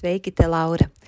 Sveiki, te Laura!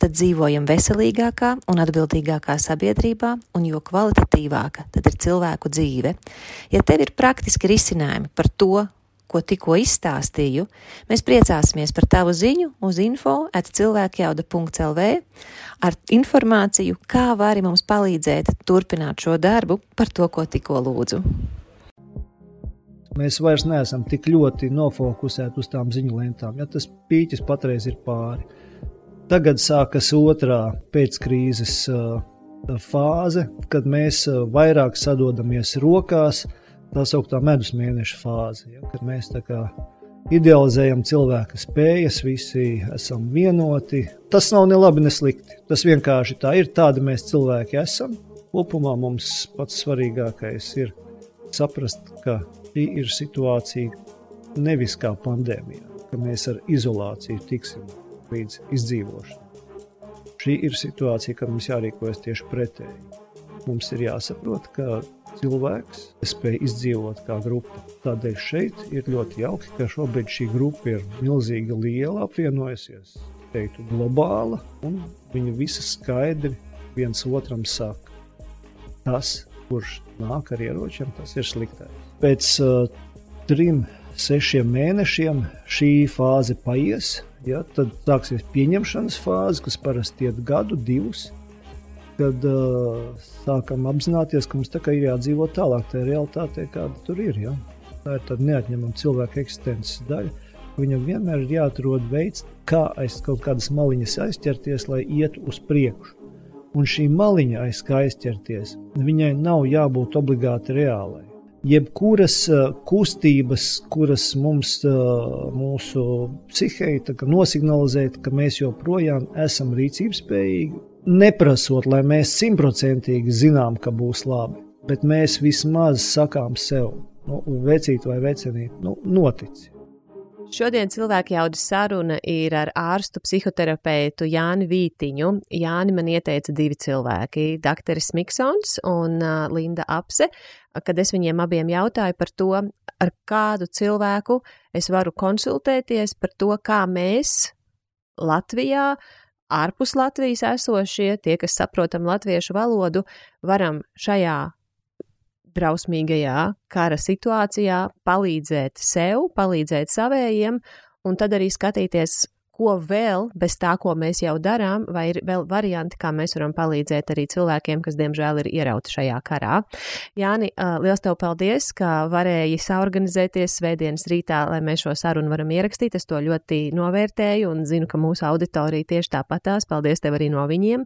tad dzīvojam veselīgākā un atbildīgākā sabiedrībā, un jo kvalitatīvāka tad ir cilvēku dzīve. Ja tev ir praktiski risinājumi par to, ko tikko izstāstīju, mēs priecāsimies par tavu ziņu uz info at cilvēkjauda.lv ar informāciju, kā vari mums palīdzēt turpināt šo darbu par to, ko tikko lūdzu. Mēs vairs neesam tik ļoti nofokusēti uz tām ziņu lentām, ja tas pīķis patreiz ir pāri. Tagad sākas otrā pēckrīzes fāze, kad mēs vairāk sadodamies rokās, tā sauktā medus mēneša fāze, ja, kad mēs tā kā idealizējam cilvēka spējas, visi esam vienoti. Tas nav ne labi, ne slikti. Tas vienkārši tā ir. Tādi mēs cilvēki esam. Kopumā mums pats svarīgākais ir saprast, ka šī ir situācija nevis kā pandēmija, ka mēs ar izolāciju tiksim līdz izdzīvošanai. Šī ir situācija, kad mums jārīkojas tieši pretēji. Mums ir jāsaprot, ka cilvēks spēj izdzīvot kā grupa. Tādēļ šeit ir ļoti jauki, ka šobrīd šī grupa ir milzīga, liela, apvienojusies, teiktu, globāla, un viņi visi skaidri viens otram saka, tas, kurš nāk ar ieročiem, tas ir sliktais. Pēc uh, trim, sešiem mēnešiem šī fāze paies. Ja, tad sāksies pieņemšanas fāze, kas parasti iet gadu, divus. Kad uh, sākam apzināties, ka mums tā kā ir jādzīvo tālāk, tā realitāte, kāda tur ir. Ja? Tā ir tāda neatņemama cilvēka eksistences daļa. Viņam vienmēr ir jāatrod veids, kā aiz kaut kādas maliņas aizķerties, lai ietu uz priekšu. Un šī maliņa aiz kā aizķerties, viņai nav jābūt obligāti reālai jebkuras kustības, kuras mums, mūsu psihei nosignalizē, ka mēs joprojām esam rīcības spējīgi, neprasot, lai mēs simtprocentīgi zinām, ka būs labi, bet mēs vismaz sakām sev, nu, vecīt vai vecenīt, nu, notici. Šodien cilvēku jaudas saruna ir ar ārstu psihoterapeitu Jāni Vītiņu. Jāni man ieteica divi cilvēki - doktoris Miksons un Linda Apse, kad es viņiem abiem jautāju par to, ar kādu cilvēku es varu konsultēties par to, kā mēs Latvijā, ārpus Latvijas esošie, tie, kas saprotam latviešu valodu, varam šajā drausmīgajā kara situācijā palīdzēt sev, palīdzēt savējiem, un tad arī skatīties, ko vēl bez tā, ko mēs jau darām, vai ir vēl varianti, kā mēs varam palīdzēt arī cilvēkiem, kas, diemžēl, ir ierauti šajā karā. Jāni, liels tev paldies, ka varēji saorganizēties svētdienas rītā, lai mēs šo sarunu varam ierakstīt. Es to ļoti novērtēju un zinu, ka mūsu auditorija tieši tāpatās. Paldies tev arī no viņiem.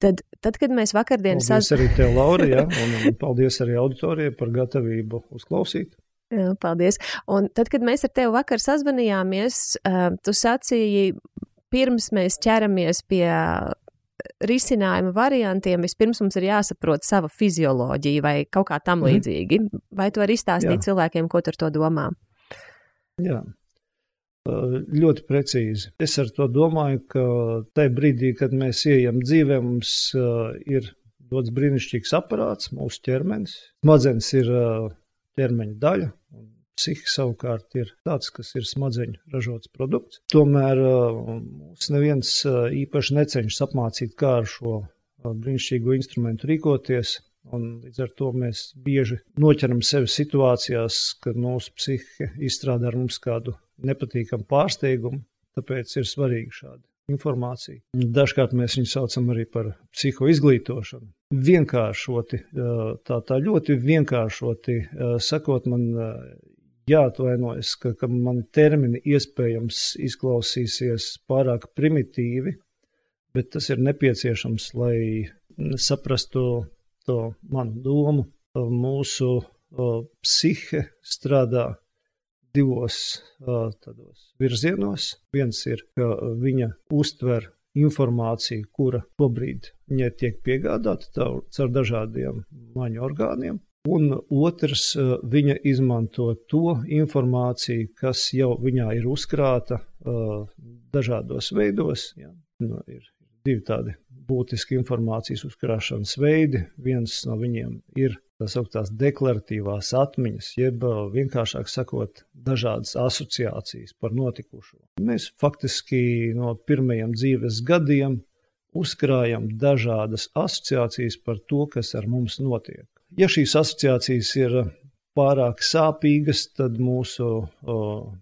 Tad, tad, kad mēs vakardien sazināmies, saz... arī tev, Laura, ja, un, paldies arī auditorijai par gatavību uzklausīt. Jā, paldies. Un tad, kad mēs ar tevi vakar sazvanījāmies, tu sacīji, pirms mēs ķeramies pie risinājuma variantiem, vispirms mums ir jāsaprot sava fizioloģija vai kaut kā tam mhm. līdzīgi. Vai tu vari izstāstīt Jā. cilvēkiem, ko tu ar to domā? Jā, ļoti precīzi. Es ar to domāju, ka tajā brīdī, kad mēs ejam dzīvē, mums ir dots brīnišķīgs aparāts, mūsu ķermenis. Smadzenes ir ķermeņa daļa, un psihi savukārt ir tāds, kas ir smadzeņu ražots produkts. Tomēr mums neviens īpaši necenšas apmācīt, kā ar šo brīnišķīgo instrumentu rīkoties. Un līdz ar to mēs bieži noķeram sevi situācijās, kad mūsu psihe izstrādā ar mums kādu nepatīkamu pārsteigumu, tāpēc ir svarīga šāda informācija. Dažkārt mēs viņu saucam arī par psihoizglītošanu. vienkāršoti, tā, tā ļoti vienkāršoti sakot, man jāatvainojas, ka, ka man termini iespējams izklausīsies pārāk primitīvi, bet tas ir nepieciešams, lai saprastu to manu domu. Mūsu psihe strādā divos tādos virzienos. Viens ir, ka viņa uztver informāciju, kura šobrīd viņai tiek piegādāta caur dažādiem maņu orgāniem. Un otrs, viņa izmanto to informāciju, kas jau viņā ir uzkrāta dažādos veidos. Ja. Nu, ir divi tādi būtiski informācijas uzkrāšanas veidi. Viens no viņiem ir tā sauktās deklaratīvās atmiņas, jeb vienkāršāk sakot, dažādas asociācijas par notikušo. Mēs faktiski no pirmajiem dzīves gadiem uzkrājam dažādas asociācijas par to, kas ar mums notiek. Ja šīs asociācijas ir pārāk sāpīgas, tad mūsu o,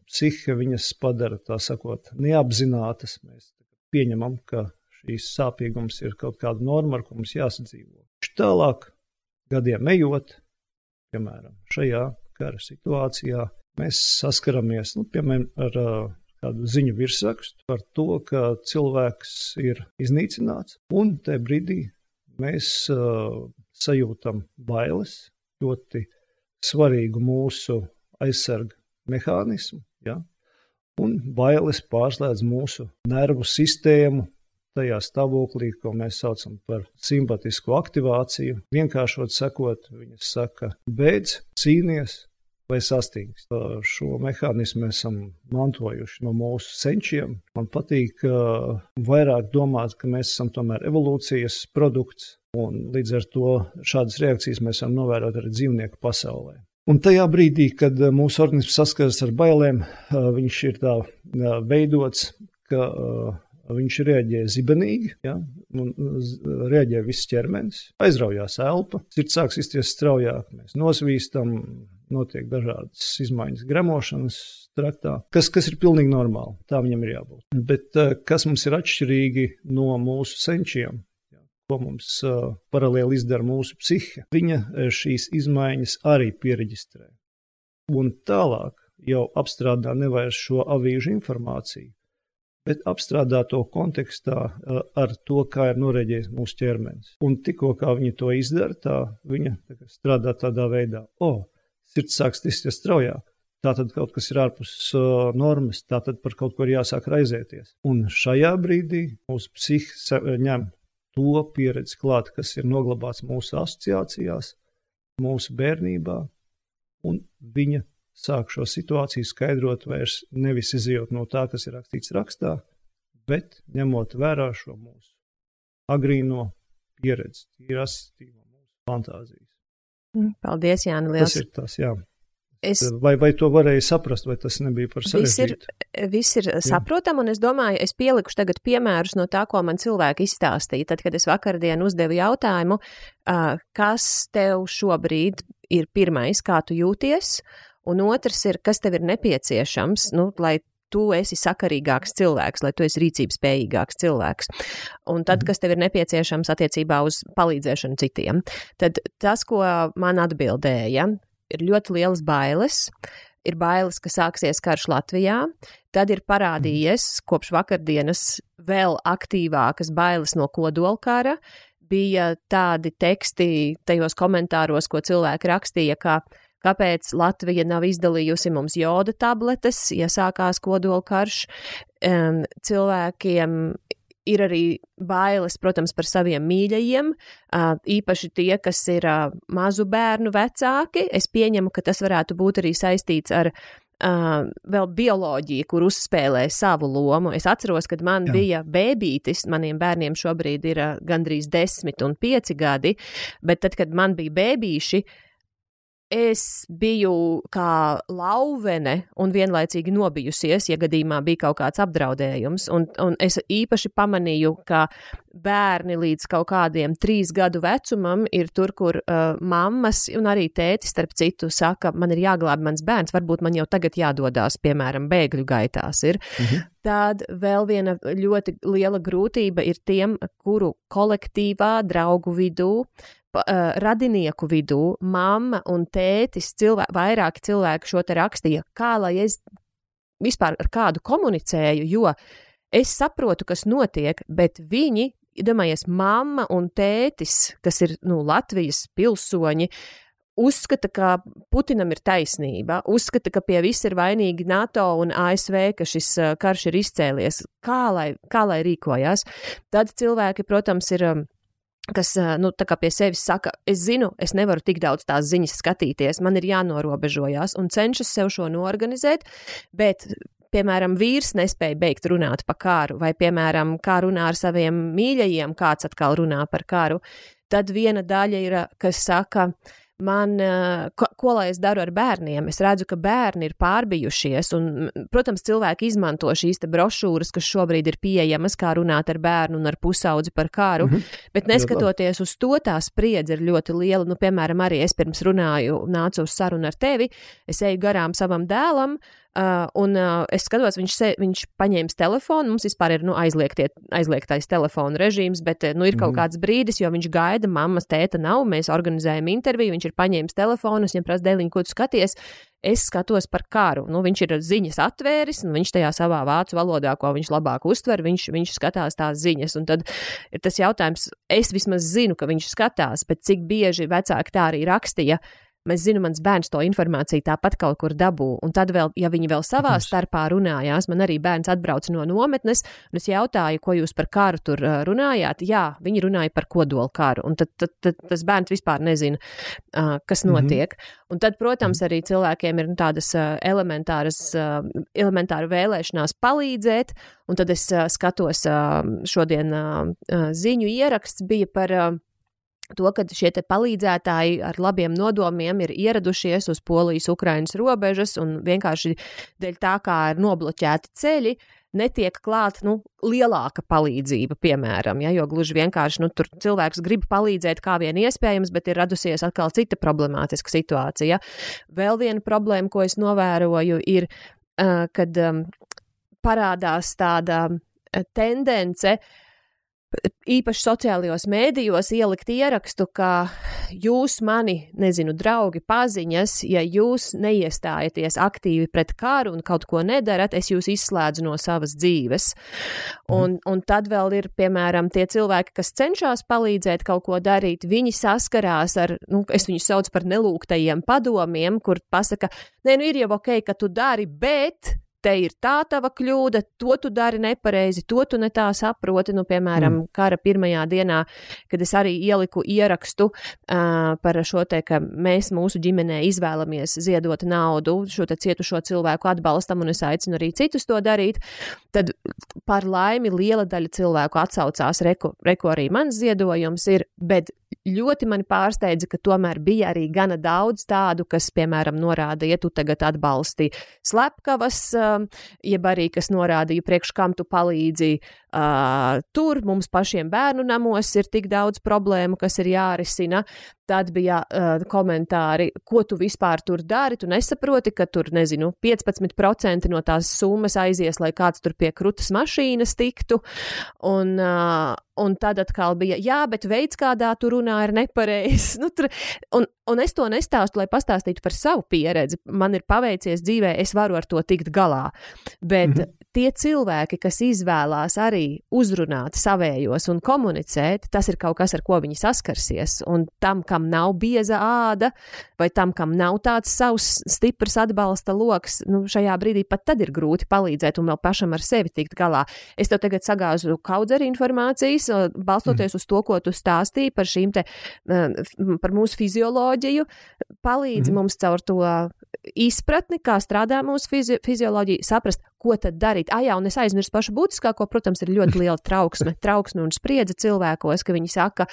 psihe viņas padara tā sakot neapzinātas. Mēs pieņemam, ka šīs sāpīgums ir kaut kāda norma, ar ko mums jāsadzīvo. Tālāk, gadiem ejot, piemēram, šajā kara situācijā, mēs saskaramies nu, piemēram, ar kādu ziņu virsrakstu par to, ka cilvēks ir iznīcināts, un tajā brīdī mēs uh, sajūtam bailes, ļoti svarīgu mūsu aizsargu mehānismu. Ja? Un bailes pārslēdz mūsu nervu sistēmu, tajā stāvoklī, ko mēs saucam par simpātisku aktivāciju. Vienkāršot sakot, viņas saka, beidz, cīnies vai sastings. Šo mehānismu mēs esam mantojuši no mūsu senčiem. Man patīk vairāk domāt, ka mēs esam tomēr evolūcijas produkts, un līdz ar to šādas reakcijas mēs varam novērot arī dzīvnieku pasaulē. Un tajā brīdī, kad mūsu organisms saskaras ar bailēm, viņš ir tā veidots, ka Viņš reaģē zibenīgi, ja, un reaģē viss ķermenis, aizraujās elpa, sirds sāks izties straujāk, mēs nosvīstam, notiek dažādas izmaiņas gremošanas traktā, kas, kas ir pilnīgi normāli. Tā viņam ir jābūt. Bet eh, kas mums ir atšķirīgi no mūsu senčiem? Ko mums uh, paralēli izdara mūsu psihe? Viņa eh, šīs izmaiņas arī pieregistrē. Un tālāk jau apstrādā nevairs šo avīžu informāciju, bet apstrādā to kontekstā ar to, kā ir noreģējis mūsu ķermenis. Un tikko kā viņi to izdara, tā viņa tā strādā tādā veidā, o, oh, sirds sāk stisties straujāk. Tā tad kaut kas ir ārpus uh, normas, tā tad par kaut ko ir jāsāk raizēties. Un šajā brīdī mūsu psihe ņem to pieredzi klāt, kas ir noglabāts mūsu asociācijās, mūsu bērnībā, un viņa sāk šo situāciju skaidrot vairs nevis izjūt no tā, kas ir rakstīts rakstā, bet ņemot vērā šo mūsu agrīno pieredzi, asistīvo mūsu fantāzijas. Mm, paldies, Jāni, liels. Tas ir tas, jā. Es... Vai, vai to varēja saprast, vai tas nebija par sarežģītu? Viss ir, viss ir saprotam, un es domāju, es pielikušu tagad piemērus no tā, ko man cilvēki izstāstīja. Tad, kad es vakardien uzdevu jautājumu, kas tev šobrīd ir pirmais, kā tu jūties, un otrs ir, kas tev ir nepieciešams, nu, lai tu esi sakarīgāks cilvēks, lai tu esi rīcības spējīgāks cilvēks. Un tad, mhm. kas tev ir nepieciešams attiecībā uz palīdzēšanu citiem, tad tas, ko man atbildēja, ir ļoti liels bailes. Ir bailes, ka sāksies karš Latvijā, tad ir parādījies kopš vakardienas vēl aktīvākas bailes no kodolkara. Bija tādi teksti tajos komentāros, ko cilvēki rakstīja, ka kāpēc Latvija nav izdalījusi mums joda tabletes, ja sākās kodolkarš. Cilvēkiem ir arī bailes, protams, par saviem mīļajiem, īpaši tie, kas ir mazu bērnu vecāki. Es pieņemu, ka tas varētu būt arī saistīts ar Uh, vēl bioloģija, kur uzspēlē savu lomu. Es atceros, kad man Jā. bija bērnītis, maniem bērniem šobrīd ir uh, gandrīz desmit un pieci gadi, bet tad, kad man bija bērnīši, es biju kā lauvene un vienlaicīgi nobijusies, ja gadījumā bija kaut kāds apdraudējums. Un, un es īpaši pamanīju, ka bērni līdz kaut kādiem trīs gadu vecumam ir tur, kur uh, mammas un arī tēti, starp citu, saka, man ir jāglāb mans bērns, varbūt man jau tagad jādodās, piemēram, bēgļu gaitās. Ir. Mhm. Tad vēl viena ļoti liela grūtība ir tiem, kuru kolektīvā, draugu vidū uh, radinieku vidū mamma un tētis, cilvē, vairāki cilvēki šo te rakstīja, kā lai es vispār ar kādu komunicēju, jo es saprotu, kas notiek, bet viņi, domājies, mamma un tētis, kas ir nu, Latvijas pilsoņi, uzskata, ka Putinam ir taisnība, uzskata, ka pie viss ir vainīgi NATO un ASV, ka šis karš ir izcēlies. Kā lai, kā lai rīkojās? Tad cilvēki, protams, ir kas nu, pie sevis saka, es zinu, es nevaru tik daudz tās ziņas skatīties, man ir jānorobežojas un cenšas sev šo norganizēt, bet. Piemēram, vīrs nespēja beigt runāt par kāru, vai, piemēram, kā runā ar saviem mīļajiem, kāds atkal runā par kāru. Tad viena daļa ir, kas saka, man, eh, ko, ko lai es daru ar bērniem? Es redzu, ka bērni ir pārbijušies, un, protams, cilvēki izmanto šīs brošūras, kas šobrīd ir pieejamas, kā runāt ar bērnu un ar pusaudzi par kāru, mm -hmm. bet neskatoties uz to, tā spriedze ir ļoti liela. Nu, piemēram, arī es pirms runāju, nācu uz sarunu ar tevi, es eju garām savam dēlam, Uh, un uh, es skatos, viņš, se, viņš paņēma telefonu. Mums vispār ir nu, aizliegtais telefona režīms, bet nu, ir kaut mm. kāds brīdis, jo viņš gaida, mammas tēta nav. Mēs organizējam interviju, viņš ir paņēmis telefonu, viņam prasa, dēliņ, ko tu skaties. Es skatos par karu. Nu, viņš ir ziņas atvēris, un viņš tajā savā vācu valodā, ko viņš labāk uztver, viņš, viņš skatās tās ziņas. Un tad ir tas jautājums, es vismaz zinu, ka viņš skatās, bet cik bieži vecāki tā arī rakstīja. Mēs zinām, mans bērns to informāciju tāpat kaut kur dabū. Un tad, vēl, ja viņi vēl savā starpā runājās, man arī bērns atbrauca no nometnes, un es jautāju, ko jūs par karu tur runājāt. Jā, viņi runāja par kodolu karu. Un tad, tad, tad tas bērns vispār nezina, kas mhm. notiek. Mm -hmm. Un tad, protams, arī cilvēkiem ir nu, tādas elementāras, elementāra vēlēšanās palīdzēt. Un tad es skatos, šodien ziņu ieraksts bija par to, ka šie palīdzētāji ar labiem nodomiem ir ieradušies uz Polijas-Ukrainas robežas un vienkārši dēļ tā, kā ir nobloķēti ceļi, netiek klāta nu, lielāka palīdzība, piemēram. Ja, jo gluži vienkārši nu, tur cilvēks grib palīdzēt, kā vien iespējams, bet ir radusies atkal cita problemātiska situācija. Vēl viena problēma, ko es novēroju, ir, kad parādās tāda tendence īpaši sociālajos mēdījos ielikt ierakstu, ka jūs mani, nezinu, draugi, paziņas, ja jūs neiestājaties aktīvi pret karu un kaut ko nedarat, es jūs izslēdzu no savas dzīves. Mhm. Un, un tad vēl ir, piemēram, tie cilvēki, kas cenšas palīdzēt kaut ko darīt, viņi saskarās ar, nu, es viņus saucu par nelūgtajiem padomiem, kur pasaka, nē, nu ir jau ok, ka tu dari, bet te ir tā tava kļūda, to tu dari nepareizi, to tu ne tā saproti. Nu, piemēram, mm. kara pirmajā dienā, kad es arī ieliku ierakstu uh, par šo te, ka mēs mūsu ģimenē izvēlamies ziedot naudu šo cietušo cilvēku atbalstam, un es aicinu arī citus to darīt, tad par laimi liela daļa cilvēku atsaucās, reku, reku arī mans ziedojums ir, bet ļoti mani pārsteidza, ka tomēr bija arī gana daudz tādu, kas, piemēram, norādīja, ja tu tagad atbalsti slepkavas, jeb arī kas norādīja, priekš kam tu palīdzi uh, tur, mums pašiem bērnu namos ir tik daudz problēmu, kas ir jārisina. Tad bija uh, komentāri, ko tu vispār tur dari. Tu nesaproti, ka tur, nezinu, 15% no tās summas aizies, lai kāds tur pie krūtas mašīnas tiktu. Un, uh, un tad atkal bija, jā, bet veids, kādā tu runā, ir nepareizs. Nu, tur, un, un es to nestāstu, lai pastāstītu par savu pieredzi. Man ir paveicies dzīvē, es varu ar to tikt galā. Bet mm -hmm tie cilvēki, kas izvēlās arī uzrunāt savējos un komunicēt, tas ir kaut kas, ar ko viņi saskarsies. Un tam, kam nav bieza āda, vai tam, kam nav tāds savs stiprs atbalsta lokus, nu, šajā brīdī pat tad ir grūti palīdzēt un vēl pašam ar sevi tikt galā. Es tev tagad sagāzu kaudzeri informācijas, balstoties mm. uz to, ko tu stāstīji par šīm te, par mūsu fizioloģiju, palīdzi mm. mums caur to izpratni, kā strādā mūsu fizi fizioloģija, saprast, ko tad darīt. Ah, jā, un es aizmirsu pašu būtiskāko, protams, ir ļoti liela trauksme, trauksme un spriedze cilvēkos, ka viņi saka,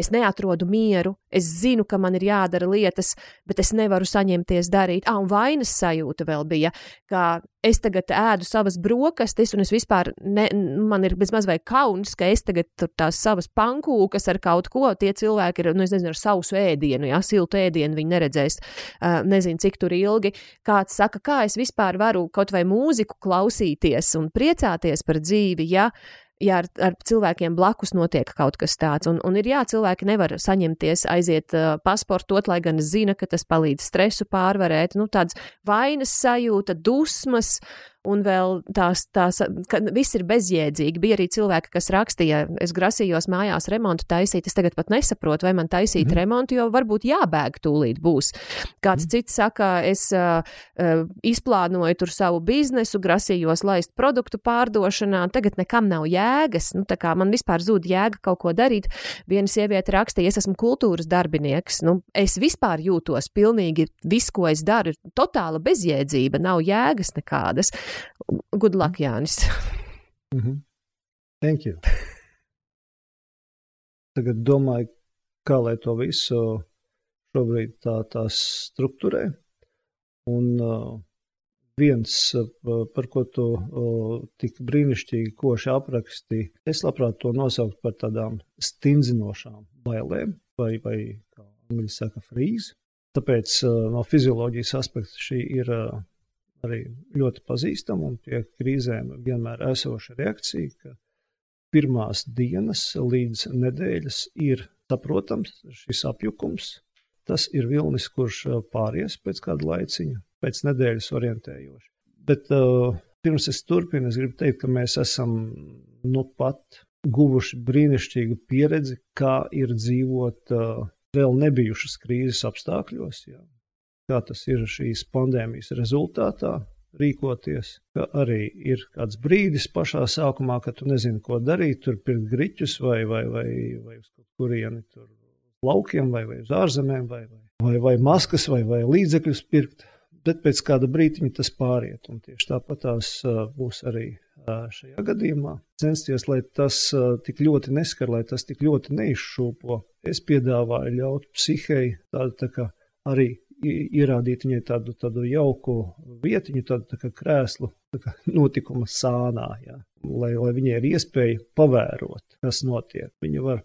es neatrodu mieru, es zinu, ka man ir jādara lietas, bet es nevaru saņemties darīt. Ah, un vainas sajūta vēl bija, ka es tagad ēdu savas brokastis, un es vispār, ne, man ir bezmaz vai kauns, ka es tagad tur tās savas pankūkas ar kaut ko, tie cilvēki ir, nu, es nezinu, ar sausu ēdienu, jā, siltu ēdienu viņi neredzēs, uh, nezinu, cik tur ilgi. Kāds saka, kā es vispār varu kaut vai mūziku klausīties un priecāties par dzīvi, ja ja ar, ar cilvēkiem blakus notiek kaut kas tāds. Un, un ir jā, cilvēki nevar saņemties, aiziet uh, pasportot, lai gan zina, ka tas palīdz stresu pārvarēt. Nu, tāds vainas sajūta, dusmas. Un vēl tās, tās ka viss ir bezjēdzīgi. Bija arī cilvēki, kas rakstīja, es grasījos mājās remontu taisīt. Es tagad pat nesaprotu, vai man taisīt mm. remontu, jo varbūt jābēg tūlīt būs. Kāds mm. cits saka, es uh, uh, izplānoju tur savu biznesu, grasījos laist produktu pārdošanā, tagad nekam nav jēga jēgas. Nu, man vispār zūd jēga kaut ko darīt. Viena sieviete rakstīja, es esmu kultūras darbinieks. Nu, es vispār jūtos pilnīgi viss, ko es daru, ir totāla bezjēdzība, nav jēgas nekādas. Good luck, Jānis. Mm -hmm. Thank you. Tagad domāju, kā lai to visu šobrīd tā, tā struktūrē. Un uh, viens, par ko tu tik brīnišķīgi koši apraksti, es labprāt to nosauktu par tādām stindzinošām bailēm, vai, vai kā angļu saka, frīzi. Tāpēc eh, no fizioloģijas aspekta šī ir eh, arī ļoti pazīstama un pie krīzēm vienmēr esoša reakcija, ka pirmās dienas līdz nedēļas ir saprotams šis apjukums. Tas ir vilnis, kurš pāries pēc kāda laiciņa, pēc nedēļas orientējoši. Bet uh, pirms es turpinu, es gribu teikt, ka mēs esam nu pat guvuši brīnišķīgu pieredzi, kā ir dzīvot uh, vēl nebijušas krīzes apstākļos. Jā. Kā tas ir šīs pandēmijas rezultātā, rīkoties. Ka arī ir kāds brīdis pašā sākumā, kad tu nezini, ko darīt, tur pirkt griķus vai, vai, vai, vai uz kurieni tur laukiem vai, vai uz ārzemēm vai, vai, vai, vai maskas vai, vai līdzekļus pirkt bet pēc kāda brīdiņa tas pāriet. Un tieši tāpat tās būs arī šajā gadījumā. Censties, lai tas tik ļoti neskar, lai tas tik ļoti neizšūpo. Es piedāvāju ļaut psihei tādu tā kā arī ierādīt viņai tādu, tādu jauku vietiņu, tādu tā kā krēslu tā kā notikuma sānā, jā. lai, lai viņai ir iespēja pavērot, kas notiek. Viņa var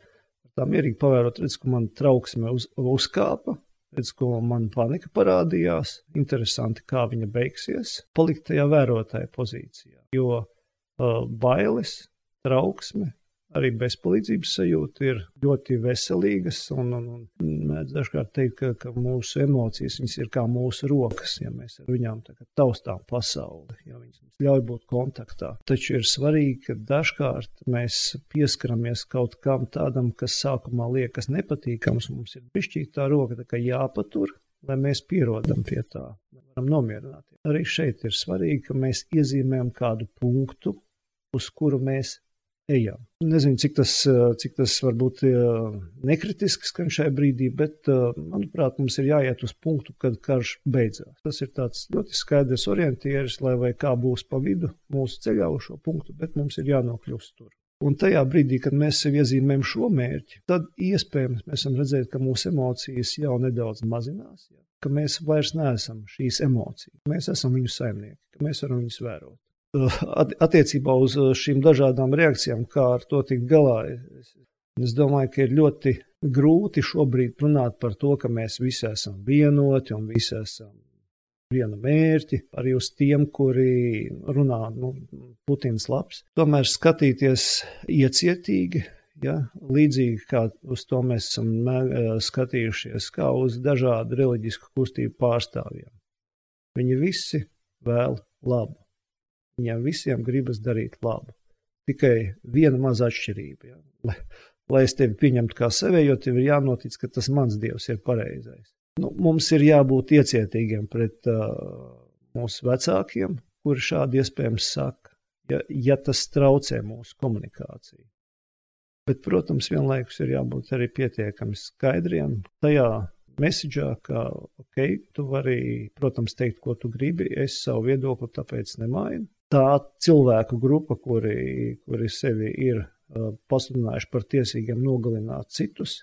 tā mierīgi pavērot, redz, ka man trauksme uz, uzkāpa, Redz, ko man panika parādījās. Interesanti, kā viņa beigsies. Palikt tajā vērotāja pozīcijā. Jo uh, bailes, trauksme, arī bezpalīdzības sajūta ir ļoti veselīgas. Un, un, un mēs dažkārt teikt, ka, ka mūsu emocijas ir kā mūsu rokas, ja mēs ar viņām taustām pasauli, ja viņas mums ļauj būt kontaktā. Taču ir svarīgi, ka dažkārt mēs pieskaramies kaut kam tādam, kas sākumā liekas nepatīkams. Mums ir pišķīta tā roka, tā kā jāpatur. Lai mēs pierodam pie tā, varam nomierināties. Arī šeit ir svarīgi, ka mēs iezīmējam kādu punktu, uz kuru mēs ejam. Nezinu, cik tas, eh, cik tas varbūt eh, nekritiski skan šajā brīdī, bet, eh, manuprāt, mums ir jāiet uz punktu, kad karš beidzās. Tas ir tāds ļoti skaidrs orientieris, lai vai kā būs pa vidu mūsu ceļā uz šo punktu, bet mums ir jānokļūst tur. Un tajā brīdī, kad mēs sev iezīmējam šo mērķi, tad iespējams mēs varam redzēt, ka mūsu emocijas jau nedaudz mazinās, ka mēs vairs neesam šīs emocijas. Mēs esam viņu saimnieki, ka mēs varam viņus vērot attiecībā uz uh, šīm dažādām reakcijām, kā ar to tikt galā. Es, domāju, ka ir ļoti grūti šobrīd runāt par to, ka mēs visi esam vienoti un visi esam viena mērķi, arī uz tiem, kuri runā, nu, Putins labs. Tomēr skatīties iecietīgi, ja, līdzīgi kā uz to mēs esam uh, skatījušies, kā uz dažādu reliģisku kustību pārstāvjiem. Viņi visi vēl labu. Viņiem visiem gribas darīt labu. Tikai viena maza atšķirība. Ja? Lai, lai es tevi pieņemtu kā sevējo, tev ir jānotic, ka tas mans dievs ir pareizais. Nu, mums ir jābūt iecietīgiem pret uh, mūsu vecākiem, kuri šādi iespējams saka, ja, ja tas traucē mūsu komunikāciju. Bet, protams, vienlaikus ir jābūt arī pietiekami skaidriem tajā messagā, ka, ok, tu vari, protams, teikt, ko tu gribi, es savu viedokli tāpēc nemainu tā cilvēku grupa, kuri, kuri sevi ir pasludinājuši par tiesīgiem nogalināt citus,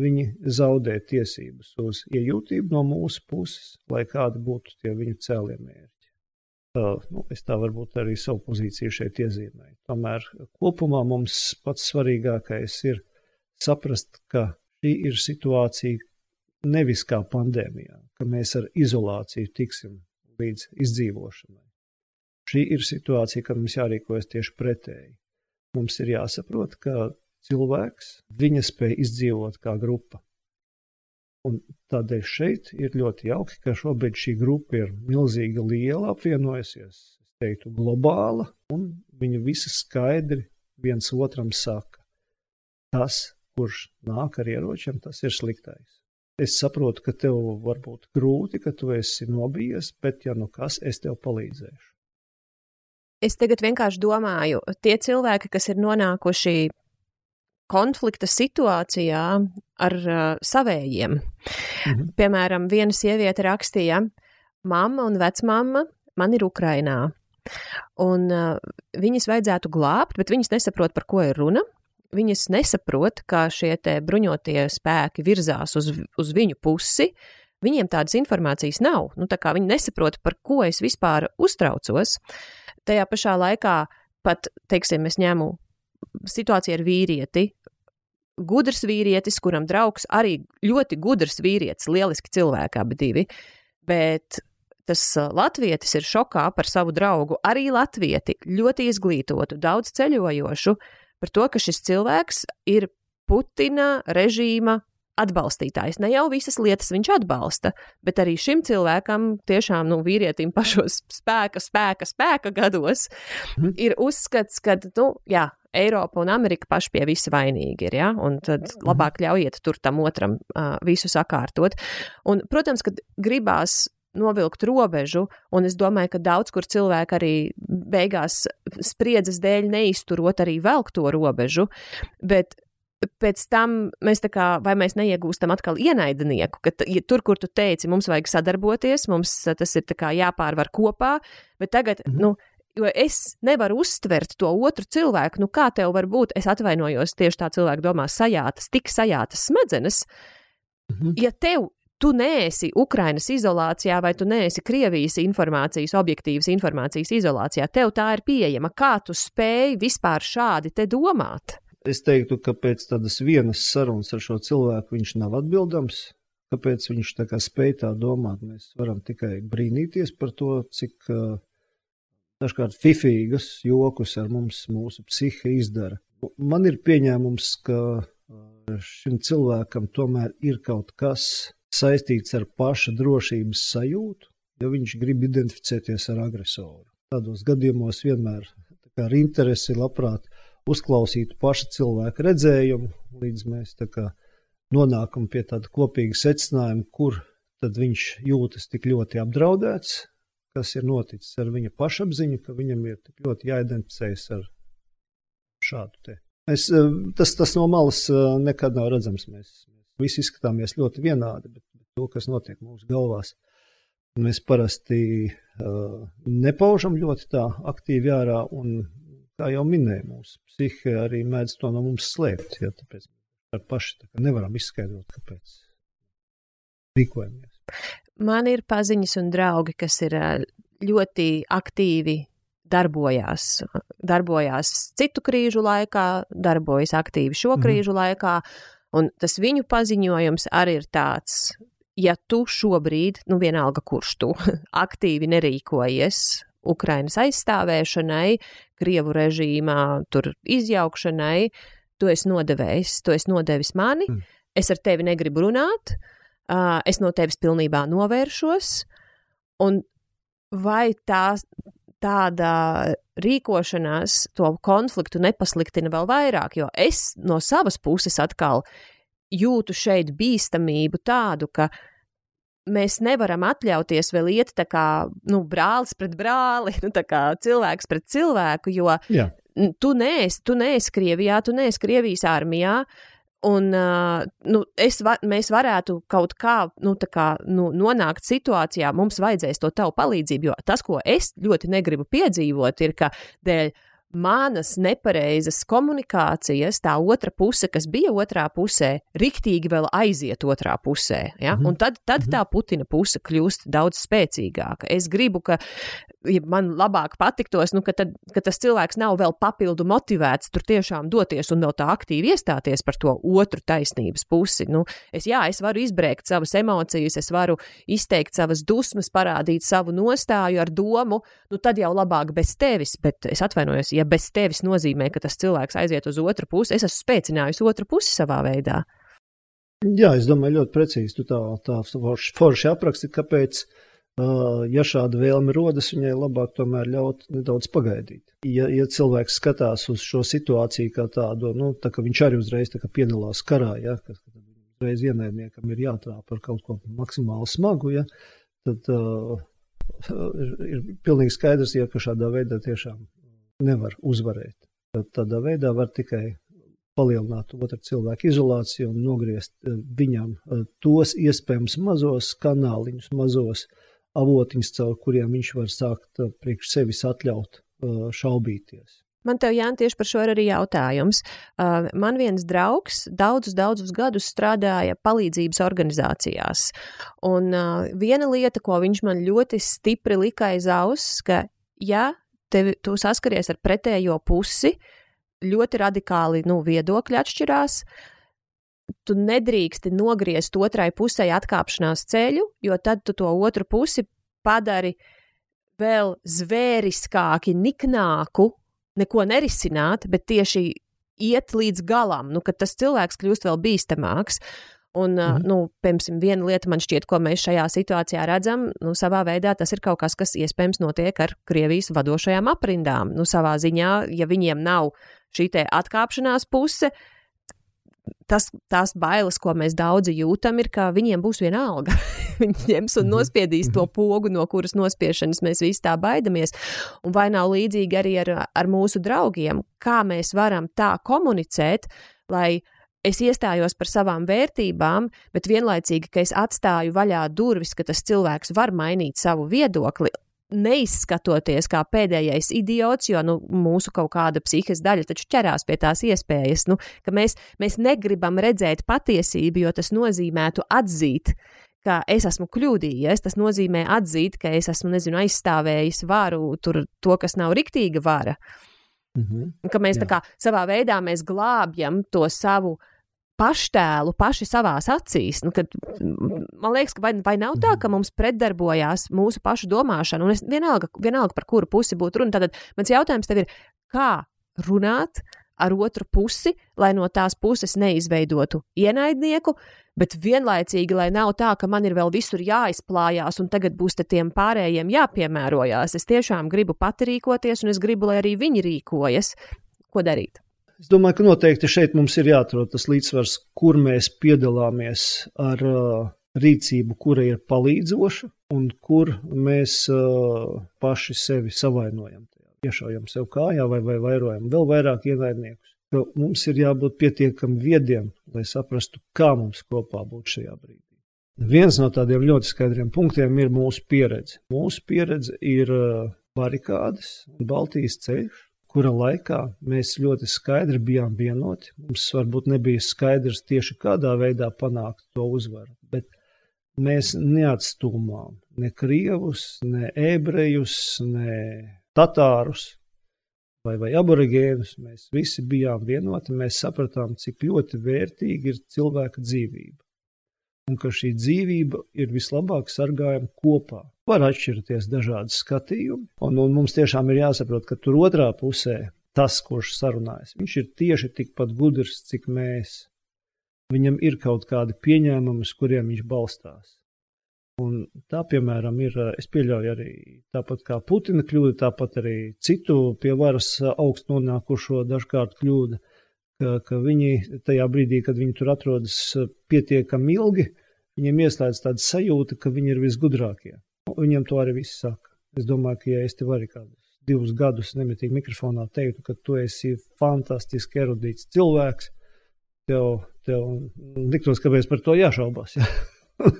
viņi zaudē tiesības uz iejūtību no mūsu puses, lai kādi būtu tie viņu cēlie mērķi. Uh, nu, es tā varbūt arī savu pozīciju šeit iezīmēju. Tomēr kopumā mums pats svarīgākais ir saprast, ka šī ir situācija nevis kā pandēmijā, ka mēs ar izolāciju tiksim līdz izdzīvošanai. Šī ir situācija, kad mums jārīkojas tieši pretēji. Mums ir jāsaprot, ka cilvēks viņa spēj izdzīvot kā grupa. Un tādēļ šeit ir ļoti jauki, ka šobrīd šī grupa ir milzīga, liela, apvienojusies, es teiktu, globāla, un viņi visi skaidri viens otram saka, tas, kurš nāk ar ieročiem, tas ir sliktais. Es saprotu, ka tev var būt grūti, ka tu esi nobijies, bet, ja nu kas, es tev palīdzēšu. Es tagad vienkārši domāju, tie cilvēki, kas ir nonākuši konflikta situācijā ar uh, savējiem. Mhm. Piemēram, viena sieviete rakstīja, mamma un vecmamma man ir Ukrainā. Un uh, viņas vajadzētu glābt, bet viņas nesaprot, par ko ir runa viņas nesaprot, kā šie bruņotie spēki virzās uz, uz viņu pusi. Viņiem tādas informācijas nav. Nu, tā kā viņi nesaprot, par ko es vispār uztraucos. Tajā pašā laikā pat, teiksim, es ņemu situāciju ar vīrieti. Gudrs vīrietis, kuram draugs arī ļoti gudrs vīrietis, lieliski cilvēki abi divi, bet tas uh, latvietis ir šokā par savu draugu, arī latvieti, ļoti izglītotu, daudz ceļojošu, par to, ka šis cilvēks ir Putina režīma atbalstītājs. Ne jau visas lietas viņš atbalsta, bet arī šim cilvēkam, tiešām nu, vīrietim pašos spēka, spēka, spēka gados, mm. ir uzskats, ka, nu, jā, Eiropa un Amerika paši pie visa vainīgi ir, ja? un tad mhm. labāk ļaujiet tur tam otram uh, visu sakārtot. Un, protams, ka gribās novilkt robežu, un es domāju, ka daudz kur cilvēki arī beigās spriedzes dēļ neizturot arī velk to robežu, bet pēc tam mēs tā kā, vai mēs neiegūstam atkal ienaidnieku, ka ja tur, kur tu teici, mums vajag sadarboties, mums tas ir kā jāpārvar kopā, bet tagad, mhm. nu, Jo es nevaru uztvert to otru cilvēku, nu kā tev var būt, es atvainojos, tieši tā cilvēka domā, sajātas, tik sajātas smadzenes. Mhm. Ja tev tu neesi Ukrainas izolācijā vai tu neesi Krievijas informācijas, objektīvas informācijas izolācijā. Tev tā ir pieejama. Kā tu spēj vispār šādi te domāt? Es teiktu, ka pēc tādas vienas sarunas ar šo cilvēku viņš nav atbildams. Kāpēc viņš tā kā spēj tā domāt? Mēs varam tikai brīnīties par to, cik uh, dažkārt fifīgas jokus ar mums mūsu psihe izdara. Man ir pieņēmums, ka šim cilvēkam tomēr ir kaut kas, saistīts ar paša drošības sajūtu, jo viņš grib identificēties ar agresoru. Tādos gadījumos vienmēr ar interesi labprāt uzklausītu paša cilvēka redzējumu, līdz mēs nonākam pie tāda kopīga secinājuma, kur tad viņš jūtas tik ļoti apdraudēts, kas ir noticis ar viņa pašapziņu, ka viņam ir tik ļoti jāidentificējas ar šādu te. Es, eh, tas, tas no malas eh, nekad nav redzams. Mēs, visi izskatāmies ļoti vienādi, bet to, kas notiek mūsu galvās, mēs parasti uh, nepaužam ļoti tā aktīvi ārā, un, kā jau minēju, mūsu psihe arī mēdz to no mums slēpt, ja tāpēc mēs paši tā nevaram izskaidrot, kāpēc rīkojamies. Man ir paziņas un draugi, kas ir ļoti aktīvi darbojās. Darbojās citu krīžu laikā, darbojas aktīvi šo mhm. krīžu mm. laikā, Un tas viņu paziņojums arī ir tāds, ja tu šobrīd, nu vienalga, kurš tu aktīvi nerīkojies Ukrainas aizstāvēšanai, Krievu režīmā tur izjaukšanai, tu esi nodevējis, tu esi nodevis mani, mm. es ar tevi negribu runāt, uh, es no tevis pilnībā novēršos, un vai tā tāda rīkošanās to konfliktu nepasliktina vēl vairāk, jo es no savas puses atkal jūtu šeit bīstamību tādu, ka mēs nevaram atļauties vēl iet tā kā nu, brālis pret brāli, nu, kā cilvēks pret cilvēku, jo Jā. tu neesi, tu neesi Krievijā, tu neesi Krievijas armijā. Un uh, nu, va, mēs varētu kaut kā, nu, kā nu, nonākt situācijā, mums vajadzēs to tavu palīdzību. Jo tas, ko es ļoti negribu piedzīvot, ir, ka dēļ manas nepareizas komunikācijas, tā otra puse, kas bija otrā pusē, riktīgi vēl aiziet otrā pusē. Ja? Mm -hmm. Un tad, tad mm -hmm. tā Putina puse kļūst daudz spēcīgāka. Es gribu, ka ja man labāk patiktos, nu, ka, tad, ka tas cilvēks nav vēl papildu motivēts tur tiešām doties un vēl tā aktīvi iestāties par to otru taisnības pusi. Nu, es, jā, es varu izbrēkt savas emocijas, es varu izteikt savas dusmas, parādīt savu nostāju ar domu, nu tad jau labāk bez tevis, bet es atvainojos, ja bez tevis nozīmē, ka tas cilvēks aiziet uz otru pusi, es esmu spēcinājusi otru pusi savā veidā. Jā, es domāju, ļoti precīzi tu tā, tā forši apraksti, kāpēc, uh, ja šāda vēlme rodas, viņai labāk tomēr ļaut nedaudz pagaidīt. Ja, ja cilvēks skatās uz šo situāciju kā tādu, nu, tā ka viņš arī uzreiz tā piedalās karā, ja, ka uzreiz ienaidniekam ir jātrāp par kaut ko maksimāli smagu, ja, tad uh, ir, pilnīgi skaidrs, ja, ka šādā veidā tiešām nevar uzvarēt. Tad tādā veidā var tikai palielināt otru cilvēku izolāciju un nogriezt viņam tos iespējams mazos kanāliņus, mazos avotiņus, caur kuriem viņš var sākt eh, priekš sevis atļaut šaubīties. Man te, Jānis, tieši par šo ir arī jautājums. Uh, man viens draugs daudzus, daudzus gadus strādāja palīdzības organizācijās. Un uh, viena lieta, ko viņš man ļoti stipri lika aiz auss, ka, ja tevi, tu saskaries ar pretējo pusi, ļoti radikāli nu, viedokļi atšķirās. Tu nedrīksti nogriezt otrai pusē atkāpšanās ceļu, jo tad tu to otru pusi padari vēl zvēriskāki, niknāku, neko nerisināt, bet tieši iet līdz galam, nu, kad tas cilvēks kļūst vēl bīstamāks. Un, mm. nu, piemēram, viena lieta man šķiet, ko mēs šajā situācijā redzam, nu, savā veidā tas ir kaut kas, kas iespējams notiek ar Krievijas vadošajām aprindām. Nu, savā ziņā, ja viņiem nav šī atkāpšanās puse, tas, tās bailes, ko mēs daudzi jūtam, ir, ka viņiem būs viena alga. Viņi ņems un mhm. nospiedīs to mhm. pogu, no kuras nospiešanas mēs visi tā baidamies. Un vai nav līdzīgi arī ar, ar mūsu draugiem, kā mēs varam tā komunicēt, lai es iestājos par savām vērtībām, bet vienlaicīgi, ka es atstāju vaļā durvis, ka tas cilvēks var mainīt savu viedokli. Neizskatoties kā pēdējais idiots, jo nu, mūsu kaut kāda psihiskā daļa taču ķerās pie tās iespējas, nu, ka mēs, mēs negribam redzēt patiesību, jo tas nozīmētu atzīt, ka es esmu kļūdījies. Tas nozīmē atzīt, ka es esmu nezinu, aizstāvējis varu, tur, to, kas nav riktīga vara. Mm -hmm. Ka mēs kā savā veidā glābjam to savu uh, paštēlu paši savās acīs. Nu, kad, man liekas, ka vai, vai nav tā, ka mums pretdarbojās mūsu pašu domāšana, un es vienalga, vienalga par kuru pusi būtu runa. Tad mans jautājums tev ir, kā runāt ar otru pusi, lai no tās puses neizveidotu ienaidnieku, bet vienlaicīgi, lai nav tā, ka man ir vēl visur jāizplājās, un tagad būs tiem pārējiem jāpiemērojās. Es tiešām gribu pati rīkoties, un es gribu, lai arī viņi rīkojas. Ko darīt? Es domāju, ka noteikti šeit mums ir jāatrod tas līdzsvars, kur mēs piedalāmies ar uh, rīcību, kura ir palīdzoša, un kur mēs uh, paši sevi savainojam. Iešaujam sev kājā vai, vai vairojam vēl vairāk ienaidniekus. Jo mums ir jābūt pietiekami viediem, lai saprastu, kā mums kopā būt šajā brīdī. Viens no tādiem ļoti skaidriem punktiem ir mūsu pieredze. Mūsu pieredze ir uh, barikādes un Baltijas ceļš, kura laikā mēs ļoti skaidri bijām vienoti. Mums varbūt nebija skaidrs tieši kādā veidā panākt to uzvaru, bet mēs neatstūmām ne krievus, ne ebrejus, ne tatārus vai, vai aborigēnus. Mēs visi bijām vienoti, mēs sapratām, cik ļoti vērtīga ir cilvēka dzīvība un ka šī dzīvība ir vislabāk sargājama kopā. Var atšķirties dažādi skatījumi, un, un mums tiešām ir jāsaprot, ka tur otrā pusē tas, kurš sarunājas, viņš ir tieši tikpat gudrs, cik mēs. Viņam ir kaut kādi pieņēmumi, uz kuriem viņš balstās. Un tā, piemēram, ir, es pieļauju arī tāpat kā Putina kļūda, tāpat arī citu pie varas augstu nonākušo dažkārt kļūda ka, ka viņi tajā brīdī, kad viņi tur atrodas pietiekami ilgi, viņiem ieslēdz tāda sajūta, ka viņi ir visgudrākie. Viņiem to arī viss saka. Es domāju, ka, ja es tev arī kādus divus gadus nemitīgi mikrofonā teiktu, ka tu esi fantastiski erudīts cilvēks, tev, tev liktos, kāpēc par to jāšaubās. Ja?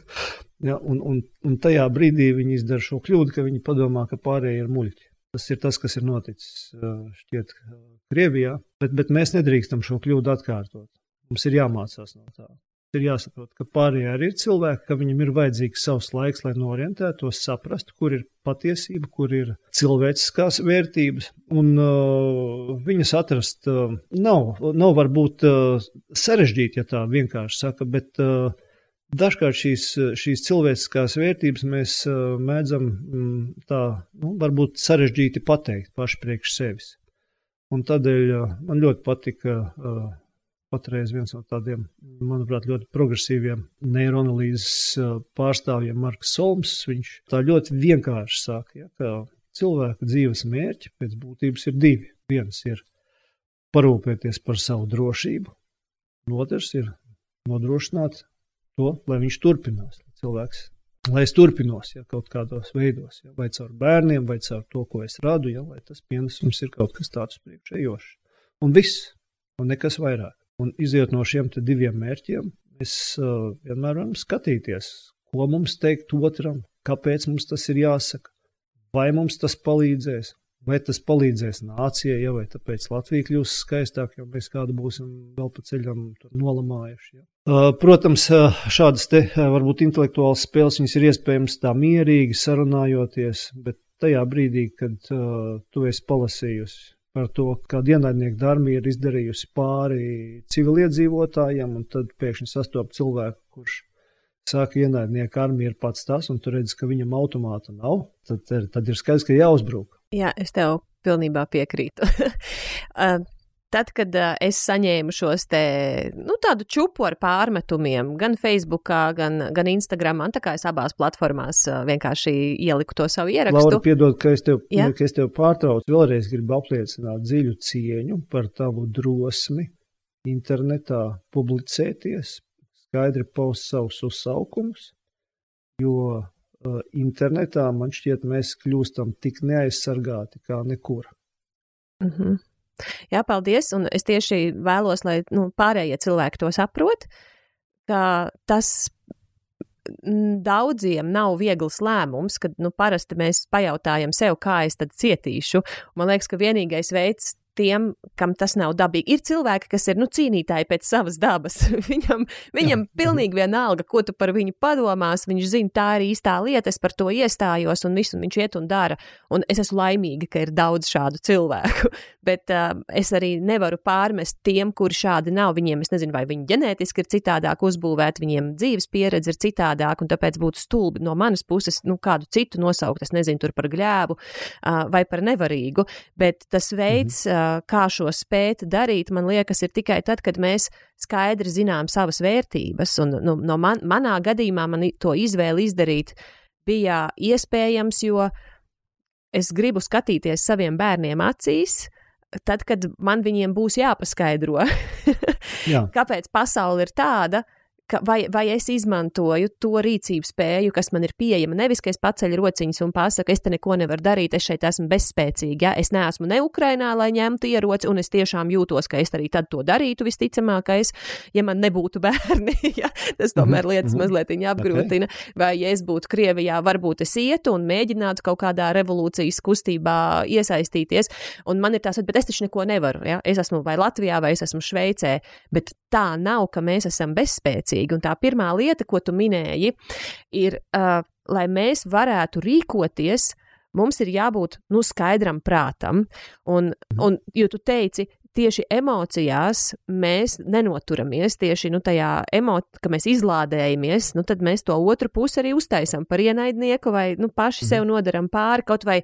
ja, un, un, un tajā brīdī viņi izdara šo kļūdu, ka viņi padomā, ka pārējie ir muļķi. Tas ir tas, kas ir noticis šķiet Krievijā, bet, bet mēs nedrīkstam šo kļūdu atkārtot. Mums ir jāmācās no tā ir jāsaprot, ka pārējie arī ir cilvēki, ka viņam ir vajadzīgs savs laiks, lai norientētos, saprastu, kur ir patiesība, kur ir cilvēciskās vērtības. Un uh, viņas atrast uh, nav, nav varbūt uh, sarežģīti, ja tā vienkārši saka, bet uh, dažkārt šīs, šīs cilvēciskās vērtības mēs uh, mēdzam mm, tā, nu, varbūt sarežģīti pateikt paši priekš sevis. Un tādēļ uh, man ļoti patika uh, patreiz viens no tādiem, manuprāt, ļoti progresīviem neiroanalīzes pārstāvjiem, Marks Solms. Viņš tā ļoti vienkārši saka, ja, ka cilvēka dzīves mērķi pēc būtības ir divi. Viens ir parūpēties par savu drošību, otrs ir nodrošināt to, lai viņš turpinās. Cilvēks, lai es turpinos ja, kaut kādos veidos, ja, vai caur bērniem, vai caur to, ko es radu, ja, lai tas pienesums ir kaut kas tāds priekšējošs. Un viss, un nekas vairāk. Un iziet no šiem diviem mērķiem, mēs uh, vienmēr varam skatīties, ko mums teikt otram, kāpēc mums tas ir jāsaka, vai mums tas palīdzēs, vai tas palīdzēs nācijai, ja vai tāpēc Latvija kļūs skaistāka, jo mēs kādu būsim vēl pa ceļam nolamājuši. Ja. Protams, šādas te varbūt intelektuālas spēles viņas ir iespējams tā mierīgi sarunājoties, bet tajā brīdī, kad uh, tu esi palasījusi par to, kāda ienaidnieka darbība ir izdarījusi pāri civiliedzīvotājiem, un tad pēkšņi sastopas cilvēku, kurš saka, ienaidnieka armija ir pats tas, un tu redzi, ka viņam automāta nav, tad, tad ir skaidrs, ka jāuzbruk. Jā, es tev pilnībā piekrītu. Tad, kad uh, es saņēmu šos te, nu, tādu čupu ar pārmetumiem, gan Facebookā, gan, gan Instagramā, tā kā es abās platformās uh, vienkārši ieliku to savu ierakstu. Laura, piedod, ka es tev, ja? ka es tev pārtraucu, vēlreiz gribu apliecināt dziļu cieņu par tavu drosmi internetā publicēties, skaidri paust savus uzsaukumus, jo uh, internetā man šķiet mēs kļūstam tik neaizsargāti kā nekur. Mm -hmm. Jā, paldies. Un es tieši vēlos, lai nu, pārējie cilvēki to saprot, ka tas daudziem nav viegls lēmums, kad nu, parasti mēs pajautājam sev, kā es tad cietīšu. Man liekas, ka vienīgais veids, tiem, kam tas nav dabīgi. Ir cilvēki, kas ir nu, cīnītāji pēc savas dabas. viņam viņam Jā. pilnīgi vienalga, ko tu par viņu padomās. Viņš zina, tā ir īstā lieta, es par to iestājos, un visu viņš iet un dara. Un es esmu laimīga, ka ir daudz šādu cilvēku. Bet uh, es arī nevaru pārmest tiem, kuri šādi nav. Viņiem, es nezinu, vai viņi ģenētiski ir citādāk uzbūvēti, viņiem dzīves pieredze ir citādāka, un tāpēc būtu stulbi no manas puses nu, kādu citu nosaukt. Es nezinu, tur par gļēvu uh, vai par nevarīgu. Bet tas veids, mm -hmm kā šo spēt darīt, man liekas, ir tikai tad, kad mēs skaidri zinām savas vērtības. Un, nu, no man, manā gadījumā man to izvēli izdarīt bija iespējams, jo es gribu skatīties saviem bērniem acīs. Tad, kad man viņiem būs jāpaskaidro, Jā. kāpēc pasaule ir tāda, ka vai, vai es izmantoju to rīcību spēju, kas man ir pieejama. Nevis, ka es paceļu rociņas un pasaku, es te neko nevaru darīt, es šeit esmu bezspēcīga. Ja? Es neesmu ne Ukrainā, lai ņemtu ieroci, un es tiešām jūtos, ka es arī tad to darītu visticamākais, ja man nebūtu bērni. ja? Tas tomēr mhm, lietas -hmm. mazliet apgrūtina. Okay. Vai ja es būtu Krievijā, varbūt es ietu un mēģinātu kaut kādā revolūcijas kustībā iesaistīties. Un man ir tās, bet es taču neko nevaru. Ja? Es esmu vai Latvijā, vai es esmu Šveicē, bet tā nav, ka mēs esam bezspēcīgi. Un tā pirmā lieta, ko tu minēji, ir, uh, lai mēs varētu rīkoties, mums ir jābūt nu, skaidram prātam. Un, un, jo tu teici, tieši emocijās mēs nenoturamies, tieši nu, tajā emocijā, ka mēs izlādējamies, nu, tad mēs to otru pusi arī uztaisām par ienaidnieku vai nu, paši sev mhm. nodaram pāri kaut vai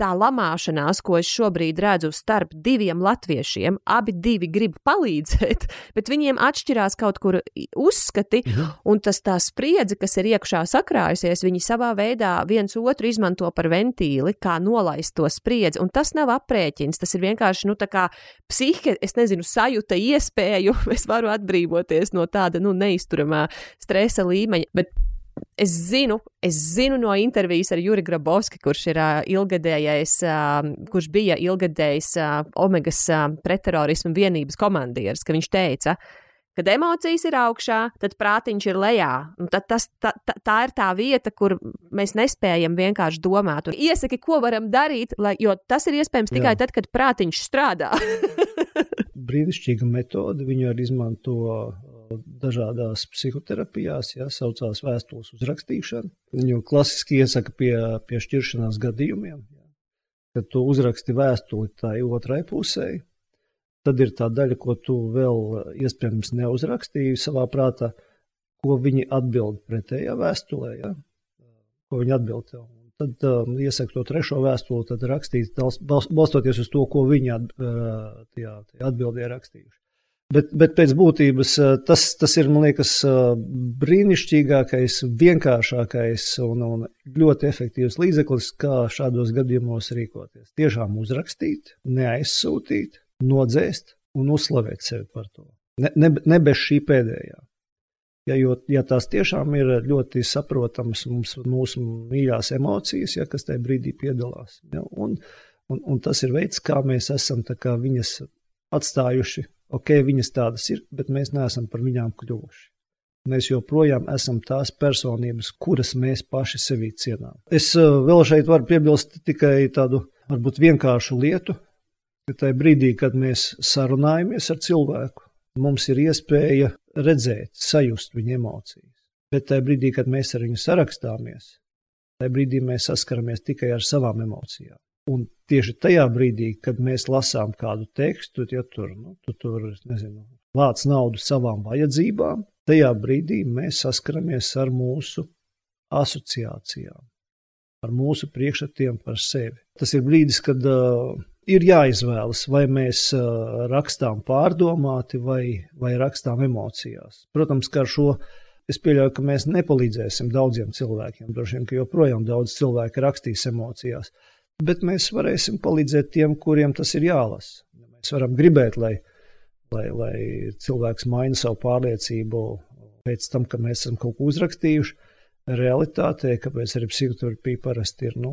tā lamāšanās, ko es šobrīd redzu starp diviem latviešiem, abi divi grib palīdzēt, bet viņiem atšķirās kaut kur uzskati, ja. un tas tā spriedzi, kas ir iekšā sakrājusies, viņi savā veidā viens otru izmanto par ventīli, kā nolaist to spriedzi, un tas nav aprēķins, tas ir vienkārši, nu, tā kā psihe, es nezinu, sajūta iespēju, es varu atbrīvoties no tāda, nu, neizturamā stresa līmeņa, bet Es zinu, es zinu no intervijas ar Juri Grabovski, kurš ir uh, ilgadējais, uh, kurš bija ilgadējis uh, Omegas uh, pretterorismu vienības komandieris, ka viņš teica, Kad emocijas ir augšā, tad prātiņš ir lejā. Tad tas, tā, tā, tā ir tā vieta, kur mēs nespējam vienkārši domāt. Un iesaki, ko varam darīt, lai, jo tas ir iespējams tikai Jā. tad, kad prātiņš strādā. Brīnišķīga metode. Viņu arī izmanto dažādās psihoterapijās, ja saucās vēstules uzrakstīšana. Viņu klasiski iesaka pie, pie šķiršanās gadījumiem. Ja. Kad tu uzraksti vēstuli tai otrai pusē, Tad ir tā daļa, ko tu vēl iespējams neuzrakstīji savā prātā, ko viņi atbild pretējā vēstulē, ja? ko viņi atbild tev. Tad um, iesaku to trešo vēstuli, tad rakstīt, balstoties uz to, ko viņi at, uh, tajā, tajā atbildē rakstījuši. Bet, bet pēc būtības tas, tas ir, liekas, brīnišķīgākais, vienkāršākais un, un ļoti efektīvs līdzeklis, kā šādos gadījumos rīkoties. Tiešām uzrakstīt, neaizsūtīt, nodzēst un uzslavēt sevi par to. Ne, ne, ne bez šī pēdējā. Ja, jo, ja tās tiešām ir ļoti saprotamas mums, mūsu mīļās emocijas, ja, kas tajā brīdī piedalās. Ja, un, un, un tas ir veids, kā mēs esam kā viņas atstājuši. Ok, viņas tādas ir, bet mēs neesam par viņām kļuvuši. Mēs joprojām esam tās personības, kuras mēs paši sevī cienām. Es uh, vēl šeit varu piebilst tikai tādu varbūt vienkāršu lietu, ka tajā brīdī, kad mēs sarunājamies ar cilvēku, mums ir iespēja redzēt, sajust viņa emocijas. Bet tajā brīdī, kad mēs ar viņu sarakstāmies, tajā brīdī mēs saskaramies tikai ar savām emocijām. Un tieši tajā brīdī, kad mēs lasām kādu tekstu, ja tur, nu, tu tur nezinu, vāc naudu savām vajadzībām, tajā brīdī mēs saskaramies ar mūsu asociācijām, ar mūsu priekšstatiem par sevi. Tas ir brīdis, kad uh, ir jāizvēlas, vai mēs uh, rakstām pārdomāti vai, vai rakstām emocijās. Protams, ka ar šo es pieļauju, ka mēs nepalīdzēsim daudziem cilvēkiem. Droši vien, ka joprojām daudz cilvēku rakstīs emocijās, bet mēs varēsim palīdzēt tiem, kuriem tas ir jālasa. Mēs varam gribēt, lai, lai, lai cilvēks maina savu pārliecību pēc tam, kad mēs esam kaut ko uzrakstījuši realitātē, kāpēc arī psihoterapija parasti ir nu,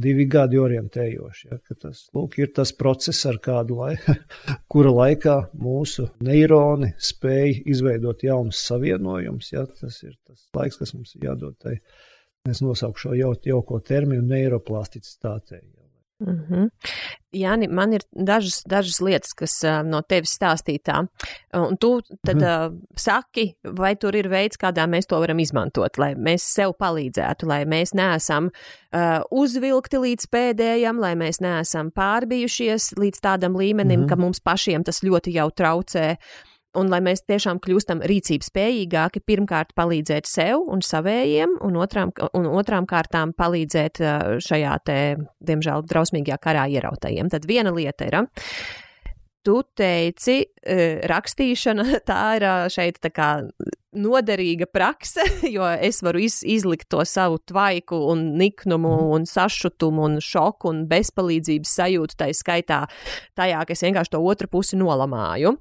divi gadi orientējoši. Ja, tas lūk, ir tas process, ar kādu laiku, kura laikā mūsu neironi spēj izveidot jaunus savienojumus. Ja, tas ir tas laiks, kas mums ir jādod. Tai, es nosaukšu šo jau, jauko terminu neiroplasticitātei. Mm -hmm. Jāni, man ir dažas, dažas lietas, kas uh, no tevis stāstītā. Un tu tad uh, saki, vai tur ir veids, kādā mēs to varam izmantot, lai mēs sev palīdzētu, lai mēs neesam uh, uzvilkti līdz pēdējam, lai mēs neesam pārbijušies līdz tādam līmenim, mm -hmm. ka mums pašiem tas ļoti jau traucē. Uh, un lai mēs tiešām kļūstam rīcības spējīgāki, pirmkārt palīdzēt sev un savējiem, un otrām, un otrām kārtām palīdzēt šajā te, diemžēl, drausmīgajā karā ierautajiem. Tad viena lieta ir. Tu teici, rakstīšana tā ir šeit tā kā noderīga prakse, jo es varu iz, izlikt to savu tvaiku un niknumu mhm. un sašutumu un šoku un bezpalīdzības sajūtu tai skaitā tajā, ka es vienkārši to otru pusi nolamāju.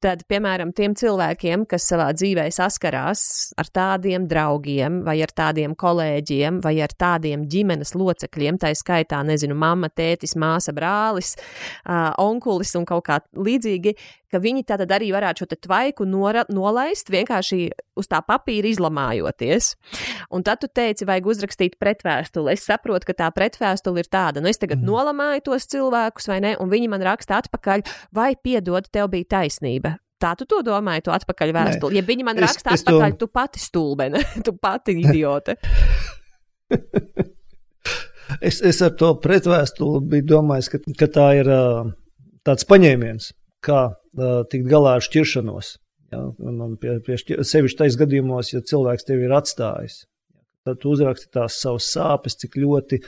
Tad, piemēram, tiem cilvēkiem, kas savā dzīvē saskarās ar tādiem draugiem vai ar tādiem kolēģiem vai ar tādiem ģimenes locekļiem, tai skaitā, nezinu, mamma, tētis, māsa, brālis, uh, onkulis un kaut kā līdzīgi, ka viņi tātad arī varētu šo tvaiku nora, nolaist vienkārši uz tā papīra izlamājoties. Un tad tu teici, vajag uzrakstīt pretvēstuli. Es saprotu, ka tā pretvēstule ir tāda, nu es tagad mm. nolamāju tos cilvēkus, vai ne, un viņi man raksta atpakaļ, vai piedod, tev bija taisnība. Tā tu to domāji, tu atpakaļ vēstuli. Ja viņi man es, raksta es atpakaļ, to... tu pati stulbene, tu pati idiote. es, es ar to pretvēstuli biju domājis, ka, ka tā ir uh, tāds paņēmiens, kā uh, tikt galā ar šķiršanos. Ja, un, un pie, pie šķir, sevišķi tais gadījumos, ja cilvēks tevi ir atstājis, tad tu uzraksti tās savas sāpes, cik ļoti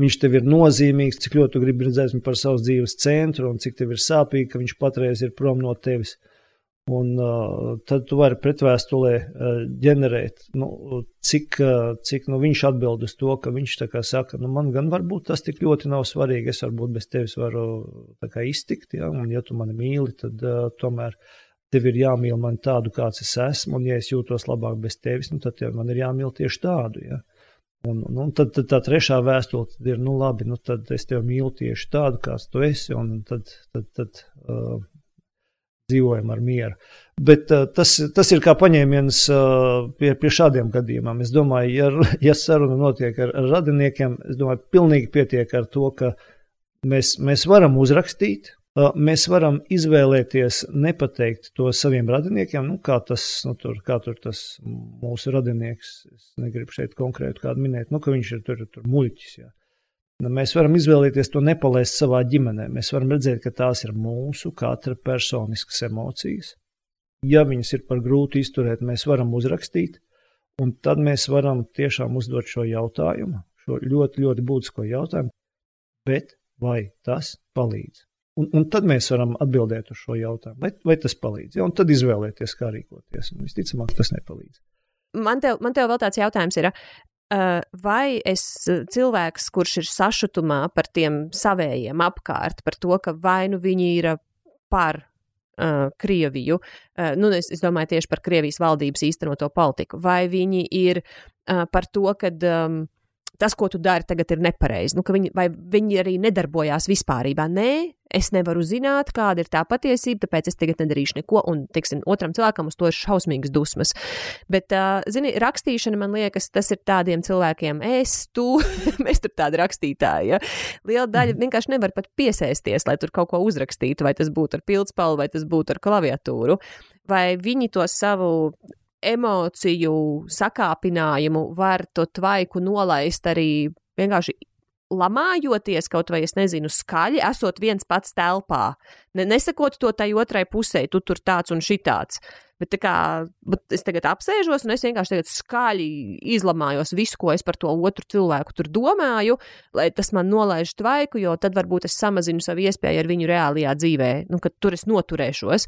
viņš tev ir nozīmīgs, cik ļoti tu gribi redzēt viņu par savas dzīves centru un cik tev ir sāpīgi, ka viņš patreiz ir prom no tevis. Un uh, tad tu vari pretvēstulē uh, ģenerēt, nu, cik, uh, cik nu, viņš atbild uz to, ka viņš saka, nu, man gan varbūt tas tik ļoti nav svarīgi, es varbūt bez tevis varu kā, iztikt, ja? un ja tu mani mīli, tad uh, tomēr tev ir jāmīl man tādu, kāds es esmu, un ja es jūtos labāk bez tevis, nu, tad tev man ir jāmīl tieši tādu. Ja? Un, un, un tad, tad tā trešā vēstule ir, nu labi, nu tad es tevi mīlu tieši tādu, kāds tu esi, un tad, tad, tad uh, dzīvojam ar mieru. Bet uh, tas, tas ir kā paņēmiens uh, pie, pie šādiem gadījumiem. Es domāju, ja, ja saruna notiek ar, ar radiniekiem, es domāju, pilnīgi pietiek ar to, ka mēs, mēs varam uzrakstīt, uh, mēs varam izvēlēties nepateikt to saviem radiniekiem, nu, kā, tas, nu, tur, kā tur tas mūsu radinieks, es negribu šeit konkrēti kādu minēt, nu, ka viņš ir tur, tur muļķis. Jā. Nu, mēs varam izvēlēties to nepalaist savā ģimenē. Mēs varam redzēt, ka tās ir mūsu katra personiskas emocijas. Ja viņas ir par grūti izturēt, mēs varam uzrakstīt, un tad mēs varam tiešām uzdot šo jautājumu, šo ļoti, ļoti būtisko jautājumu, bet vai tas palīdz? Un, un tad mēs varam atbildēt uz šo jautājumu, vai, vai tas palīdz. Ja? Un tad izvēlēties, kā rīkoties. Un visticamāk, tas nepalīdz. Man tev, man tev vēl tāds jautājums ir, vai es cilvēks, kurš ir sašutumā par tiem savējiem apkārt, par to, ka vai nu viņi ir par uh, Krieviju, uh, nu, es, es domāju tieši par Krievijas valdības īstenoto politiku, vai viņi ir uh, par to, ka um, tas, ko tu dari, tagad ir nepareizi. Nu, viņi, vai viņi arī nedarbojās vispārībā? Nē, es nevaru zināt, kāda ir tā patiesība, tāpēc es tagad nedarīšu neko. Un, teiksim, otram cilvēkam uz to ir šausmīgas dusmas. Bet, uh, zini, rakstīšana man liekas, tas ir tādiem cilvēkiem, es, tu, mēs tur tādi rakstītāji. Ja? Liela daļa vienkārši nevar pat piesēsties, lai tur kaut ko uzrakstītu, vai tas būtu ar pildspalvu, vai tas būtu ar klaviatūru. Vai viņi to savu emociju sakāpinājumu var to tvaiku nolaist arī vienkārši lamājoties, kaut vai es nezinu, skaļi, esot viens pats telpā. Ne, nesakot to tai otrai pusē, tu tur tāds un šitāds. Bet, kā, bet es tagad apsēžos un es vienkārši skaļi izlamājos visu, ko es par to otru cilvēku tur domāju, lai tas man nolaiž tvaiku, jo tad varbūt es samazinu savu iespēju ar viņu reālajā dzīvē, nu, kad tur es noturēšos.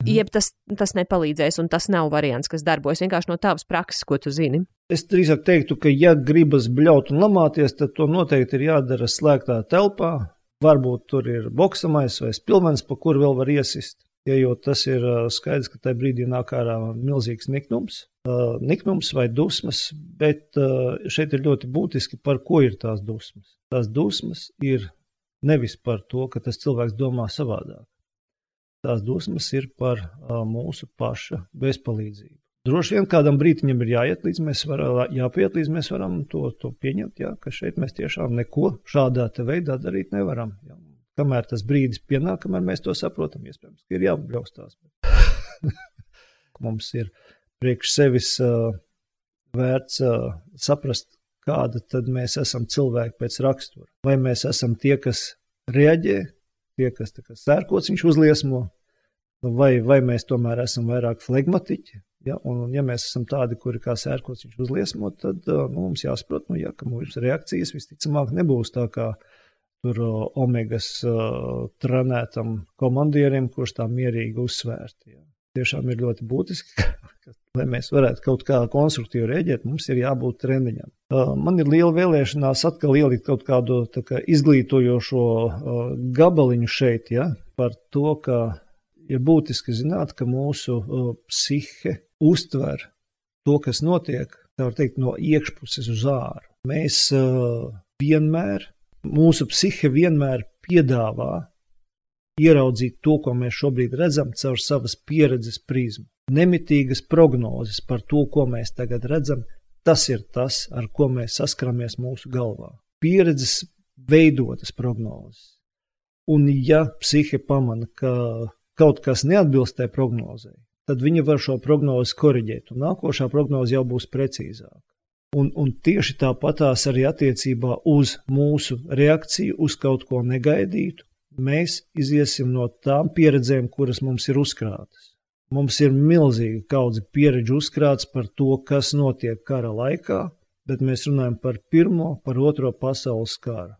Mhm. Jeb tas, tas nepalīdzēs, un tas nav variants, kas darbojas vienkārši no tavas prakses, ko tu zini. Es drīzāk teiktu, ka, ja gribas bļaut un lamāties, tad to noteikti ir jādara slēgtā telpā. Varbūt tur ir boksamais vai spilvens, pa kuru vēl var iesist. Ja jau tas ir skaidrs, ka tajā brīdī nāk ārā milzīgs niknums, niknums vai dusmas, bet šeit ir ļoti būtiski, par ko ir tās dusmas. Tās dusmas ir nevis par to, ka tas cilvēks domā savādāk tās dusmas ir par mūsu paša bezpalīdzību. Droši vien kādam brīdim ir jāiet līdz mēs varam, jāpiet līdz mēs varam to, to pieņemt, jā, ka šeit mēs tiešām neko šādā veidā darīt nevaram. Jā. Kamēr tas brīdis pienāk, kamēr mēs to saprotam, iespējams, ka ir jābļaustās. Mums ir priekš sevis uh, vērts uh, saprast, kāda tad mēs esam cilvēki pēc rakstura. Vai mēs esam tie, kas reaģē, tie, kas sērkots viņš uzliesmo, vai, vai mēs tomēr esam vairāk flegmatiķi. Ja, un, un, ja mēs esam tādi, kuri kā sērkots viņš uzliesmo, tad nu, mums jāsaprot, nu, ja, ka mūsu reakcijas visticamāk nebūs tā kā tur omegas uh, trenētam komandierim, kurš tā mierīgi uzsvērti. Ja. Tiešām ir ļoti būtiski, ka, lai mēs varētu kaut kā konstruktīvi rēģēt, mums ir jābūt treniņam. Man ir liela vēlēšanās atkal ielikt kaut kādu kā, izglītojošo gabaliņu šeit, ja, par to, ka ir būtiski zināt, ka mūsu psihe uztver to, kas notiek, tā var teikt, no iekšpuses uz āru. Mēs vienmēr, mūsu psihe vienmēr piedāvā ieraudzīt to, ko mēs šobrīd redzam, caur savas pieredzes prizmu. Nemitīgas prognozes par to, ko mēs tagad redzam, Tas ir tas, ar ko mēs saskaramies mūsu galvā. Pieredzes veidotas prognozes. Un, ja psihe pamana, ka kaut kas neatbilst tai prognozei, tad viņa var šo prognozi korrigēt, un nākošā prognoze jau būs precīzāka. Un, un tieši tāpatās arī attiecībā uz mūsu reakciju uz kaut ko negaidītu, mēs iziesim no tām pieredzēm, kuras mums ir uzkrātas. Mums ir milzīga kaudze pieredze uzkrāts par to, kas notiek kara laikā, bet mēs runājam par pirmo, par otro pasaules karu.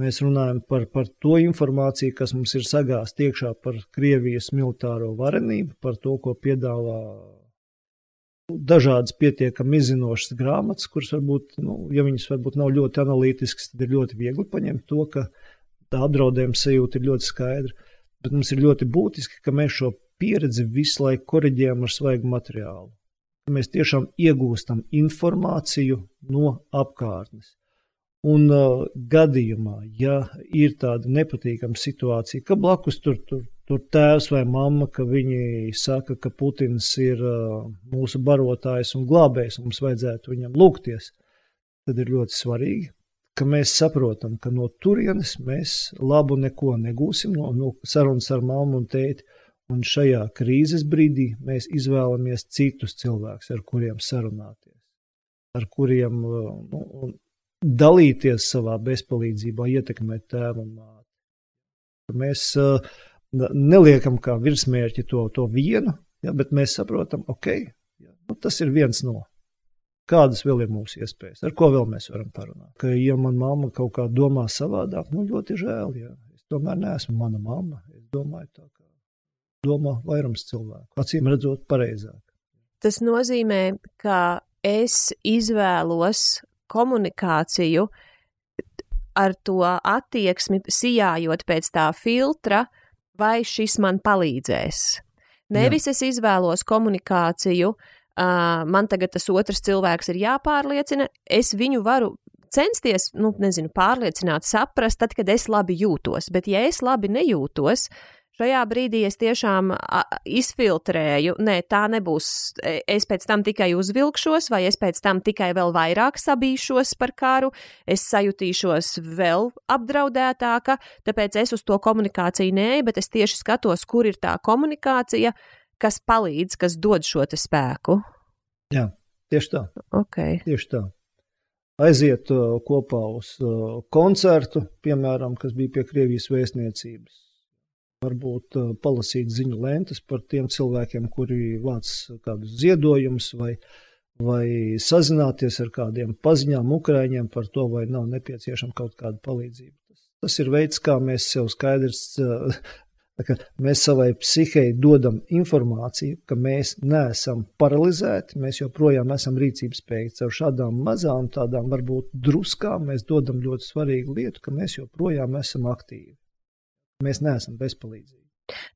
Mēs runājam par, par to informāciju, kas mums ir sagāzta iekšā par Krievijas militāro varenību, par to, ko piedāvā dažādas pietiekami izzinošas grāmatas, kuras varbūt, nu, ja viņas varbūt nav ļoti analītiskas, tad ir ļoti viegli paņemt to, ka tā apdraudējuma sajūta ir ļoti skaidra. Bet mums ir ļoti būtiski, ka mēs šo pieredzi visu laiku korģējam ar svaigu materiālu. Mēs tiešām iegūstam informāciju no apkārtnes. Un uh, gadījumā, ja ir tāda nepatīkama situācija, ka blakus tur, tur, tur tēvs vai mamma, ka viņi saka, ka Putins ir uh, mūsu barotājs un glābējs, un mums vajadzētu viņam lūgties, tad ir ļoti svarīgi, ka mēs saprotam, ka no turienes mēs labu neko negūsim no, no sarunas ar mammu un tēti. Un šajā krīzes brīdī mēs izvēlamies citus cilvēkus, ar kuriem sarunāties, ar kuriem nu, dalīties savā bezpalīdzībā, ietekmēt tēvu un māti. Mēs uh, neliekam kā virsmērķi to, to vienu, ja, bet mēs saprotam, ok, ja, nu, tas ir viens no. Kādas vēl ir mūsu iespējas, ar ko vēl mēs varam parunāt? Ka, ja man mamma kaut kā domā savādāk, nu ļoti žēl, ja es tomēr neesmu mana mamma. Es domāju tā, kā domā vairums cilvēku, acīm redzot pareizāk. Tas nozīmē, ka es izvēlos komunikāciju ar to attieksmi, sijājot pēc tā filtra, vai šis man palīdzēs. Nevis Jā. es izvēlos komunikāciju, uh, uh, man tagad tas otrs cilvēks ir jāpārliecina, es viņu varu censties, nu, nezinu, pārliecināt, saprast, tad, kad es labi jūtos. Bet, ja es labi nejūtos, šajā brīdī es tiešām izfiltrēju, nē, tā nebūs. E, es pēc tam tikai uzvilkšos, vai es pēc tam tikai vēl vairāk sabīšos par karu, es sajutīšos vēl apdraudētāka, tāpēc es uz to komunikāciju nē, bet es tieši skatos, kur ir tā komunikācija, kas palīdz, kas dod šo spēku. Jā, tieši tā. Okay. Tieši tā. Aiziet uh, kopā uz uh, koncertu, piemēram, kas bija pie Krievijas vēstniecības. Varbūt uh, palasīt ziņu lentes par tiem cilvēkiem, kuri vāc kādus ziedojumus, vai, vai sazināties ar kādiem paziņām, ukrāņiem par to, vai nav nepieciešama kaut kāda palīdzība. Tas, ir veids, kā mēs sev skaidrs uh, Mēs savai psihei dodam informāciju, ka mēs neesam paralizēti, mēs joprojām esam rīcības spējīgi. Ar šādām mazām, tādām varbūt druskām, mēs dodam ļoti svarīgu lietu, ka mēs joprojām esam aktīvi. Mēs neesam bezpalīdzīgi.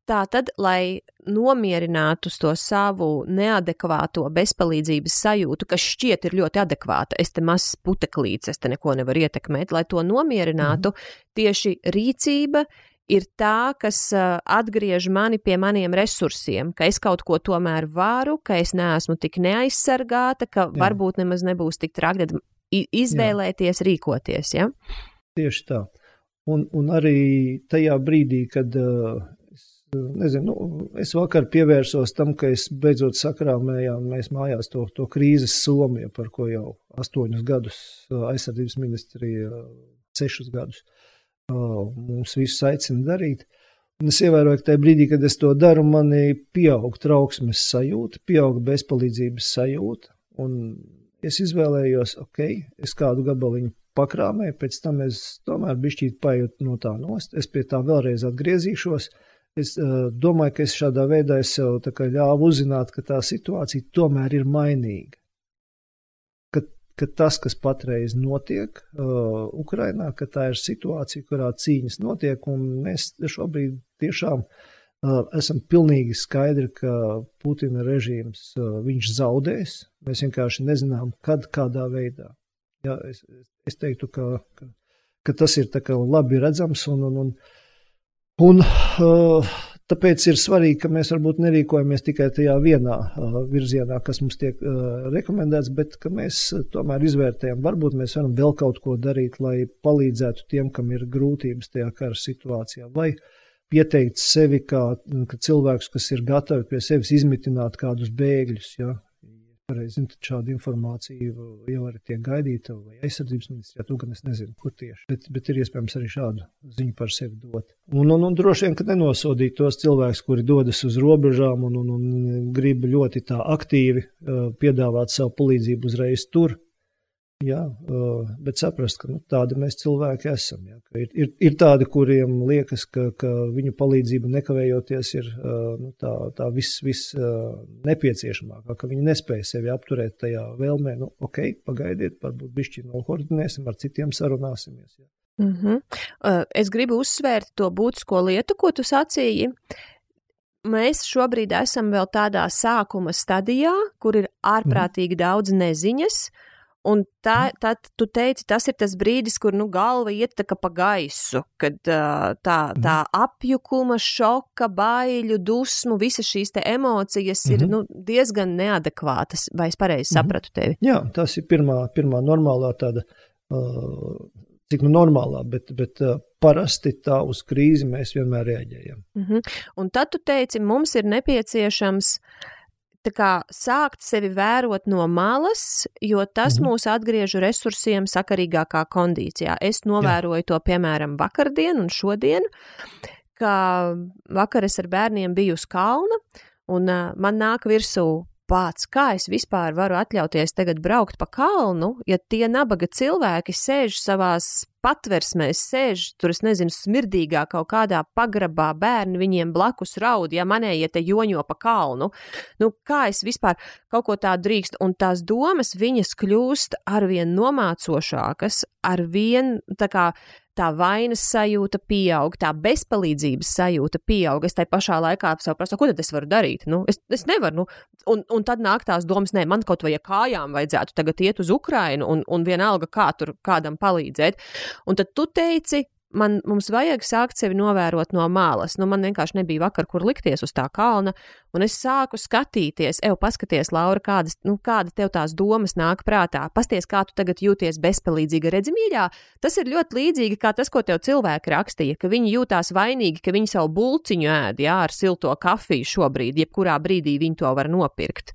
Tā tad, lai nomierinātu to savu neadekvāto bezpalīdzības sajūtu, kas šķiet ir ļoti adekvāta, es te mazs puteklīts, es te neko nevaru ietekmēt, lai to nomierinātu, mm. tieši rīcība ir tā, kas uh, atgriež mani pie maniem resursiem, ka es kaut ko tomēr varu, ka es neesmu tik neaizsargāta, ka Jā. varbūt nemaz nebūs tik traki izvēlēties, Jā. rīkoties. Ja? Tieši tā. Un, un arī tajā brīdī, kad uh, es, nezinu, nu, es vakar pievērsos tam, ka es beidzot sakrāmējām mēs mājās to, to krīzes somiju, par ko jau astoņus gadus aizsardzības ministrija, sešus gadus mums visus aicina darīt. Un es ievēroju, ka tajā brīdī, kad es to daru, manī pieaug trauksmes sajūta, pieaug bezpalīdzības sajūta. Un es izvēlējos, ok, es kādu gabaliņu pakrāmēju, pēc tam es tomēr bišķīt pajūtu no tā nost. Es pie tā vēlreiz atgriezīšos. Es uh, domāju, ka es šādā veidā es sev ļāvu uzzināt, ka tā situācija tomēr ir mainīga ka tas, kas patreiz notiek uh, Ukrainā, ka tā ir situācija, kurā cīņas notiek, un mēs šobrīd tiešām uh, esam pilnīgi skaidri, ka Putina režīms uh, viņš zaudēs. Mēs vienkārši nezinām, kad, kādā veidā. Ja, es, es teiktu, ka, ka, ka tas ir labi redzams un, un, un, un uh, Tāpēc ir svarīgi, ka mēs varbūt nerīkojamies tikai tajā vienā uh, virzienā, kas mums tiek uh, rekomendēts, bet ka mēs uh, tomēr izvērtējam, varbūt mēs varam vēl kaut ko darīt, lai palīdzētu tiem, kam ir grūtības tajā kara situācijā. Vai pieteikt sevi kā cilvēks, kas ir gatavi pie sevis izmitināt kādus bēgļus. Ja? Pareizi, tad šāda informācija jau arī tiek gaidīta, vai aizsardzības ministrijā, to gan es nezinu, kur tieši. Bet, bet ir iespējams arī šādu ziņu par sevi dot. Un, un, un droši vien, ka nenosodīt tos cilvēkus, kuri dodas uz robežām un, un, un grib ļoti tā aktīvi uh, piedāvāt savu palīdzību uzreiz tur, Jā, bet saprast, ka nu, tādi mēs cilvēki esam. Jā, ir, ir, ir tādi, kuriem liekas, ka, ka viņu palīdzība nekavējoties ir nu, tā, tā viss vis, nepieciešamākā, ka viņi nespēja sevi apturēt tajā vēlmē. Nu, ok, pagaidiet, varbūt bišķi nokoordinēsim, ar citiem sarunāsimies. Jā. Mm -hmm. Es gribu uzsvērt to būtisko lietu, ko tu sacīji. Mēs šobrīd esam vēl tādā sākuma stadijā, kur ir ārprātīgi mm. daudz neziņas, uh, Un tā, tā, tu teici, tas ir tas brīdis, kur nu, galva iet tā kā pa gaisu, kad uh, tā, tā apjukuma, šoka, baiļu, dusmu, visas šīs emocijas ir mm -hmm. nu, diezgan neadekvātas. Vai es pareizi mm -hmm. sapratu tevi? Jā, tas ir pirmā, pirmā normālā tāda, uh, cik nu normālā, bet, bet uh, parasti tā uz krīzi mēs vienmēr reaģējam. Mm -hmm. Un tad tu teici, mums ir nepieciešams uh, kā, sākt sevi vērot no malas, jo tas mm mūs atgriež resursiem sakarīgākā kondīcijā. Es novēroju Jā. to piemēram vakardien un šodien, ka vakar es ar bērniem biju uz kalna, un uh, man nāk virsū pats, kā es vispār varu atļauties tagad braukt pa kalnu, ja tie nabaga cilvēki sēž savās patversmēs sēž tur, es nezinu, smirdīgā kaut kādā pagrabā, bērni viņiem blakus raud, ja manējie te joņo pa kalnu. Nu, kā es vispār kaut ko tādu drīkst, un tās domas viņas kļūst arvien nomācošākas, arvien tā kā tā vainas sajūta pieaug, tā bezpalīdzības sajūta pieaug. Es tai pašā laikā sev prasu, ko tad es varu darīt? Nu, es, es nevaru. Nu, un, un tad nāk tās domas, nē, man kaut vai ar kājām vajadzētu tagad iet uz Ukrajinu un, un vienalga, kā tur kādam palīdzēt. Un tad tu teici, man, mums vajag sākt sevi novērot no malas. Nu, man vienkārši nebija vakar, kur likties uz tā kalna, un es sāku skatīties, eju, paskaties, Laura, kādas, nu, kāda tev tās domas nāk prātā. Pasties, kā tu tagad jūties bezpalīdzīga redzamīļā. Tas ir ļoti līdzīgi kā tas, ko tev cilvēki rakstīja, ka viņi jūtās vainīgi, ka viņi savu bulciņu ēd, jā, ar silto kafiju šobrīd, jebkurā brīdī viņi to var nopirkt.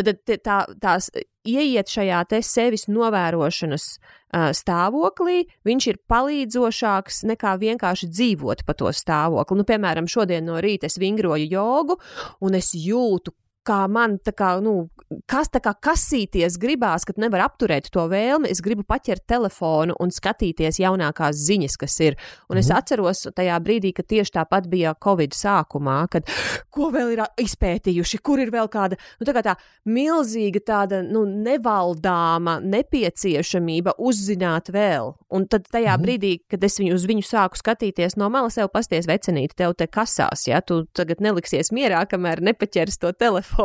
Tad tā, tās ieiet šajā te sevis novērošanas uh, stāvoklī, viņš ir palīdzošāks nekā vienkārši dzīvot pa to stāvokli. Nu, piemēram, šodien no rīta es vingroju jogu, un es jūtu, kā man tā kā, nu, kas tā kā kasīties gribās, kad nevar apturēt to vēlmi. Es gribu paķert telefonu un skatīties jaunākās ziņas, kas ir. Un mm. es mhm. atceros tajā brīdī, kad tieši tāpat bija Covid sākumā, kad ko vēl ir izpētījuši, kur ir vēl kāda, nu, tā kā tā milzīga tāda, nu, nevaldāma nepieciešamība uzzināt vēl. Un tad tajā mm. brīdī, kad es viņu uz viņu sāku skatīties no malas, sev pasties vecenīt, tev te kasās, ja tu tagad neliksies mierā, kamēr nepaķers to telefonu,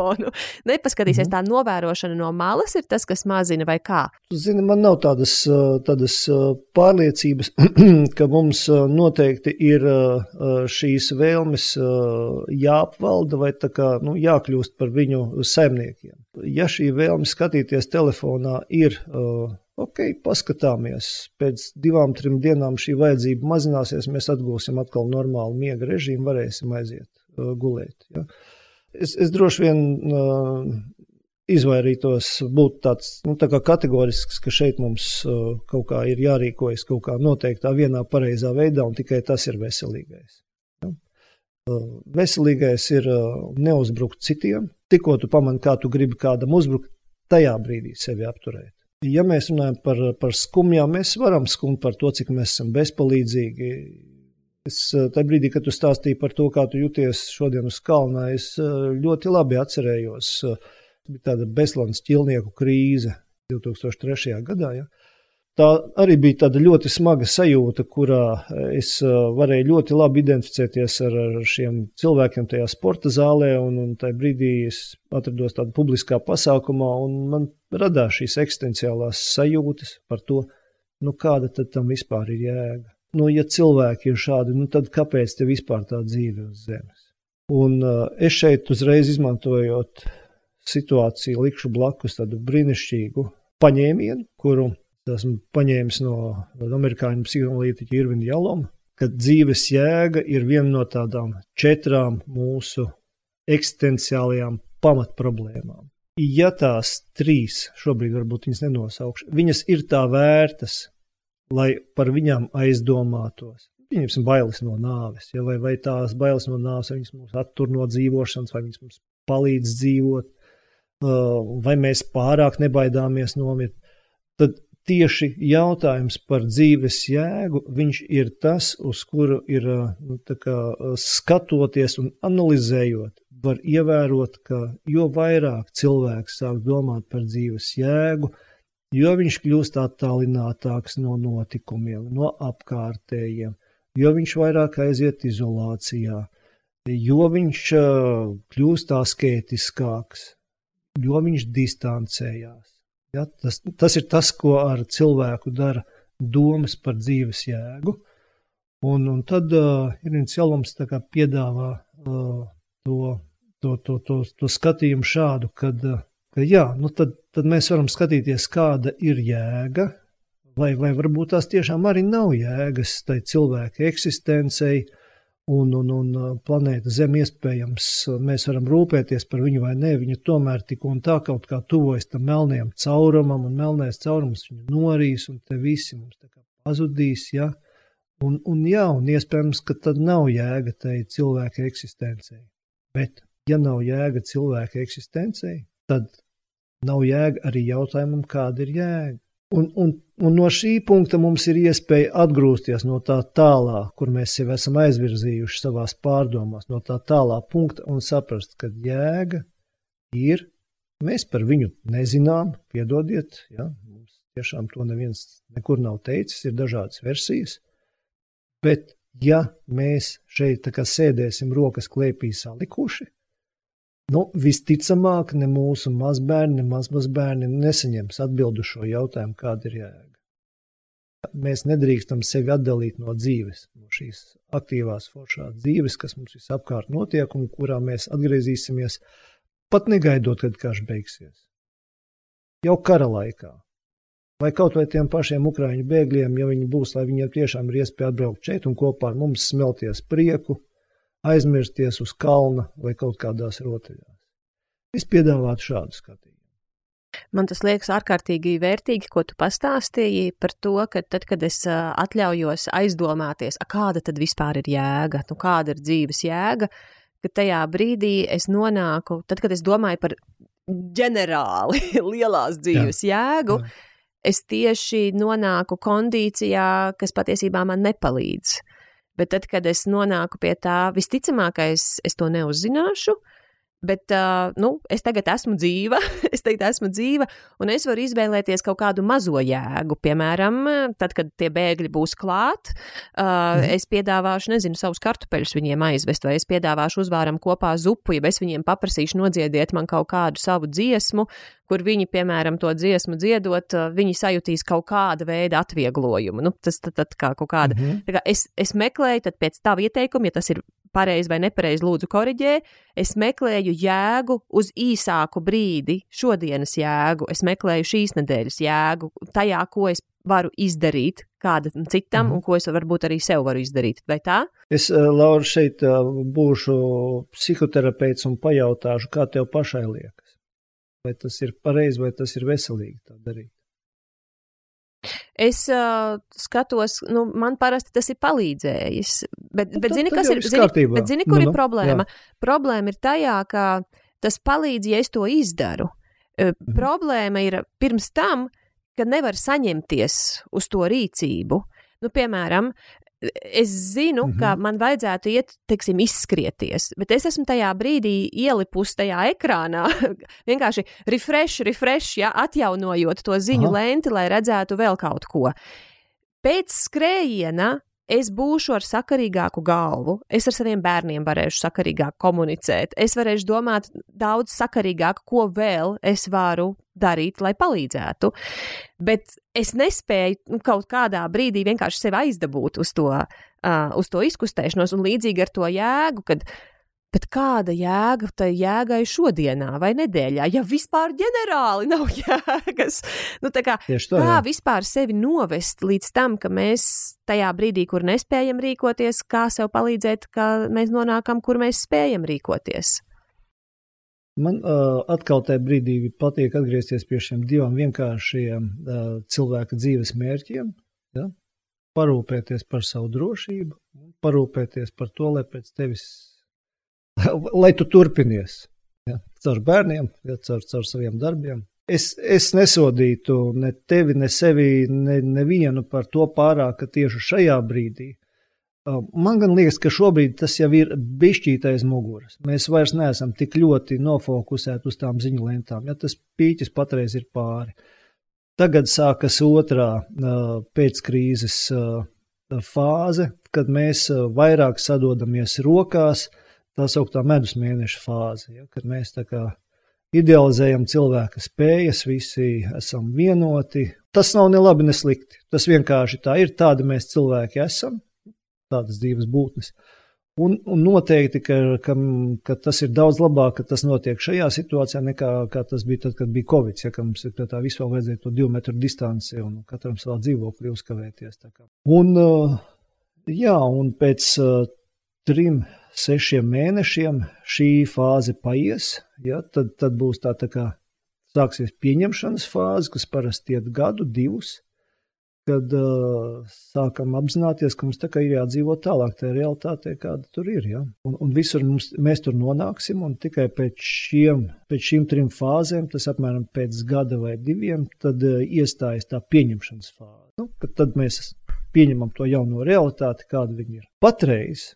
nepaskatīsies mm. tā novērošana no malas ir tas, kas mazina vai kā. Zini, man nav tādas, tādas pārliecības, ka mums noteikti ir šīs vēlmes jāapvalda vai kā, nu, jākļūst par viņu saimniekiem. Ja šī vēlme skatīties telefonā ir ok, paskatāmies. Pēc divām, trim dienām šī vajadzība mazināsies, mēs atgūsim atkal normālu miega režīmu, varēsim aiziet uh, gulēt. Ja? Es, es droši vien uh, izvairītos būt tāds nu, tā kategorisks, ka šeit mums uh, kaut kā ir jārīkojas kaut kā noteiktā vienā pareizā veidā, un tikai tas ir veselīgais. Ja? Uh, veselīgais ir uh, neuzbrukt citiem. Tikko tu pamani, kā tu gribi kādam uzbrukt, tajā brīdī sevi apturēt. Ja mēs runājam par, par skumjām, mēs varam skumt par to, cik mēs esam bezpalīdzīgi. Es eh, tajā brīdī, kad tu stāstīji par to, kā tu jūties šodien uz kalna, es eh, ļoti labi atcerējos. Eh, bija tāda bezslāņa ķilnieku krīze 2003. gadā. Ja? Tā arī bija tāda ļoti smaga sajūta, kurā es varēju ļoti labi identificēties ar, ar šiem cilvēkiem tajā sporta zālē. Un, un tajā brīdī es atrados tādā publiskā pasākumā, un man radās šīs eksistenciālās sajūtas par to, nu, kāda tam vispār ir jēga. Nu, ja cilvēki ir šādi, nu, tad kāpēc te vispār tā dzīve uz zemes? Un uh, es šeit uzreiz izmantojot situāciju, likšu blakus tādu brīnišķīgu paņēmienu, kuru esmu paņēmis no amerikāņu psihoanalītiķa Irvina Jaloma, ka dzīves jēga ir viena no tādām četrām mūsu eksistenciālajām pamatproblēmām. Ja tās trīs, šobrīd varbūt viņas nenosaukšu, viņas ir tā vērtas, lai par viņām aizdomātos. Pieņemsim bailes no nāves, ja, vai, vai tās bailes no nāves, vai viņas mūs attur no dzīvošanas, vai viņas mums palīdz dzīvot, vai mēs pārāk nebaidāmies nomirt. Tad tieši jautājums par dzīves jēgu, viņš ir tas, uz kuru ir nu, kā, skatoties un analizējot, var ievērot, ka jo vairāk cilvēks sāk domāt par dzīves jēgu, jo viņš kļūst attālinātāks no notikumiem, no apkārtējiem, jo viņš vairāk aiziet izolācijā, jo viņš kļūst asketiskāks, jo viņš distancējās Ja? Tas, tas ir tas, ko ar cilvēku dara domas par dzīves jēgu. Un, un tad uh, Irīns Jelums piedāvā uh, to, to, to, to, to skatījumu šādu, kad, uh, ka jā, nu tad, tad mēs varam skatīties, kāda ir jēga, vai, vai varbūt tās tiešām arī nav jēgas tai cilvēka eksistencei, un, un, un uh, planēta Zeme iespējams uh, mēs varam rūpēties par viņu vai nē, viņa tomēr tik un tā kaut kā tuvojas tam melnajam caurumam, un melnais caurums viņu norīs, un te visi mums tā kā pazudīs, ja? Un, un jā, un iespējams, ka tad nav jēga tai cilvēka eksistencei. Bet, ja nav jēga cilvēka eksistencei, tad nav jēga arī jautājumam, kāda ir jēga. Un, un, un no šī punkta mums ir iespēja atgriezties no tā tālā, kur mēs sev esam aizvirzījuši savā pārdomās, no tā tālā punkta un saprast, ka jēga ir. Mēs par viņu nezinām, piedodiet, ja, mums tiešām to neviens nekur nav teicis, ir dažādas versijas. Bet, ja mēs šeit sēdēsim rokas klēpī salikuši, Nu, visticamāk, ne mūsu mazbērni, ne mazmazbērni nesaņems atbildu šo jautājumu, kāda ir jēga. Mēs nedrīkstam sevi atdalīt no dzīves, no šīs aktīvās, foršās dzīves, kas mums visapkārt notiek un kurā mēs atgriezīsimies, pat negaidot, kad karš beigsies. Jau kara laikā. Vai kaut vai tiem pašiem ukrāņu bēgļiem, ja viņi būs, lai viņiem tiešām ir iespēja atbraukt šeit un kopā ar mums smelties prieku, aizmirsties uz kalna vai kaut kādās rotaļās. Es piedāvātu šādu skatījumu. Man tas liekas ārkārtīgi vērtīgi, ko tu pastāstīji par to, ka tad, kad es atļaujos aizdomāties, kāda tad vispār ir jēga, nu, kāda ir dzīves jēga, ka tajā brīdī es nonāku, tad, kad es domāju par ģenerāli lielās dzīves Jā. jēgu, Jā. es tieši nonāku kondīcijā, kas patiesībā man nepalīdz. Bet tad, kad es nonāku pie tā, visticamākais, es to neuzzināšu. Bet, uh, nu, es tagad esmu dzīva, es tagad esmu dzīva, un es varu izvēlēties kaut kādu mazo jēgu. Piemēram, tad, kad tie bēgļi būs klāt, uh, es piedāvāšu, nezinu, savus kartupeļus viņiem aizvest, vai es piedāvāšu uzvāram kopā zupu, ja es viņiem paprasīšu nodziediet man kaut kādu savu dziesmu, kur viņi, piemēram, to dziesmu dziedot, viņi sajutīs kaut kāda veida atvieglojumu. Nu, tas tad, tad kā kaut kāda. Mm -hmm. kā es, es meklēju pēc tā ieteikuma, ja tas ir pareizi vai nepareizi, lūdzu, korģē. Es meklēju jēgu uz īsāku brīdi, šodienas jēgu, es meklēju šīs nedēļas jēgu, tajā, ko es varu izdarīt kādam citam, mm -hmm. un ko es varbūt arī sev varu izdarīt. Vai tā? Es, eh, Laura, šeit eh, būšu psihoterapeits un pajautāšu, kā tev pašai liekas. Vai tas ir pareizi, vai tas ir veselīgi tā darīt? Es uh, skatos, nu, man parasti tas ir palīdzējis. Bet, nu, bet, zini, kas ir, zini, bet zini, kur nu, ir nu, problēma? Jā. Problēma ir tajā, ka tas palīdz, ja es to izdaru. Mhm. Problēma ir pirms tam, kad nevar saņemties uz to rīcību. Nu, piemēram, es zinu, mm -hmm. ka man vajadzētu iet, teiksim, izskrieties, bet es esmu tajā brīdī ielipusi tajā ekrānā, vienkārši refresh, refresh, ja, atjaunojot to ziņu Aha. lenti, lai redzētu vēl kaut ko. Pēc skrējiena es būšu ar sakarīgāku galvu, es ar saviem bērniem varēšu sakarīgāk komunicēt, es varēšu domāt daudz sakarīgāk, ko vēl es varu darīt, lai palīdzētu. Bet es nespēju nu, kaut kādā brīdī vienkārši sevi aizdabūt uz to, uh, uz to izkustēšanos, un līdzīgi ar to jēgu, kad Bet kāda jēga tai jēgai šodienā vai nedēļā, ja vispār ģenerāli nav jēgas? Nu, kā, to, kā jā. vispār sevi novest līdz tam, ka mēs tajā brīdī, kur nespējam rīkoties, kā sev palīdzēt, ka mēs nonākam, kur mēs spējam rīkoties? Man uh, atkal tajā brīdī patīk atgriezties pie šiem diviem vienkāršiem uh, cilvēka dzīves mērķiem. Ja? Parūpēties par savu drošību, parūpēties par to, lai pēc tevis lai tu turpinies. Ja, caur bērniem, ja, caur, caur saviem darbiem. Es, es nesodītu ne tevi, ne sevi, ne, nevienu par to pārāk, ka tieši šajā brīdī. Man gan liekas, ka šobrīd tas jau ir bišķītais muguras. Mēs vairs neesam tik ļoti nofokusēti uz tām ziņu lentām, ja tas pīķis patreiz ir pāri. Tagad sākas otrā pēckrīzes fāze, kad mēs vairāk sadodamies rokās, tā sauktā medus mēneša fāze, ja, kad mēs tā kā idealizējam cilvēka spējas, visi esam vienoti. Tas nav ne labi, ne slikti. Tas vienkārši tā ir. Tādi mēs cilvēki esam, tādas dzīves būtnes. Un, un noteikti, ka, ka, ka tas ir daudz labāk, ka tas notiek šajā situācijā, nekā tas bija tad, kad bija Covid. Ja, mums ir tā vispār vajadzēja to divu metru distanci un katram savā dzīvoklī uzkavēties. Un, jā, un pēc trim sešiem mēnešiem šī fāze paies, ja, tad, tad būs tā, tā kā sāksies pieņemšanas fāze, kas parasti iet gadu, divus, kad uh, sākam apzināties, ka mums tā kā ir jādzīvo tālāk tajā realitātē, kāda tur ir. Ja? Un, un visur mums, mēs tur nonāksim, un tikai pēc, šiem, pēc šīm trim fāzēm, tas apmēram pēc gada vai diviem, tad uh, iestājas tā pieņemšanas fāze. Nu, tad mēs pieņemam to jauno realitāti, kāda viņa ir. Patreiz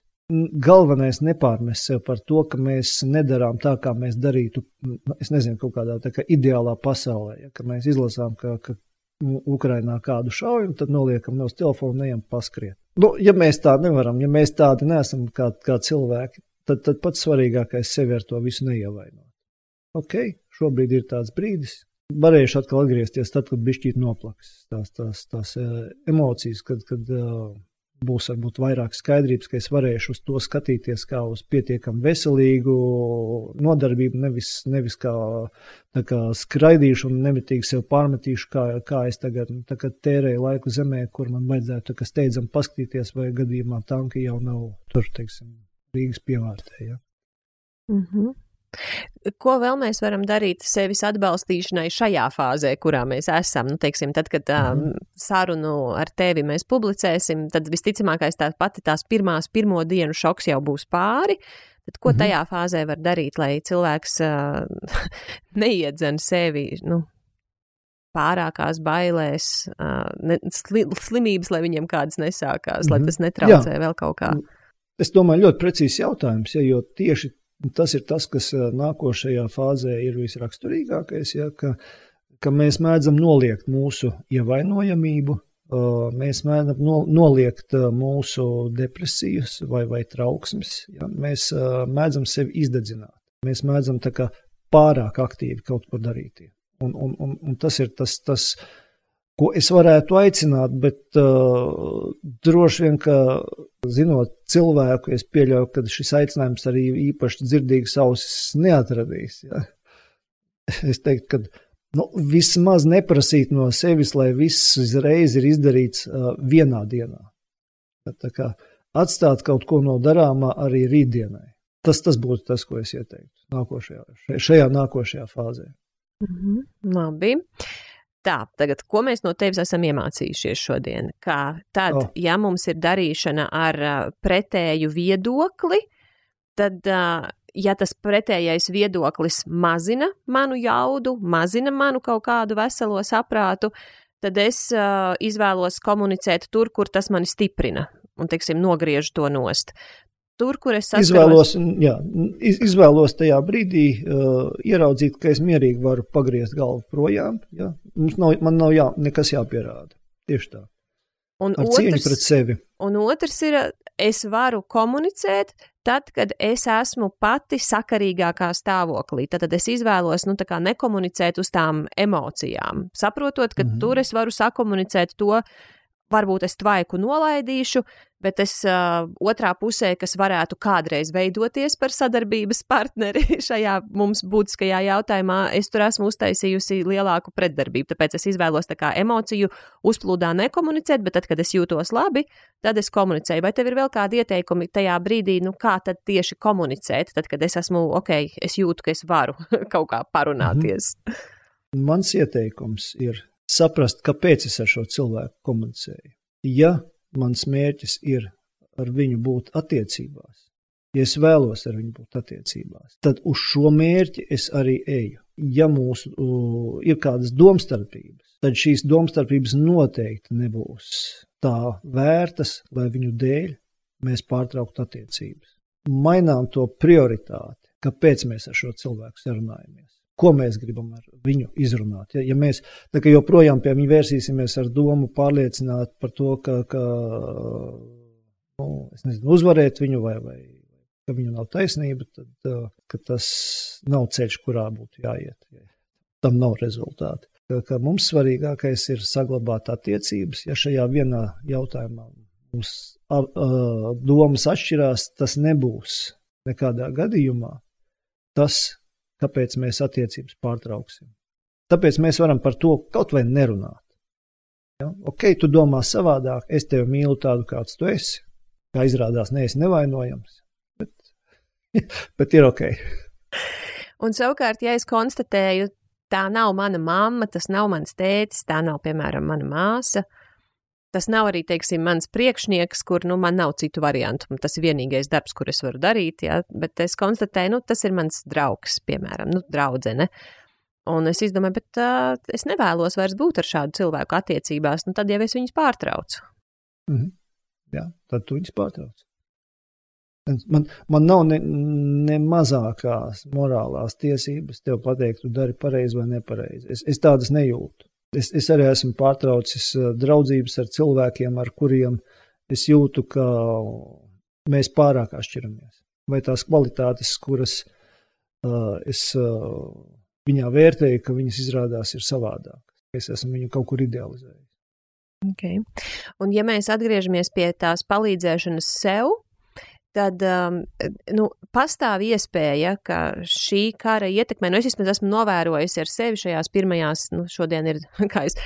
galvenais nepārmest sev par to, ka mēs nedarām tā, kā mēs darītu, es nezinu, kaut kādā kā ideālā pasaulē. Ja, ka mēs izlasām, ka, ka Ukrainā kādu šaujumu, tad noliekam no telefona un ejam paskriet. Nu, ja mēs tā nevaram, ja mēs tādi neesam kā, kā cilvēki, tad, tad pats svarīgākais sevi ar to visu neievainot. Ok, šobrīd ir tāds brīdis. Varēšu atkal atgriezties tad, kad bišķīt noplaks tās, tās, tās emocijas, kad, kad uh, būs varbūt vairāk skaidrības, ka es varēšu uz to skatīties kā uz pietiekami veselīgu nodarbību, nevis, nevis kā, kā skraidīšu un nemitīgi sev pārmetīšu, kā, kā es tagad nu, tērēju laiku zemē, kur man vajadzētu steidzam paskatīties, vai gadījumā tanki jau nav tur, teiksim, Rīgas pievārtē. Ja? Mm -hmm. Ko vēl mēs varam darīt sevis atbalstīšanai šajā fāzē, kurā mēs esam? Nu, teiksim, tad, kad um, sarunu ar tevi mēs publicēsim, tad visticamākais tā pati tās pirmās pirmo dienu šoks jau būs pāri. Tad ko mhm. tajā fāzē var darīt, lai cilvēks uh, neiedzen sevi, nu, pārākās bailēs, uh, ne, sli, slimības, lai viņiem kādas nesākās, mm -hmm. lai mhm. tas netraucē Jā. vēl kaut kā? Es domāju, ļoti precīzs jautājums, ja, jo tieši Tas ir tas, kas nākošajā fāzē ir visraksturīgākais, ja, ka, ka mēs mēdzam noliegt mūsu ievainojamību, mēs mēdzam no, noliegt mūsu depresijas vai, vai trauksmes, ja, mēs mēdzam sevi izdedzināt, mēs mēdzam pārāk aktīvi kaut ko darīt. Un, un, un, un tas ir tas, tas ko es varētu aicināt, bet uh, droši vien, ka zinot cilvēku, es pieļauju, ka šis aicinājums arī īpaši dzirdīgas ausis neatradīs. Ja? Es teiktu, ka nu, vismaz neprasīt no sevis, lai viss uzreiz ir izdarīts uh, vienā dienā. Tā kā atstāt kaut ko no darāmā arī rītdienai. Tas, tas būtu tas, ko es ieteiktu nākošajā, šajā nākošajā fāzē. Mm -hmm, labi. Tā, tagad, ko mēs no tevis esam iemācījušies šodien? Kā tad, oh. ja mums ir darīšana ar uh, pretēju viedokli, tad, uh, ja tas pretējais viedoklis mazina manu jaudu, mazina manu kaut kādu veselo saprātu, tad es uh, izvēlos komunicēt tur, kur tas mani stiprina un, teiksim, nogriež to nost tur, kur es saskaros. Izvēlos, jā, izvēlos tajā brīdī uh, ieraudzīt, ka es mierīgi varu pagriezt galvu projām. Ja? Mums nav, man nav jā, nekas jāpierāda. Tieši tā. Un Ar otrs, pret sevi. Un otrs ir, es varu komunicēt tad, kad es esmu pati sakarīgākā stāvoklī. Tad, tad es izvēlos nu, nekomunicēt uz tām emocijām, saprotot, ka mm -hmm. tur es varu sakomunicēt to, varbūt es tvaiku nolaidīšu, bet es uh, otrā pusē, kas varētu kādreiz veidoties par sadarbības partneri šajā mums būtiskajā jautājumā, es tur esmu uztaisījusi lielāku pretdarbību. Tāpēc es izvēlos tā kā emociju uzplūdā nekomunicēt, bet tad, kad es jūtos labi, tad es komunicēju. Vai tev ir vēl kādi ieteikumi tajā brīdī, nu kā tad tieši komunicēt, tad, kad es esmu, ok, es jūtu, ka es varu kaut kā parunāties? Mhm. Mans ieteikums ir saprast, kāpēc es ar šo cilvēku komunicēju. Ja mans mērķis ir ar viņu būt attiecībās, ja es vēlos ar viņu būt attiecībās, tad uz šo mērķi es arī eju. Ja mūsu uh, ir kādas domstarpības, tad šīs domstarpības noteikti nebūs tā vērtas, lai viņu dēļ mēs pārtrauktu attiecības. Mainām to prioritāti, kāpēc mēs ar šo cilvēku sarunājamies ko mēs gribam ar viņu izrunāt. Ja, ja mēs joprojām pie viņa vērsīsimies ar domu pārliecināt par to, ka, ka nu, nezinu, uzvarēt viņu vai, vai ka viņam nav taisnība, tad tas nav ceļš, kurā būtu jāiet. Tam nav rezultāti. Ka mums svarīgākais ir saglabāt attiecības. Ja šajā vienā jautājumā mums domas atšķirās, tas nebūs nekādā gadījumā tas, kāpēc mēs attiecības pārtrauksim. Tāpēc mēs varam par to kaut vai nerunāt. Ja? Ok, tu domā savādāk, es tevi mīlu tādu, kāds tu esi. Kā izrādās, neesi nevainojams, bet, bet ir ok. Un savukārt, ja es konstatēju, tā nav mana mamma, tas nav mans tētis, tā nav, piemēram, mana māsa, tas nav arī, teiksim, mans priekšnieks, kur, nu, man nav citu variantu. Tas ir vienīgais darbs, kur es varu darīt, jā, bet es konstatēju, nu, tas ir mans draugs, piemēram, nu, draudzene. Un es izdomāju, bet uh, es nevēlos vairs būt ar šādu cilvēku attiecībās, nu tad jau es viņus pārtraucu. Mm -hmm. Jā, tad tu viņus pārtrauc. Man, man nav ne, ne mazākās morālās tiesības tev pateikt, tu dari pareizi vai nepareizi. Es, es tādas nejūtu. Es, es arī esmu pārtraucis draudzības ar cilvēkiem, ar kuriem es jūtu, ka mēs pārāk atšķiramies. Vai tās kvalitātes, kuras uh, es. Uh, viņā vērtēju, ka viņas izrādās ir savādākas. Es esmu viņu kaut kur idealizējis. Okay. Un, ja mēs atgriežamies pie tās palīdzēšanas sev, tad um, nu, pastāv iespēja, ka šī kara ietekmē, nu, es vismaz esmu novērojusi ar sevi šajās pirmajās, nu, šodien ir, kā es,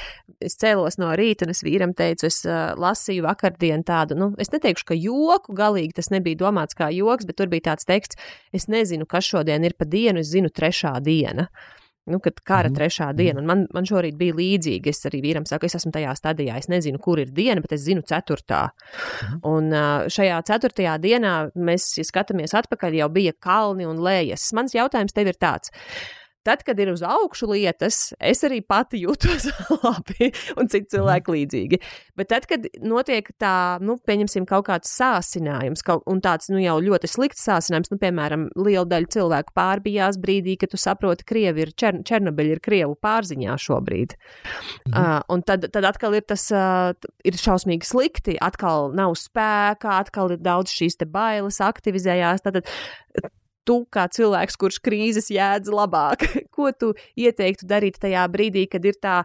es cēlos no rīta, un es vīram teicu, es uh, lasīju vakardien tādu, nu, es neteikšu, ka joku, galīgi tas nebija domāts kā joks, bet tur bija tāds teksts, es nezinu, kas šodien ir pa dienu, es zinu trešā diena. Uh, nu, kad kara mm. trešā diena, un man, man šorīt bija līdzīgi. Es arī vīram saku, es esmu tajā stadijā, es nezinu, kur ir diena, bet es zinu ceturtā. Mm. Un šajā ceturtajā dienā mēs, ja skatāmies atpakaļ, jau bija kalni un lējas. Mans jautājums tev ir tāds. Tad, kad ir uz augšu lietas, es arī pati jūtos labi un citi cilvēki līdzīgi. Bet tad, kad notiek tā, nu, pieņemsim, kaut kāds sācinājums, kaut, un tāds, nu, jau ļoti slikts sācinājums, nu, piemēram, liela daļa cilvēku pārbijās brīdī, kad tu saproti, Krievi ir, Čer Černobiļa ir Krievu pārziņā šobrīd. Mhm. Uh, un tad, tad atkal ir tas, uh, ir šausmīgi slikti, atkal nav spēka, atkal ir daudz šīs bailes aktivizējās. Tad, tu kā cilvēks, kurš krīzes jēdz labāk, ko tu ieteiktu darīt tajā brīdī, kad ir tā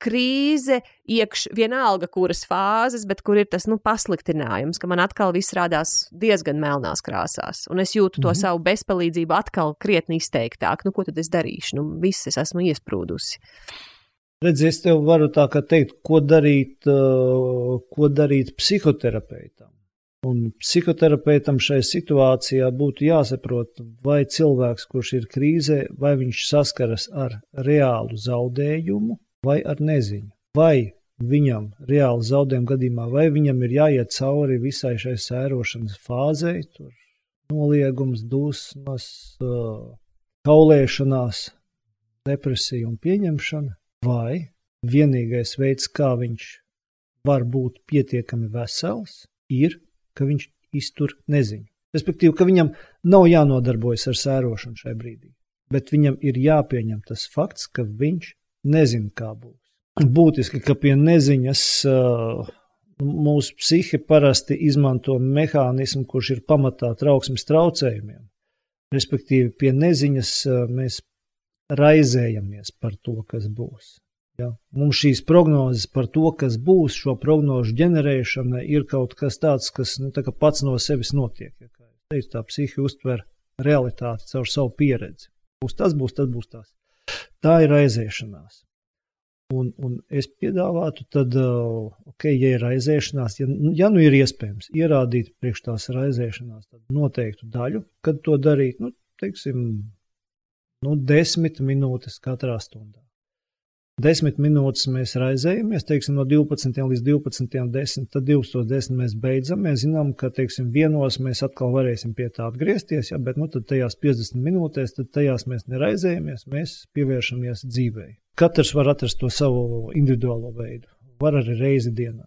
krīze, iekš, vienalga kuras fāzes, bet kur ir tas nu, pasliktinājums, ka man atkal viss rādās diezgan melnās krāsās, un es jūtu to mm -hmm. savu bezpalīdzību atkal krietni izteiktāk. Nu, ko tad es darīšu? Nu, viss es esmu iesprūdusi. Redzi, es tev varu tā kā teikt, ko darīt, ko darīt psihoterapeitam. Un psihoterapeitam šai situācijā būtu jāsaprot, vai cilvēks, kurš ir krīzē, vai viņš saskaras ar reālu zaudējumu vai ar neziņu. Vai viņam reāli zaudējuma gadījumā, vai viņam ir jāiet cauri visai šai sērošanas fāzei, tur noliegums, dusmas, kaulēšanās, depresija un pieņemšana, vai vienīgais veids, kā viņš var būt pietiekami vesels, ir ka viņš iztur neziņu. Respektīvi, ka viņam nav jānodarbojas ar sērošanu šai brīdī, bet viņam ir jāpieņem tas fakts, ka viņš nezina, kā būs. Būtiski, ka pie neziņas uh, mūsu psihe parasti izmanto mehānismu, kurš ir pamatā trauksmes traucējumiem. Respektīvi, pie neziņas uh, mēs raizējamies par to, kas būs. Ja? Mums šīs prognozes par to, kas būs, šo prognožu ģenerēšana, ir kaut kas tāds, kas nu, tā pats no sevis notiek. Ja? Teicu, tā psihi uztver realitāti caur savu pieredzi. Būs tas, būs tas, būs tas. Tā ir aiziešanās. Un, un es piedāvātu, tad, ok, ja ir aiziešanās, ja, ja nu ir iespējams ierādīt priekš tās raizēšanās noteiktu daļu, kad to darīt, nu, teiksim, nu, desmit minūtes katrā stundā. Desmit minūtes mēs raizējamies, teiksim, no 12 līdz 12.10. Tad 12.10 mēs beidzam. Mēs zinām, ka, teiksim, vienos mēs atkal varēsim pie tā atgriezties, ja, bet, nu, tajās 50 minūtēs, tad tajās mēs neraizējamies, mēs pievēršamies dzīvei. Katrs var atrast to savu individuālo veidu. Var arī reizi dienā.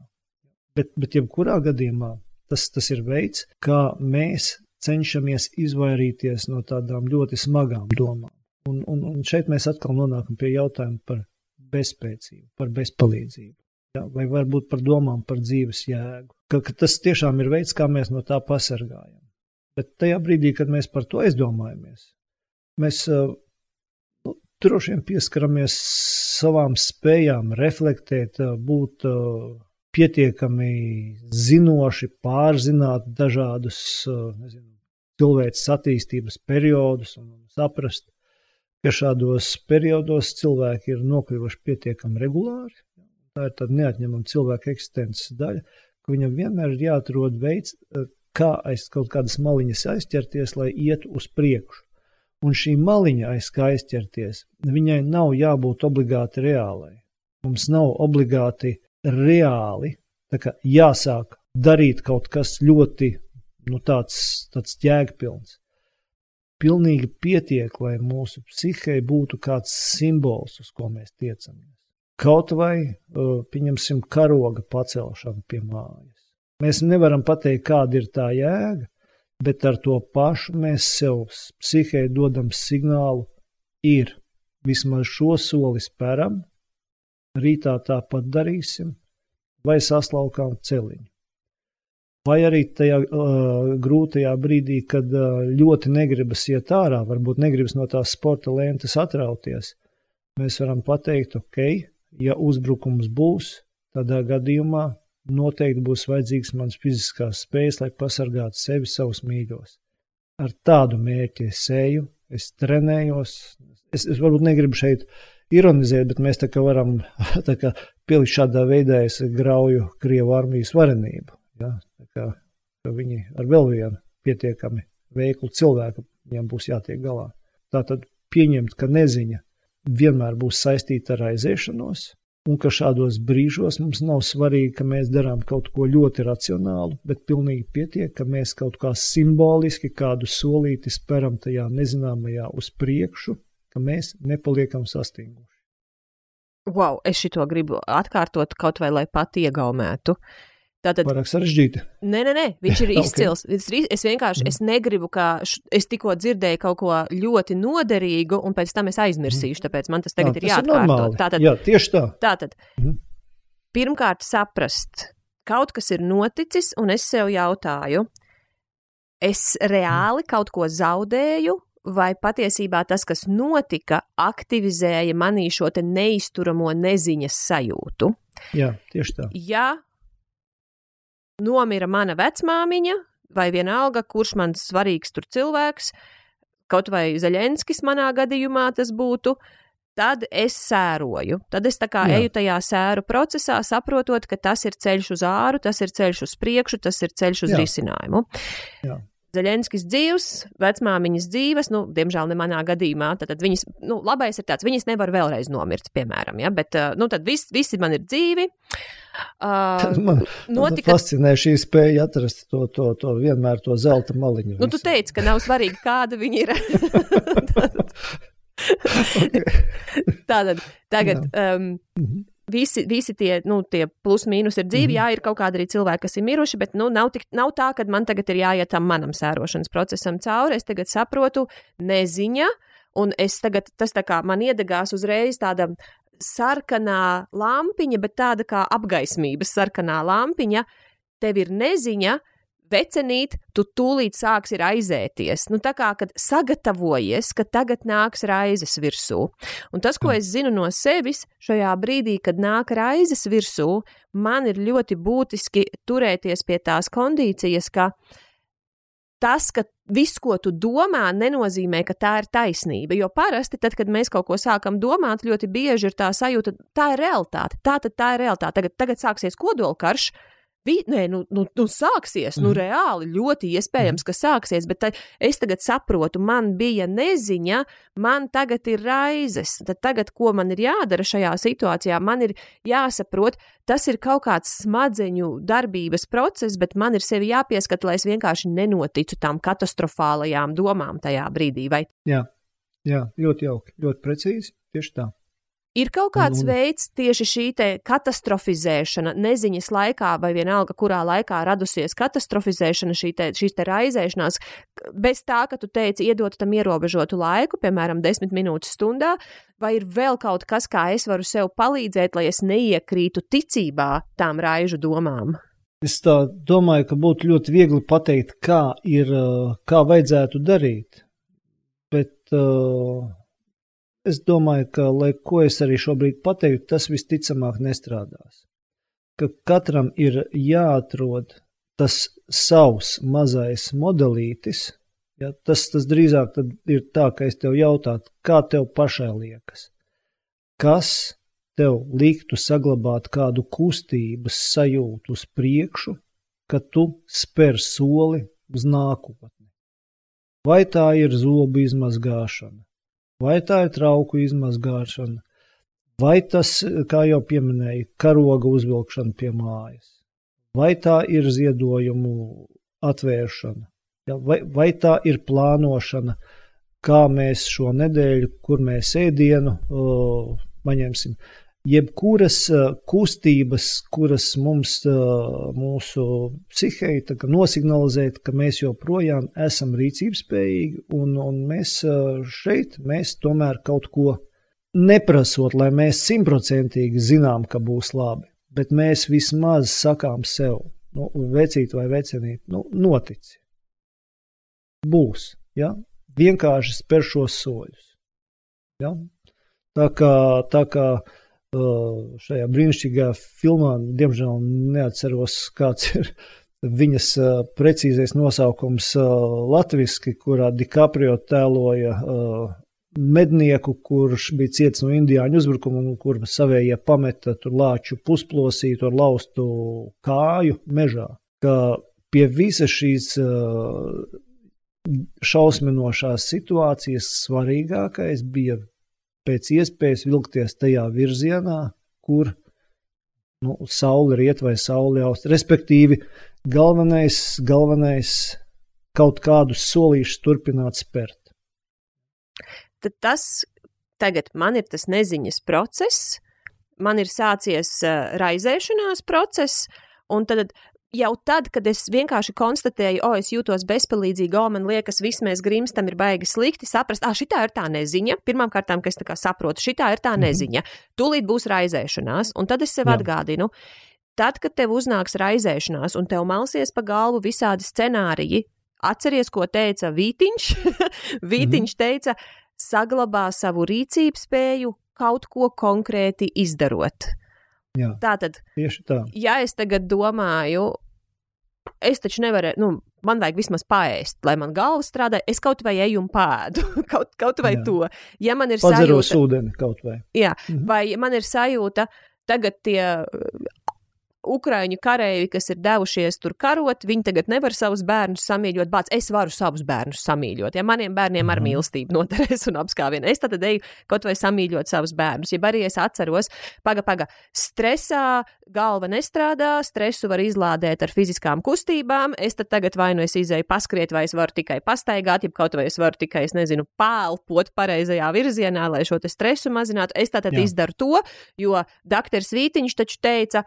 Bet, bet jebkurā gadījumā tas, tas ir veids, kā mēs cenšamies izvairīties no tādām ļoti smagām domām. Un, un, un šeit mēs atkal nonākam pie jautājuma par bezspēcību, par bezpalīdzību. Ja? Vai varbūt par domām par dzīves jēgu. Ka, ka tas tiešām ir veids, kā mēs no tā pasargājam. Bet tajā brīdī, kad mēs par to aizdomājamies, mēs nu, droši vien pieskaramies savām spējām reflektēt, būt pietiekami zinoši, pārzināt dažādus nezinu, cilvēces attīstības periodus un saprast, ka šādos periodos cilvēki ir nokļuvuši pietiekami regulāri. Tā ir tāda neatņemama cilvēka eksistences daļa, ka viņam vienmēr ir jāatrod veids, kā aiz kaut kādas maliņas aizķerties, lai ietu uz priekšu. Un šī maliņa, aiz kā aizķerties, viņai nav jābūt obligāti reālai. Mums nav obligāti reāli jāsāk darīt kaut kas ļoti nu, tāds, tāds jēgpilns. Pilnīgi pietiek, lai mūsu psihei būtu kāds simbols, uz ko mēs tiecamies. Kaut vai, pieņemsim, karoga pacelšanu pie mājas. Mēs nevaram pateikt, kāda ir tā jēga, bet ar to pašu mēs sev psihē dodam signālu, ir vismaz šo soli speram, rītā tāpat darīsim, vai saslaukām celiņu. Vai arī tajā uh, grūtajā brīdī, kad uh, ļoti negribas iet ārā, varbūt negribas no tās sporta lentes atrauties, mēs varam pateikt, ok, ja uzbrukums būs, tādā gadījumā noteikti būs vajadzīgs mans fiziskās spējas, lai pasargātu sevi, savus mīļos. Ar tādu mērķi es eju, es trenējos. Es, es varbūt negribu šeit ironizēt, bet mēs tā kā varam tā kā pielikt šādā veidā, es grauju Krievu armijas varenību. Ja? Kā, ka viņi ar vēl vienu pietiekami veiklu cilvēku viņiem būs jātiek galā. Tātad pieņemt, ka neziņa vienmēr būs saistīta ar aiziešanos, un ka šādos brīžos mums nav svarīgi, ka mēs darām kaut ko ļoti racionālu, bet pilnīgi pietiek, ka mēs kaut kā simboliski kādu solīti speram tajā nezināmajā uz priekšu, ka mēs nepaliekam sastinguši. Wow, es šito gribu atkārtot kaut vai lai pat iegaumētu. Uh, Tātad, Pārāk sarežģīti. Nē, nē, nē, viņš ir izcils. okay. Es vienkārši es negribu, ka š, es tikko dzirdēju kaut ko ļoti noderīgu, un pēc tam es aizmirsīšu. Mm. Tāpēc man tas tagad Jā, ir jāatkārto. Tātad, Jā, tieši tā. Tātad, mm. pirmkārt, saprast, kaut kas ir noticis, un es sev jautāju, es reāli kaut ko zaudēju, vai patiesībā tas, kas notika, aktivizēja manī šo neizturamo neziņas sajūtu. Jā, tieši tā. Ja nomira mana vecmāmiņa, vai vienalga, kurš man svarīgs tur cilvēks, kaut vai Zaļenskis manā gadījumā tas būtu, tad es sēroju. Tad es tā kā Jā. eju tajā sēru procesā, saprotot, ka tas ir ceļš uz āru, tas ir ceļš uz priekšu, tas ir ceļš uz Jā. risinājumu. Jā. Zaļenskis dzīves, vecmāmiņas dzīves, nu, diemžēl ne manā gadījumā. Tad, tad viņas, nu, labais ir tāds, viņas nevar vēlreiz nomirt, piemēram, ja, bet, nu, tad vis, visi man ir dzīvi. Uh, man notika... fascinē šī spēja atrast to, to, to vienmēr to zelta maliņu. Nu, tu teici, ka nav svarīgi, kāda viņi ir. Tātad, tagad. Um, mm -hmm visi, visi tie, nu, tie plus mīnus ir dzīvi. Mm. Jā, ir kaut kādi arī cilvēki, kas ir miruši, bet nu, nav, tik, nav tā, ka man tagad ir jāiet tam manam sērošanas procesam cauri. Es tagad saprotu, neziņa, un es tagad, tas tā kā man iedegās uzreiz tāda sarkanā lampiņa, bet tāda kā apgaismības sarkanā lampiņa. Tev ir neziņa, vecenīt, tu tūlīt sāksi raizēties. Nu, tā kā, kad sagatavojies, ka tagad nāks raizes virsū. Un tas, ko mm. es zinu no sevis, šajā brīdī, kad nāk raizes virsū, man ir ļoti būtiski turēties pie tās kondīcijas, ka tas, ka viss, ko tu domā, nenozīmē, ka tā ir taisnība. Jo parasti, tad, kad mēs kaut ko sākam domāt, ļoti bieži ir tā sajūta, tā ir realitāte. Tā tad tā ir realitāte. Tagad, tagad sāksies kodolkarš, Vi, nē, nu, nu, nu sāksies, nu mhm. reāli ļoti iespējams, mm. ka sāksies, bet tā, es tagad saprotu, man bija neziņa, man tagad ir raizes. Tad tagad, ko man ir jādara šajā situācijā, man ir jāsaprot, tas ir kaut kāds smadzeņu darbības process, bet man ir sevi jāpieskat, lai es vienkārši nenoticu tām katastrofālajām domām tajā brīdī. Vai... Jā, jā, ļoti jauki, ļoti precīzi, tieši tā. Ir kaut kāds un, un... veids tieši šī katastrofizēšana, neziņas laikā, vai vienalga, kurā laikā radusies katastrofizēšana, šī te, šīs te raizēšanās, bez tā, ka tu teici, iedot tam ierobežotu laiku, piemēram, desmit minūtes stundā, vai ir vēl kaut kas, kā es varu sev palīdzēt, lai es neiekrītu ticībā tām raižu domām? Es domāju, ka būtu ļoti viegli pateikt, kā, ir, kā vajadzētu darīt. Bet uh, es domāju, ka, lai ko es arī šobrīd pateiktu, tas visticamāk nestrādās. Ka katram ir jāatrod tas savs mazais modelītis. Ja, tas, tas drīzāk ir tā, ka es tev jautātu, kā tev pašai liekas, kas tev liktu saglabāt kādu kustības sajūtu uz priekšu, ka tu spēr soli uz nākotni. Vai tā ir zobu izmazgāšana, vai tā ir trauku izmazgāšana, vai tas, kā jau pieminēju, karoga uzvilkšana pie mājas, vai tā ir ziedojumu atvēršana, ja, vai, vai tā ir plānošana, kā mēs šo nedēļu, kur mēs ēdienu, o, paņemsim, jebkuras kustības, kuras mums, mūsu psihei nosignalizēt, ka mēs joprojām esam rīcības spējīgi, un, un mēs šeit mēs tomēr kaut ko neprasot, lai mēs simtprocentīgi zinām, ka būs labi, bet mēs vismaz sakām sev, nu, vecīt vai vecinīt, nu, notici. Būs, ja? vienkārši spēr šos soļus. Ja? Tā kā, tā kā uh, šajā brīnišķīgā filmā, diemžēl neatceros, kāds ir viņas precīzais nosaukums latviski, kurā DiCaprio tēloja mednieku, kurš bija ciets no indiāņu uzbrukuma un kur savējie pameta tur lāču pusplosītu ar laustu kāju mežā. Ka pie visa šīs šausminošās situācijas svarīgākais bija pēc iespējas vilkties tajā virzienā, kur nu, saule riet vai saule jaust. Respektīvi, galvenais, galvenais kaut kādus solīšus turpināt spērt. Tad tas tagad man ir tas neziņas process, man ir sācies uh, raizēšanās process, un tad jau tad, kad es vienkārši konstatēju, o, es jūtos bezpalīdzīgi, o, man liekas, viss mēs grimstam, ir baigi slikti, saprast, ah, šī ir tā neziņa. Pirmkārt, ka es tā kā saprotu, šī ir tā mhm. neziņa. Tūlīt būs raizēšanās, un tad es sev Jā. atgādinu. Tad, kad tev uznāks raizēšanās un tev malsies pa galvu visādi scenāriji, atceries, ko teica Vītiņš. Vītiņš -hmm. teica, saglabā savu rīcības spēju kaut ko konkrēti izdarot. Jā, tā tad, tieši tā. Ja es tagad domāju, es taču nevaru, nu, man vajag vismaz paēst, lai man galva strādā. Es kaut vai eju un pēdu, kaut, kaut vai jā. to. Ja man ir Padzeros sajūta, ūdeni kaut vai. Jā, mhm. vai man ir sajūta, tagad tie Ukrāņu kareivi, kas ir devušies tur karot, viņi tagad nevar savus bērnus samīļot. Bāc, es varu savus bērnus samīļot. Ja maniem bērniem ar mhm. mīlestību noderēs un apskāvienu, es tad eju kaut vai samīļot savus bērnus. Ja arī es atceros, paga, paga, stresā galva nestrādā, stresu var izlādēt ar fiziskām kustībām. Es tad tagad vai nu es izēju paskriet, vai es varu tikai pastaigāt, ja kaut vai es varu tikai, es nezinu, pālpot pareizajā virzienā, lai šo stresu mazinātu. Es tātad Jā. izdaru to, jo doktors Vītiņš taču teica,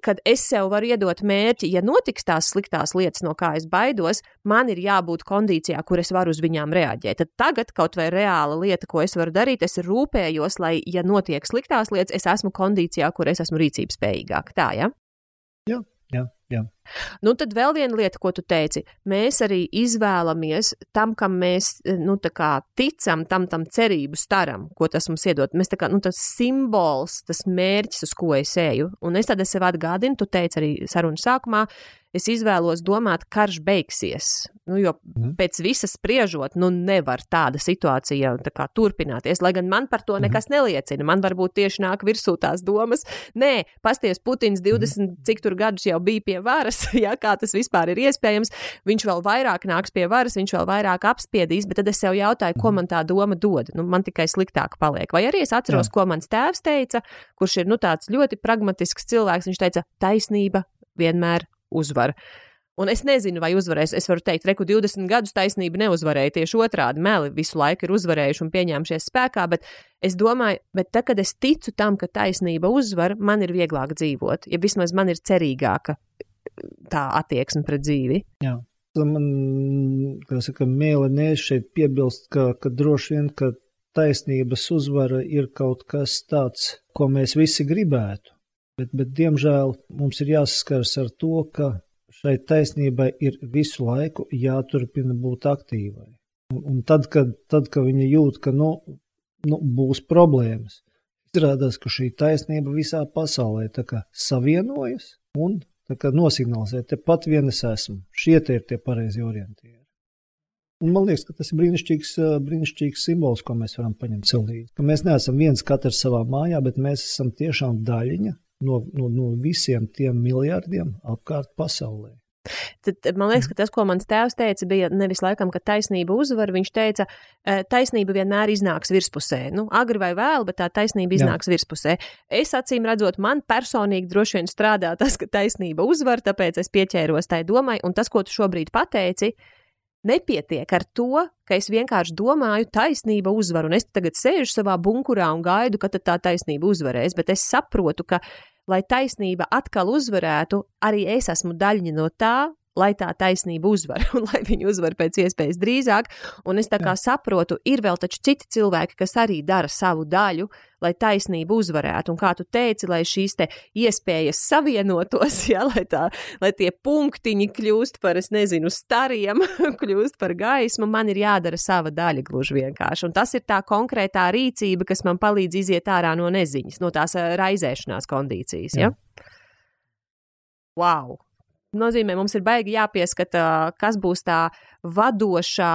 kad es sev varu iedot mērķi, ja notiks tās sliktās lietas, no kā es baidos, man ir jābūt kondīcijā, kur es varu uz viņām reaģēt. Tad tagad kaut vai reāla lieta, ko es varu darīt, es rūpējos, lai, ja notiek sliktās lietas, es esmu kondīcijā, kur es esmu rīcības spējīgāk. Tā, ja? Jā. Nu, tad vēl viena lieta, ko tu teici. Mēs arī izvēlamies tam, kam mēs nu, ticam, tam, tam cerību staram, ko tas mums iedod. Mēs tā kā nu, tas simbols, tas mērķis, uz ko es eju. Un es tad sev atgādinu, tu teici arī sarunas sākumā, es izvēlos domāt, karš beigsies. Nu, jo mm. pēc visas spriežot, nu nevar tāda situācija tā kā, turpināties. Lai gan man par to mhm. nekas neliecina. Man varbūt tieši nāk virsū tās domas. Nē, pasties, Putins 20 mm. cik tur gadus jau bija pie varas, ja kā tas vispār ir iespējams. Viņš vēl vairāk nāks pie varas, viņš vēl vairāk apspiedīs, bet tad es sev jautāju, ko mhm. man tā doma dod. Nu, man tikai sliktāk paliek. Vai arī es atceros, Jā. ko mans tēvs teica, kurš ir nu, tāds ļoti pragmatisks cilvēks. Viņš teica, taisnība vienmēr uzvar. Un es nezinu, vai uzvarēs. Es varu teikt, reku 20 gadus taisnība neuzvarēja. Tieši otrādi meli visu laiku ir uzvarējuši un pieņēmušies spēkā, bet es domāju, bet tad, kad es ticu tam, ka taisnība uzvar, man ir vieglāk dzīvot. Ja vismaz man ir cerīgāka tā attieksme pret dzīvi. Jā. Man, saka, mēlē šeit piebilst, ka, ka droši vien, ka taisnības uzvara ir kaut kas tāds, ko mēs visi gribētu. Bet, bet, diemžēl, mums ir jāsaskaras ar to, ka šai taisnībai ir visu laiku jāturpina būt aktīvai. Un, un tad, kad, tad, kad viņa jūt, ka nu, nu, būs problēmas, izrādās, ka šī taisnība visā pasaulē savienojas un nosignalizē, te pat vien es esmu. Šie ir tie pareizie orientieri. Un man liekas, ka tas ir brīnišķīgs, brīnišķīgs simbols, ko mēs varam paņemt līdzi. Ka mēs neesam viens katrs savā mājā, bet mēs esam tiešām daļiņa no, no, no visiem tiem miljardiem apkārt pasaulē. Tad man liekas, ka tas, ko mans tēvs teica, bija nevis laikam, ka taisnība uzvar. Viņš teica, taisnība vienmēr iznāks virspusē. Nu, agri vai vēl, bet tā taisnība iznāks Jā. virspusē. Es acīm redzot, man personīgi droši vien strādā tas, ka taisnība uzvar, tāpēc es pieķēros tai domai, un tas, ko tu šobrīd pateici, Nepietiek ar to, ka es vienkārši domāju, taisnība uzvar, un es tagad sēžu savā bunkurā un gaidu, kad tā taisnība uzvarēs, bet es saprotu, ka, lai taisnība atkal uzvarētu, arī es esmu daļa no tā, lai tā taisnība uzvar un lai viņi uzvar pēc iespējas drīzāk. Un es tā kā saprotu, ir vēl taču citi cilvēki, kas arī dara savu daļu, lai taisnība uzvarētu. Un kā tu teici, lai šīs te iespējas savienotos, ja, lai, tā, lai tie punktiņi kļūst par, es nezinu, stariem, kļūst par gaismu, man ir jādara sava daļa gluži vienkārši. Un tas ir tā konkrētā rīcība, kas man palīdz iziet ārā no neziņas, no tās eh, raizēšanās kondīcijas. Ja? Jā. Wow! Nozīmē, mums ir baigi jāpieskata, kas būs tā vadošā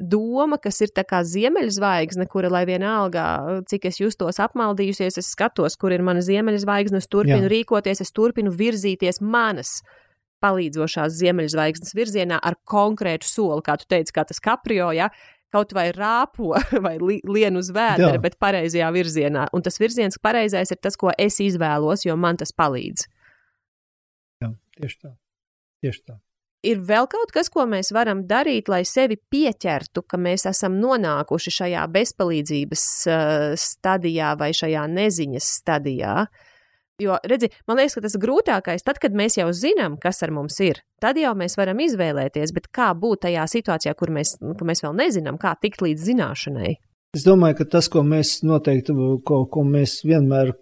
doma, kas ir tā kā ziemeļzvaigzne, kura, lai vienalga, cik es justos apmaldījusies, es skatos, kur ir mana ziemeļzvaigzne, es turpinu Jā. rīkoties, es turpinu virzīties manas palīdzošās ziemeļzvaigznes virzienā ar konkrētu soli, kā tu teici, kā tas kaprio, ja, kaut vai rāpo vai li, lien uz vēdera, bet pareizajā virzienā. Un tas virziens pareizais ir tas, ko es izvēlos, jo man tas palīdz. Jā, tieši tā. Tieši tā. Ir vēl kaut kas, ko mēs varam darīt, lai sevi pieķertu, ka mēs esam nonākuši šajā bezpalīdzības uh, stadijā vai šajā neziņas stadijā. Jo, redzi, man liekas, ka tas grūtākais, tad, kad mēs jau zinām, kas ar mums ir, tad jau mēs varam izvēlēties, bet kā būt tajā situācijā, kur mēs, mēs vēl nezinām, kā tikt līdz zināšanai. Es domāju, ka tas, ko mēs noteikti, ko, ko mēs vienmēr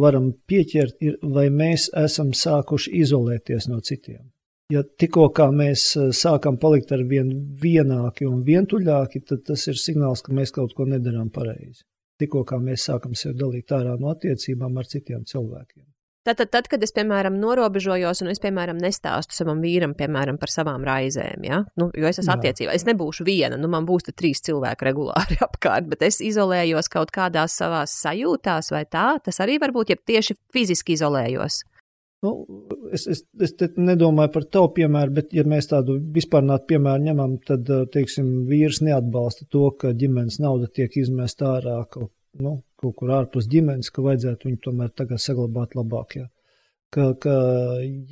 varam pieķert, ir, vai mēs esam sākuši izolēties no citiem ja tikko mēs eh, sākam palikt ar vien vienāki un vientuļāki, tad tas ir signāls, ka mēs kaut ko nedarām pareizi. Tikko mēs sākam sevi dalīt ārā no attiecībām ar citiem cilvēkiem. Tātad, tad, kad es, piemēram, norobežojos un es, piemēram, nestāstu savam vīram, piemēram, par savām raizēm, ja? nu, jo es esmu attiecībā, es nebūšu viena, nu, man būs trīs cilvēki regulāri apkārt, bet es izolējos kaut kādās savās sajūtās vai tā, tas arī var būt, ja tieši fiziski izolējos. Nu, es, es, es nedomāju par tavu piemēru, bet, ja mēs tādu vispārnātu piemēru ņemam, tad, eh, teiksim, vīrs neatbalsta to, ka ģimenes nauda tiek izmesta ārā kaut, nu, kaut kur ārpus ģimenes, ka vajadzētu viņu tomēr tagad saglabāt labāk. Ja. Ka, ka,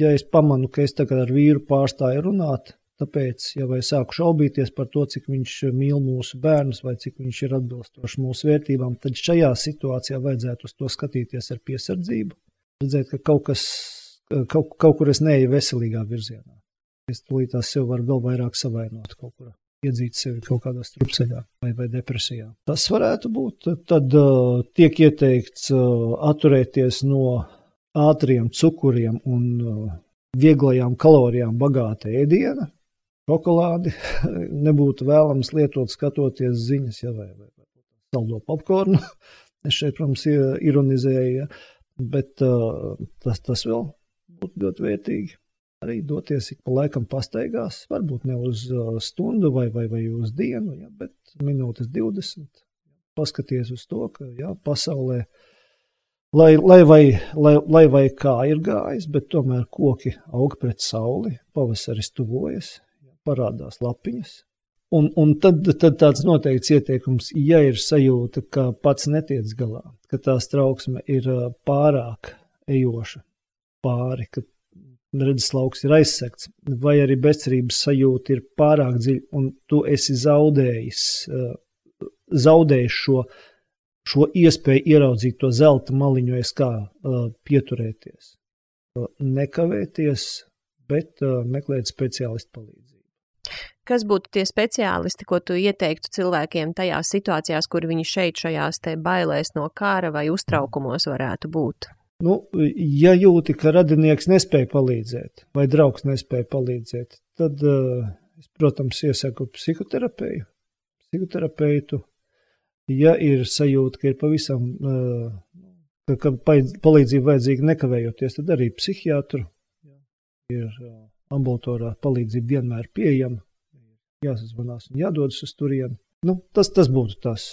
ja es pamanu, ka es tagad ar vīru pārstāju runāt, tāpēc, ja vai sāku šaubīties par to, cik viņš mīl mūsu bērnus vai cik viņš ir atbilstošs mūsu vērtībām, tad šajā situācijā vajadzētu uz to skatīties ar piesardzību redzēt, ka kaut kas, kaut, kaut kur es neeju veselīgā virzienā. Es tūlīt tās sev varu vēl vairāk savainot kaut kur. Iedzīt sevi kaut kādā strupceļā vai, vai depresijā. Tas varētu būt. Tad uh, tiek ieteikts uh, atturēties no ātriem cukuriem un uh, vieglajām kalorijām bagāta ēdiena. Šokolādi nebūtu vēlams lietot skatoties ziņas, ja, vai, vai, vai saldo popkornu. Es šeit, protams, ironizēju. Ja Bet uh, tas, tas vēl būtu ļoti vērtīgi. Arī doties ik pa laikam pastaigās, varbūt ne uz uh, stundu vai, vai, vai uz dienu, ja, bet minūtes 20. Paskaties uz to, ka jā, pasaulē, lai, lai, vai, lai, lai vai kā ir gājis, bet tomēr koki aug pret sauli, pavasaris tuvojas, parādās lapiņas, Un, un tad, tad tāds noteikts ieteikums, ja ir sajūta, ka pats netiec galā, ka tās trauksme ir pārāk ejoša pāri, ka redzes lauks ir aizsegts, vai arī bezcerības sajūta ir pārāk dziļa, un tu esi zaudējis, zaudējis šo, šo iespēju ieraudzīt to zelta maliņu, es kā pieturēties. Nekavēties, bet meklēt speciālistu palīdzību. Kas būtu tie speciālisti, ko tu ieteiktu cilvēkiem tajās situācijās, kur viņi šeit, šajās te bailēs no kara vai uztraukumos varētu būt? Nu, ja jūti, ka radinieks nespēja palīdzēt, vai draugs nespēja palīdzēt, tad, es, protams, iesaku psihoterapiju, psihoterapeitu. Ja ir sajūta, ka ir pavisam, ka, ka palīdzība vajadzīga nekavējoties, tad arī psihiatru. Ir ambulatorā palīdzība vienmēr pieejama, jāsazvanās un jādodas uz turieni. Nu, tas, tas būtu tas,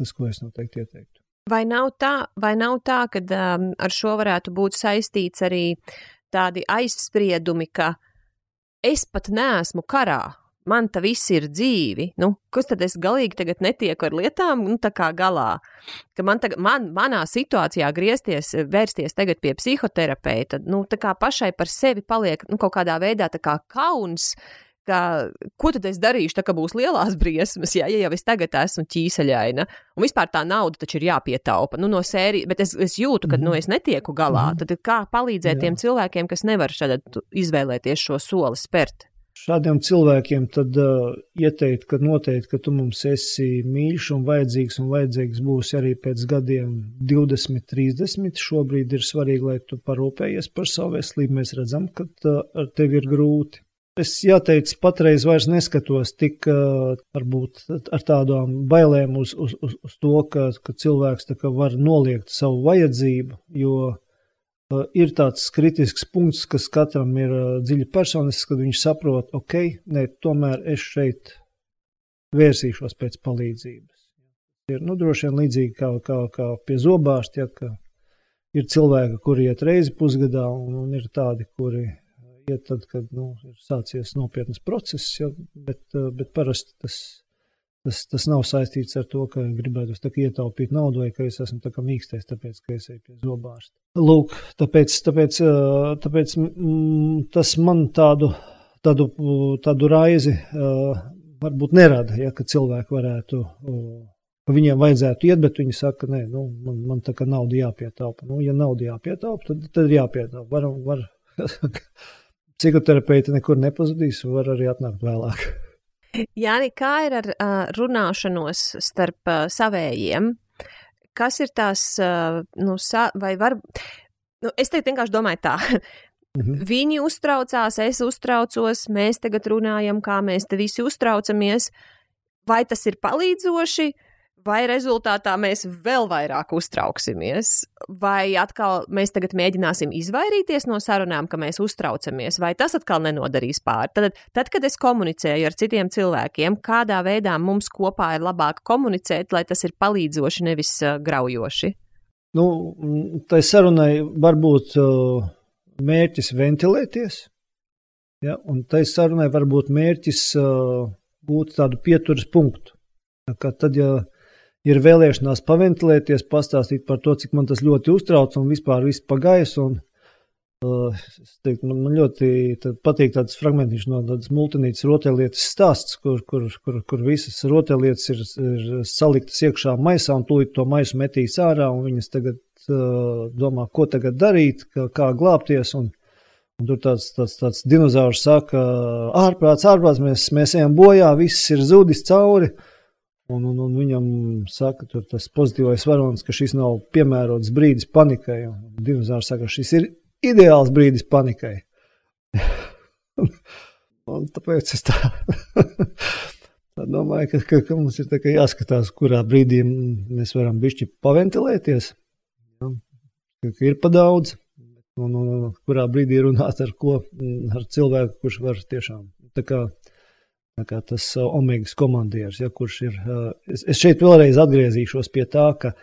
tas, ko es noteikti ieteiktu. Vai nav tā, vai nav tā ka um, ar šo varētu būt saistīts arī tādi aizspriedumi, ka es pat neesmu karā, man tā viss ir dzīvi, nu, kas tad es galīgi tagad netieku ar lietām, nu, tā kā galā. Ka man, tagad, man manā situācijā griezties, vērsties tagad pie psihoterapeita, nu, tā kā pašai par sevi paliek, nu, kaut kādā veidā kā kauns, ka, ko tad es darīšu, tā kā būs lielās briesmas, ja, ja jau es tagad esmu ķīseļaina. Un vispār tā nauda taču ir jāpietaupa. Nu, no sērijas, bet es, es jūtu, ka nu, mhm. es netieku galā. Mm. Tad kā palīdzēt Jā. tiem cilvēkiem, kas nevar šādi izvēlēties šo soli spērt? Šādiem cilvēkiem tad uh, ieteikt, ka noteikti, ka tu mums esi mīļš un vajadzīgs, un vajadzīgs būs arī pēc gadiem 20, 30. Šobrīd ir svarīgi, lai tu parūpējies par savu veselību. Mēs redzam, ka uh, ar tevi ir grūti. Es jāteic, patreiz vairs neskatos tik varbūt ar tādām bailēm uz, uz, uz, uz to, ka, ka cilvēks var noliegt savu vajadzību, jo ir tāds kritisks punkts, kas katram ir dziļi personisks, kad viņš saprot, ok, ne, tomēr es šeit vērsīšos pēc palīdzības. Ir nu, droši vien līdzīgi kā, kā, kā pie zobārsta, ja, ka ir cilvēki, kuri iet reizi pusgadā, un, un ir tādi, kuri iet tad, kad nu, ir sācies nopietnas process, ja, bet, bet parasti tas, tas, tas nav saistīts ar to, ka gribētu ietaupīt naudu vai ka es esmu tā mīkstais, tāpēc, ka es eju pie zobārsta. Lūk, tāpēc, tāpēc, tāpēc mm, tas man tādu, tādu, tādu raizi varbūt nerada, ja, ka cilvēki varētu. Ka viņiem vajadzētu iet, bet viņi saka, nē, nu, man, man tā kā nauda jāpietaupa. Nu, ja nauda jāpietaupa, tad, tad ir jāpietaupa. Var, var psihoterapeiti nekur nepazudīs, var arī atnākt vēlāk. Jāni, kā ir ar uh, runāšanos starp uh, savējiem? Kas ir tās, uh, nu, sa, vai var, nu, es te vienkārši domāju tā. -hmm. Viņi uztraucās, es uztraucos, mēs tagad runājam, kā mēs te visi uztraucamies. Vai tas ir palīdzoši? Vai rezultātā mēs vēl vairāk uztrauksimies, vai atkal mēs tagad mēģināsim izvairīties no sarunām, ka mēs uztraucamies, vai tas atkal nenodarīs pāri. Tad, tad, kad es komunicēju ar citiem cilvēkiem, kādā veidā mums kopā ir labāk komunicēt, lai tas ir palīdzoši, nevis uh, graujoši? Nu, tai sarunai var būt uh, mērķis ventilēties, ja, un tai sarunai var būt mērķis uh, būt tādu pieturas punktu. Tad, ja ir vēlēšanās paventilēties, pastāstīt par to, cik man tas ļoti uztrauc un vispār viss pagājis. Un, uh, teiktu, man, man ļoti patīk tāds fragmentiņš no tādas multinītas rotaļlietas stāsts, kur, kur, kur, kur visas rotaļlietas ir, ir saliktas iekšā maisā un tūlīt to maisu metīs ārā un viņas tagad uh, domā, ko tagad darīt, kā, kā glābties. Un, Un tur tāds, tāds, tāds dinozaurs saka, ārprāts, ārprāts, mēs, mēs ejam bojā, viss ir zudis cauri. Uh, Un, un, un viņam saka, tas pozitīvais varonis, ka šis nav piemērots brīdis panikai. Dinozaurs saka, šis ir ideāls brīdis panikai. un tāpēc es tā, tā domāju, ka, ka, ka mums ir jāskatās, kurā brīdī mēs varam bišķi paventilēties. Ja? Ka, ka ir pa daudz. Un, un, un kurā brīdī runāt ar ko, ar cilvēku, kurš var tiešām tā kā tas uh, omegas komandieris, ja, kurš ir. Es, es šeit vēlreiz atgriezīšos pie tā, ka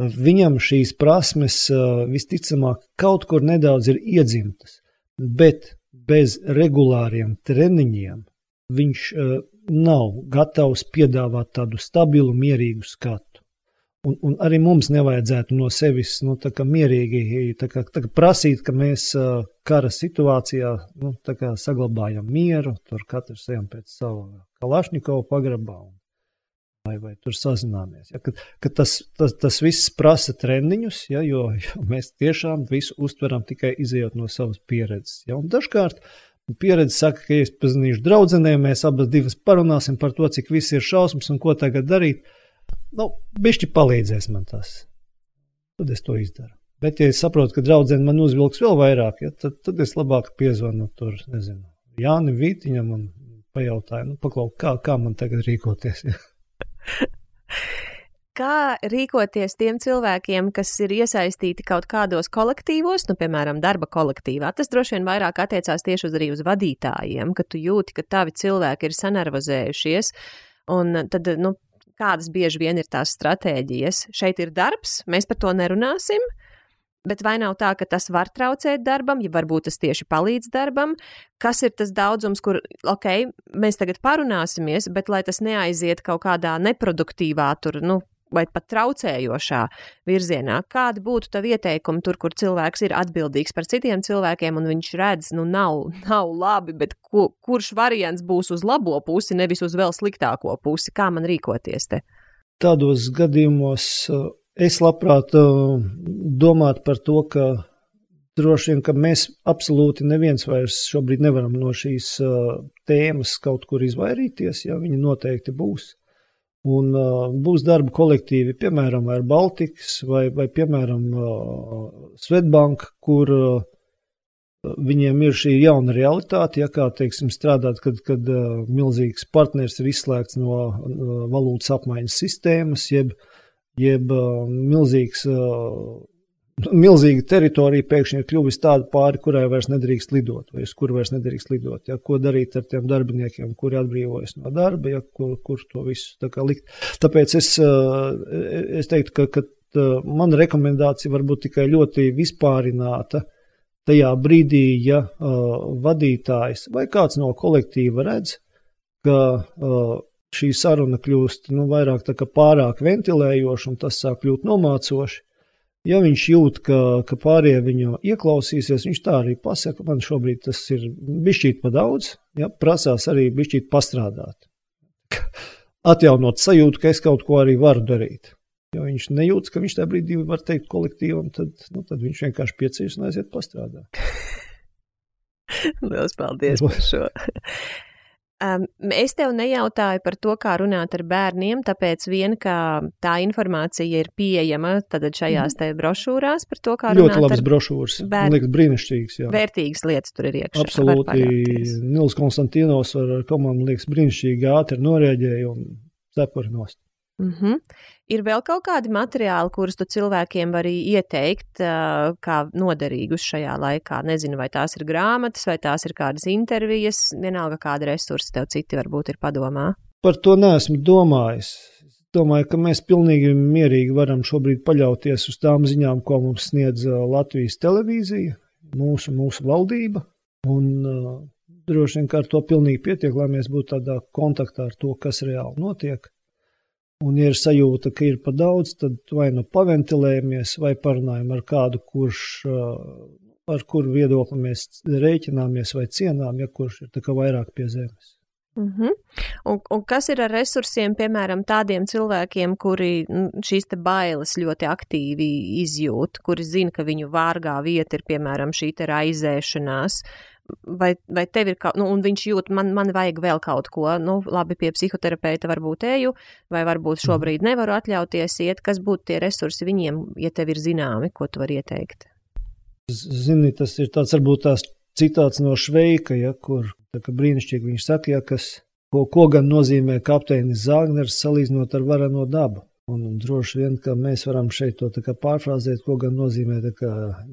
viņam šīs prasmes visticamāk kaut kur nedaudz ir iedzimtas, bet bez regulāriem treniņiem viņš nav gatavs piedāvāt tādu stabilu, mierīgu skatu. Un, un arī mums nevajadzētu no sevis nu, mierīgi tā kā, tā kā prasīt, ka mēs kara situācijā nu, saglabājam mieru, tur katrs ejam pēc sava Kalašņikova pagrabā un, vai, vai tur sazināmies. Ja, ka, ka tas, tas, tas viss prasa treniņus, ja, jo, jo mēs tiešām visu uztveram tikai izējot no savas pieredzes. Ja, dažkārt pieredze saka, ka, es pazīšu draudzenēm, mēs abas divas parunāsim par to, cik viss ir šausmas un ko tagad darīt nu, bišķi palīdzēs man tas. Tad es to izdaru. Bet, ja es saprotu, ka draudzene man uzvilks vēl vairāk, ja, tad, tad es labāk piezvanu tur, nezinu, Jānis Vītiņam un pajautāju, nu, paklauk, kā, kā man tagad rīkoties. Ja. Kā rīkoties tiem cilvēkiem, kas ir iesaistīti kaut kādos kolektīvos, nu, piemēram, darba kolektīvā? Tas droši vien vairāk attiecās tieši uz arī uz vadītājiem, ka tu jūti, ka tavi cilvēki ir sanervozējušies, un tad, nu, kādas bieži vien ir tās stratēģijas. Šeit ir darbs, mēs par to nerunāsim. Bet vai nav tā, ka tas var traucēt darbam, ja varbūt tas tieši palīdz darbam? Kas ir tas daudzums, kur, ok, mēs tagad parunāsimies, bet lai tas neaiziet kaut kādā neproduktīvā, tur, nu, vai pat traucējošā virzienā. Kādi būtu tavi ieteikumi tur, kur cilvēks ir atbildīgs par citiem cilvēkiem, un viņš redz, nu, nav, nav labi, bet ko, kurš variants būs uz labo pusi, nevis uz vēl sliktāko pusi? Kā man rīkoties te? Tādos gadījumos Es labprāt uh, domātu par to, ka droši vien, ka mēs absolūti neviens vairs šobrīd nevaram no šīs uh, tēmas kaut kur izvairīties, ja viņi noteikti būs. Un uh, būs darba kolektīvi, piemēram, ar Baltikas vai, vai piemēram, Svetbank, kur viņiem ir šī jauna realitāte, ja kā teiksim, strādāt, kad, kad milzīgs partners ir izslēgts no valūtas apmaiņas sistēmas, jeb uh, jeb uh, milzīgs, uh, milzīga teritorija pēkšņi ir kļuvusi tāda pāri, kurai vairs nedrīkst lidot, vai uz kuru vairs nedrīkst lidot. Ja, ko darīt ar tiem darbiniekiem, kuri atbrīvojas no darba, ja, kur, kur to visu tā likt. Tāpēc es, uh, es teiktu, ka, ka mana rekomendācija var būt tikai ļoti vispārināta. Tajā brīdī, ja uh, vadītājs vai kāds no kolektīva redz, ka uh, šī saruna kļūst nu, vairāk pārāk ventilējoša un tas sāk kļūt nomācoši. Ja viņš jūt, ka, ka pārējie viņu ieklausīsies, viņš tā arī pasaka, man šobrīd tas ir bišķīt pa daudz, ja, prasās arī bišķīt pastrādāt. Atjaunot sajūtu, ka es kaut ko arī varu darīt. Ja viņš nejūtas, ka viņš tajā brīdī var teikt kolektīvam, tad, nu, tad viņš vienkārši piecīs un aiziet pastrādāt. Lielas paldies par šo! Um, es tev nejautāju par to, kā runāt ar bērniem, tāpēc vien, ka tā informācija ir pieejama šajās mhm. te brošūrās par to, kā Ļoti runāt. Ļoti labas brošūras. Man liekas, brīnišķīgas. Jā. Vērtīgas lietas tur ir iekšā. Absolūti. Nils Konstantinos ar komandu liekas brīnišķīgi ātri norēģēja un cepuri nost. Mm -hmm. Ir vēl kaut kādi materiāli, kurus tu cilvēkiem vari ieteikt, kā noderīgus šajā laikā. Nezinu, vai tās ir grāmatas, vai tās ir kādas intervijas, vienalga kāda resursa tev citi varbūt ir padomā. Par to neesmu domājis. Domāju, ka mēs pilnīgi mierīgi varam šobrīd paļauties uz tām ziņām, ko mums sniedz Latvijas televīzija, mūsu, mūsu valdība. Un, uh, droši vien ar to pilnīgi pietiek, lai mēs būtu tādā kontaktā ar to, kas reāli notiek. Un, ja ir sajūta, ka ir par daudz, tad vai nu paventilējamies, vai parunājam ar kādu, kurš, ar kuru viedokli mēs rēķināmies vai cienām, ja kurš ir vairāk pie zemes. Mm -hmm. un, un kas ir ar resursiem, piemēram, tādiem cilvēkiem, kuri šīs bailes ļoti aktīvi izjūt, kuri zina, ka viņu vārgā vieta ir, piemēram, šī raizēšanās, vai, vai tev ir kaut, nu, un viņš jūt, man, man vajag vēl kaut ko, nu, labi, pie psihoterapeita varbūt eju, vai varbūt mhm. šobrīd nevaru atļauties iet, kas būtu tie resursi viņiem, ja tev ir zināmi, ko tu vari ieteikt? Zini, tas ir tāds varbūt tās citāts no Šveika, ja, kur brīnišķīgi viņš saka, ja, kas, ko, ko gan nozīmē kapteinis Zāgners salīdzinot ar varano dabu. Un, droši vien, ka mēs varam šeit to pārfrāzēt, ko gan nozīmē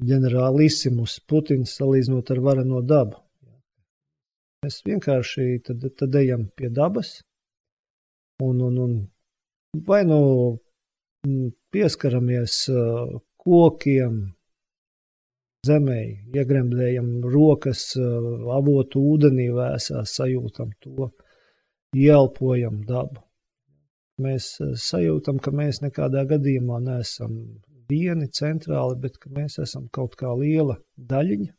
ģenerālisimus Putins salīdzinot ar vareno dabu. Mēs vienkārši tad, tad ejam pie dabas un, un, un vai nu pieskaramies uh, kokiem, zemē, iegremdējam rokas uh, avotu ūdenī vēsā, sajūtam to, ielpojam dabu mēs eh, sajūtam, ka mēs nekādā gadījumā neesam vieni centrāli, bet ka mēs esam kaut kā liela daļiņa.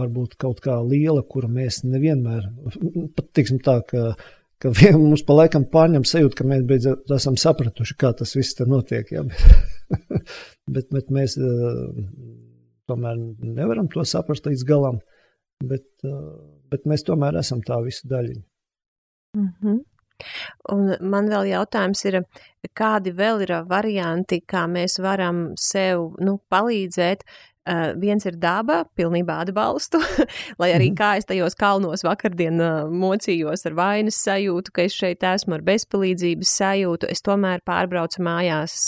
Varbūt kaut kā liela, kura mēs nevienmēr, pat tiksim tā, ka, ka mums pa laikam pārņem sajūta, ka mēs beidzot esam sapratuši, kā tas viss te notiek. Ja? Bet, bet, bet mēs uh, tomēr nevaram to saprast līdz galam, bet, uh, bet mēs tomēr esam tā visa daļiņa. Mm -hmm. Un man vēl jautājums ir, kādi vēl ir varianti, kā mēs varam sev nu, palīdzēt, Uh, viens ir daba, pilnībā atbalstu, lai arī mm. kā es tajos kalnos vakardien uh, mocījos ar vainas sajūtu, ka es šeit esmu ar bezpalīdzības sajūtu, es tomēr pārbraucu mājās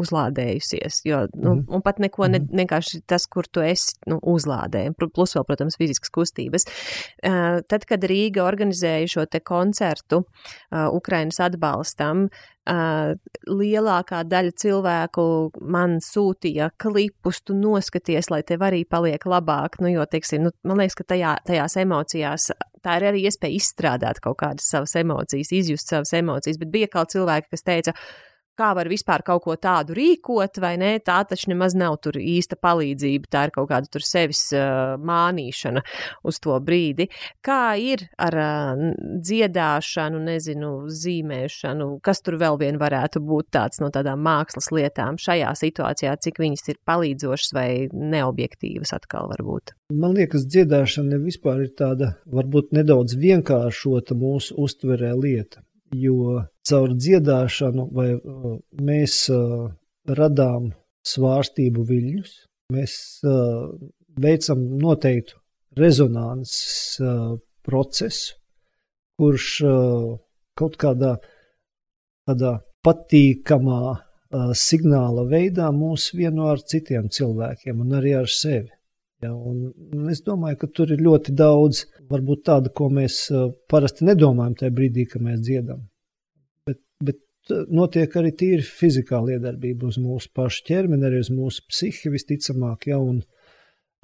uzlādējusies. Jo, nu, mm. Un pat neko, ne, mhm. vienkārši tas, kur tu esi, nu, uzlādē. Plus vēl, protams, fiziskas kustības. Uh, tad, kad Rīga organizēja šo te koncertu uh, Ukrainas atbalstam, uh, lielākā daļa cilvēku man sūtīja klipus, tu noskaties, lai tev arī paliek labāk. Nu, jo, teiksim, nu, man liekas, ka tajā, tajās emocijās tā ir arī iespēja izstrādāt kaut kādas savas emocijas, izjust savas emocijas, bet bija kaut cilvēki, kas teica, kā var vispār kaut ko tādu rīkot, vai ne? Tā taču nemaz nav tur īsta palīdzība, tā ir kaut kāda tur sevis uh, mānīšana uz to brīdi. Kā ir ar uh, dziedāšanu, nezinu, zīmēšanu, kas tur vēl vien varētu būt tāds no tādām mākslas lietām šajā situācijā, cik viņas ir palīdzošas vai neobjektīvas atkal varbūt? Man liekas, dziedāšana vispār ir tāda varbūt nedaudz vienkāršota mūsu uztverē lieta jo caur dziedāšanu vai uh, mēs uh, radām svārstību viļņus, mēs uh, veicam noteiktu rezonanses procesu, kurš kaut kādā tādā patīkamā signāla veidā mūs vieno ar citiem cilvēkiem un arī ar sevi. Ja, es domāju, ka tur ir ļoti daudz, varbūt tādu, ko mēs parasti nedomājam tajā brīdī, kad mēs dziedam. Bet, bet notiek arī tīri fizikāla iedarbība uz mūsu pašu ķermeni, arī uz mūsu psihi visticamāk. Ja, un,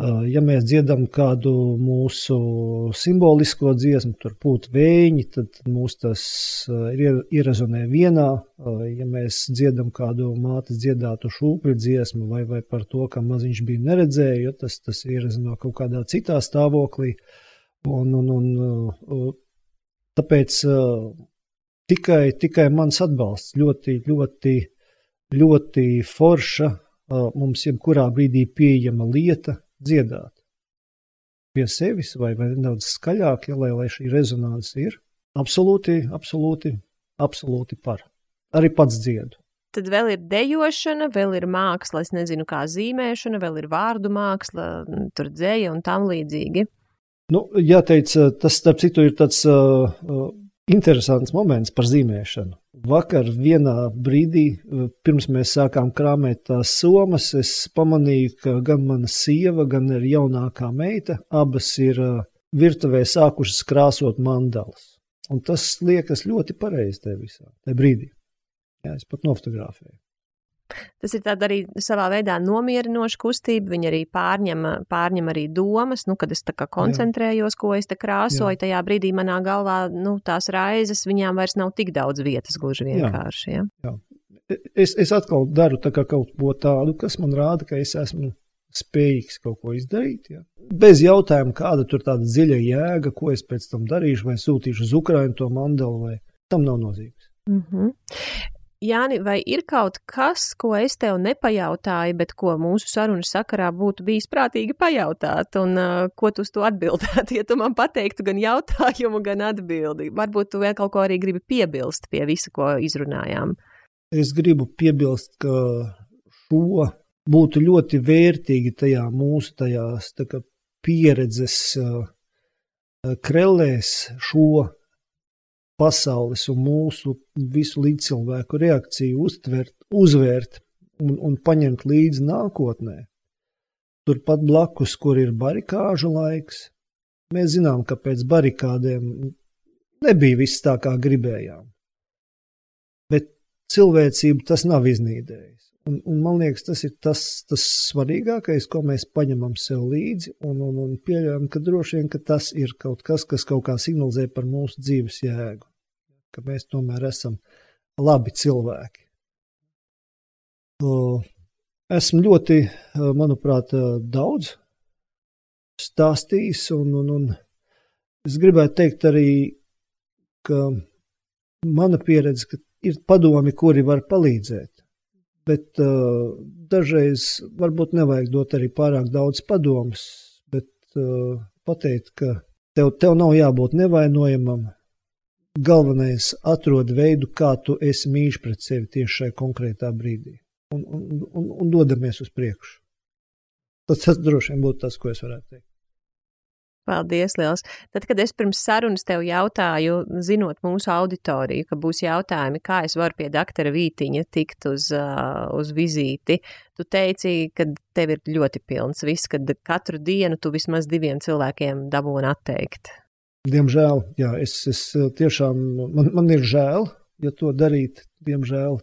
Ja mēs dziedam kādu mūsu simbolisko dziesmu, tur pūt vējiņi, tad mūs tas ierezonē vienā. Ja mēs dziedam kādu mātes dziedātu šūpļu dziesmu vai, vai par to, ka maziņš bija neredzēju, tas, tas ierezonē kaut kādā citā stāvoklī. Un, un, un, tāpēc tikai, tikai mans atbalsts ļoti, ļoti, ļoti forša mums jebkurā brīdī pieejama lieta, dziedāt pie sevis vai, vai nedaudz skaļāk, ja, lai, lai šī rezonance ir. Absolūti, absolūti, absolūti par. Arī pats dziedu. Tad vēl ir dejošana, vēl ir māksla, es nezinu, kā zīmēšana, vēl ir vārdu māksla, tur dzēja un tam līdzīgi. Nu, jāteic, tas, starp citu, ir tāds uh, interesants moments par zīmēšanu. Vakar vienā brīdī, pirms mēs sākām krāpēt tās somas, es pamanīju, ka gan mana sieva, gan arī jaunākā meita abas ir virtuvē sākušas krāsot mandalas. Un tas liekas ļoti pareizi tajā visā tajā brīdī. Jā, es pat nofotografēju. Tas ir arī savā veidā nomierinoša kustība. Viņa arī pārņem, pārņem arī domas, nu, kad es tā kā koncentrējos, Jā. ko es te krāsoju. Jā. Tajā brīdī manā galvā nu, tās raizes, viņām vairs nav tik daudz vietas, gluži vienkārši. Ja? Jā. Es, es atkal daru kaut ko tādu, kas man rāda, ka es esmu spējīgs kaut ko izdarīt. Ja? Bez jautājuma, kāda tur tāda dziļa jēga, ko es pēc tam darīšu, vai sūtīšu uz Ukrajinu to mandalu, vai tam nav nozīmes. Mm -hmm. Jāni, vai ir kaut kas, ko es tev nepajautāju, bet ko mūsu sarunas sakarā būtu bijis prātīgi pajautāt, un uh, ko tu uz to atbildētu? Ja tu man pateiktu gan jautājumu, gan atbildi, varbūt tu vēl kaut ko arī gribi piebilst pie visa, ko izrunājām. Es gribu piebilst, ka šo būtu ļoti vērtīgi tajā mūsu tajās tā pieredzes uh, krellēs šo pasaules un mūsu visu līdzcilvēku reakciju uztvert, uzvērt un, un paņemt līdzi nākotnē. Turpat blakus, kur ir barikāžu laiks, mēs zinām, ka pēc barikādēm nebija viss tā, kā gribējām. Bet cilvēcību tas nav iznīdējis. Un, un man liekas, tas ir tas, tas svarīgākais, ko mēs paņemam sev līdzi, un, un, un pieļaujam, ka droši vien ka tas ir kaut kas, kas kaut kā signalizē par mūsu dzīves jēgu ka mēs tomēr esam labi cilvēki. Esmu ļoti, manuprāt, daudz stāstījis, un, un, un es gribētu teikt arī, ka mana pieredze, ka ir padomi, kuri var palīdzēt, bet uh, dažreiz varbūt nevajag dot arī pārāk daudz padomus, bet uh, pateikt, ka tev, tev nav jābūt nevainojamam, galvenais atrod veidu, kā tu esi mīļš pret sevi tieši šajā konkrētā brīdī. Un, un, un, un dodamies uz priekšu. Tas, tas droši vien būtu tas, ko es varētu teikt. Paldies, Liels. Tad, kad es pirms sarunas tev jautāju, zinot mūsu auditoriju, ka būs jautājumi, kā es varu pie doktora Vītiņa tikt uz, uh, uz vizīti, tu teici, ka tev ir ļoti pilns viss, kad katru dienu tu vismaz diviem cilvēkiem dabūni atteikt. Diemžēl, jā, es, es tiešām, man, man ir žēl, ja to darīt, diemžēl.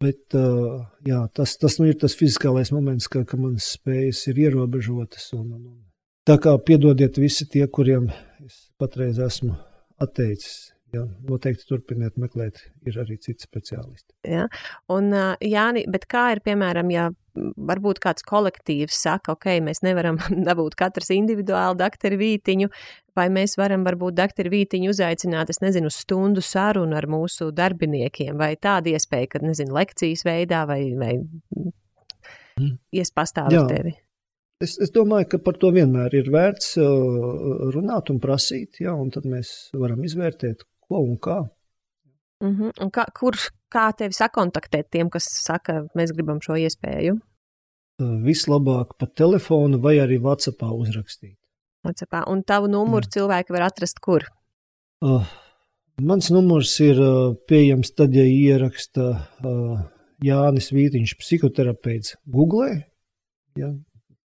Bet uh, jā, tas, tas nu ir tas fiziskais moments, ka, ka manas spējas ir ierobežotas. Un, un, Tā kā piedodiet visi tie, kuriem es patreiz esmu atteicis. Ja, noteikti turpiniet meklēt, ir arī citi speciālisti. Ja. Un, Jāni, bet kā ir, piemēram, ja varbūt kāds kolektīvs saka, ok, mēs nevaram dabūt katrs individuāli doktoru Vītiņu, vai mēs varam varbūt doktoru Vītiņu uzaicināt, es nezinu, stundu sarunu ar mūsu darbiniekiem, vai tāda iespēja, ka, nezinu, lekcijas veidā, vai, vai mm. ies pastāv ar tevi? Es, es domāju, ka par to vienmēr ir vērts uh, runāt un prasīt, ja, un tad mēs varam izvērtēt, ko un kā. Mm -hmm. un kā, kur, kā tevi sakontaktēt tiem, kas saka, mēs gribam šo iespēju? Uh, vislabāk pa telefonu vai arī WhatsAppā uzrakstīt. WhatsAppā. Un tavu numuru Jā. cilvēki var atrast kur? Uh, mans numurs ir uh, pieejams tad, ja ieraksta uh, Jānis Vītiņš, psihoterapeits Google. Ja,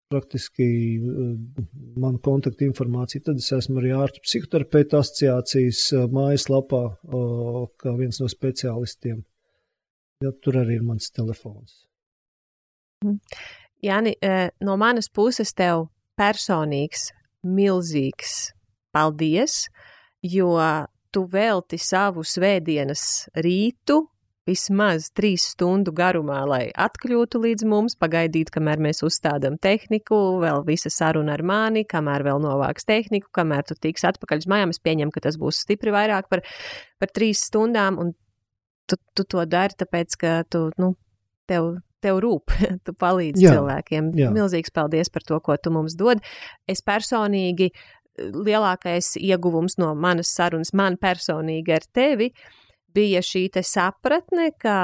praktiski eh, manu kontaktu informāciju. Tad es esmu arī ārstu psihoterapeitu asociācijas eh, mājaslapā, kā viens no speciālistiem. Ja, tur arī ir mans telefons. Mhm. Jāni, eh, no manas puses tev personīgs, milzīgs paldies, jo tu velti savu svētdienas rītu vismaz trīs stundu garumā, lai atkļūtu līdz mums, pagaidītu, kamēr mēs uzstādām tehniku, vēl visa saruna ar mani, kamēr vēl novāks tehniku, kamēr tu tiks atpakaļ uz mājām. Es pieņemu, ka tas būs stipri vairāk par, par trīs stundām, un tu, tu to dari, tāpēc, ka tu, nu, tev, tev rūp, tu palīdzi jā, cilvēkiem. Jā. Milzīgs paldies par to, ko tu mums dod. Es personīgi lielākais ieguvums no manas sarunas, man personīgi ar tevi, bija šī sapratne, ka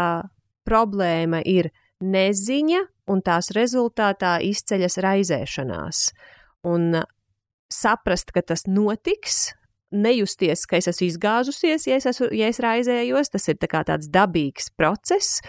problēma ir neziņa, un tās rezultātā izceļas raizēšanās. Un saprast, ka tas notiks, nejusties, ka es esmu izgāzusies, ja es, esmu, ja es raizējos, tas ir tā tāds dabīgs process.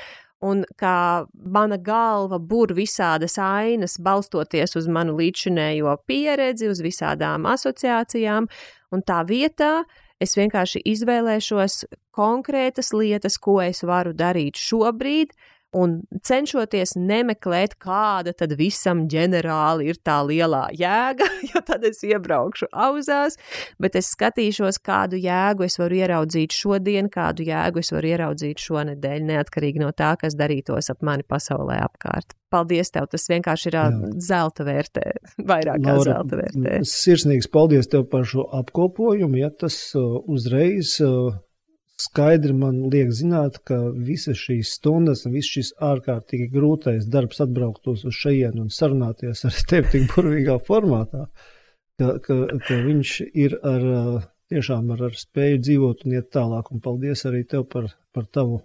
Un kā mana galva bur visādas ainas, balstoties uz manu līdzinējo pieredzi, uz visādām asociācijām, un tā vietā Es vienkārši izvēlēšos konkrētas lietas, ko es varu darīt šobrīd, un cenšoties nemeklēt, kāda tad visam ģenerāli ir tā lielā jēga, jo tad es iebraukšu auzās, bet es skatīšos, kādu jēgu es varu ieraudzīt šodien, kādu jēgu es varu ieraudzīt šonadēļ, neatkarīgi no tā, kas darītos ap mani pasaulē apkārt paldies tev. Tas vienkārši ir Jā. zelta vērtē, vairāk kā Laura, zelta vērtē. Sirsnīgs paldies tev par šo apkopojumu. Ja tas uzreiz skaidri man liek zināt, ka visas šīs stundas un viss šis ārkārtīgi grūtais darbs atbrauktos uz šejienu un sarunāties ar tevi tik burvīgā formātā, ka, ka, ka viņš ir ar tiešām ar, ar spēju dzīvot un iet tālāk. Un paldies arī tev par, par tavu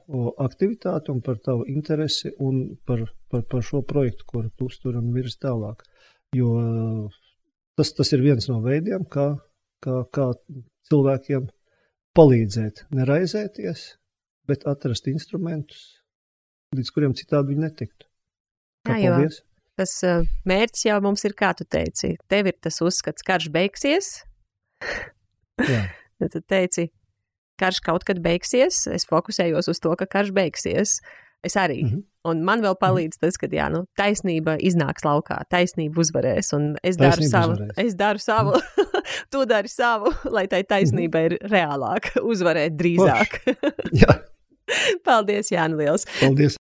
aktivitāti un par tavu interesi un par, par, par šo projektu, kuru tu uztur un virz tālāk. Jo tas, tas ir viens no veidiem, kā, kā, kā cilvēkiem palīdzēt, neraizēties, bet atrast instrumentus, līdz kuriem citādi viņi netiktu. Kā Jā, paldies! Tas mērķis jau mums ir, kā tu teici, tev ir tas uzskats, karš beigsies, Tad teici, karš kaut kad beigsies, es fokusējos uz to, ka karš beigsies. Es arī. Mm -hmm. Un man vēl palīdz tas, ka jā, nu, taisnība iznāks laukā, taisnība uzvarēs. Un es taisnība daru savu, uzvarēs. es daru savu, mm. tu dari savu, lai tai taisnība ir reālāk, uzvarēt drīzāk. jā. Paldies, Jānis Liels. Paldies.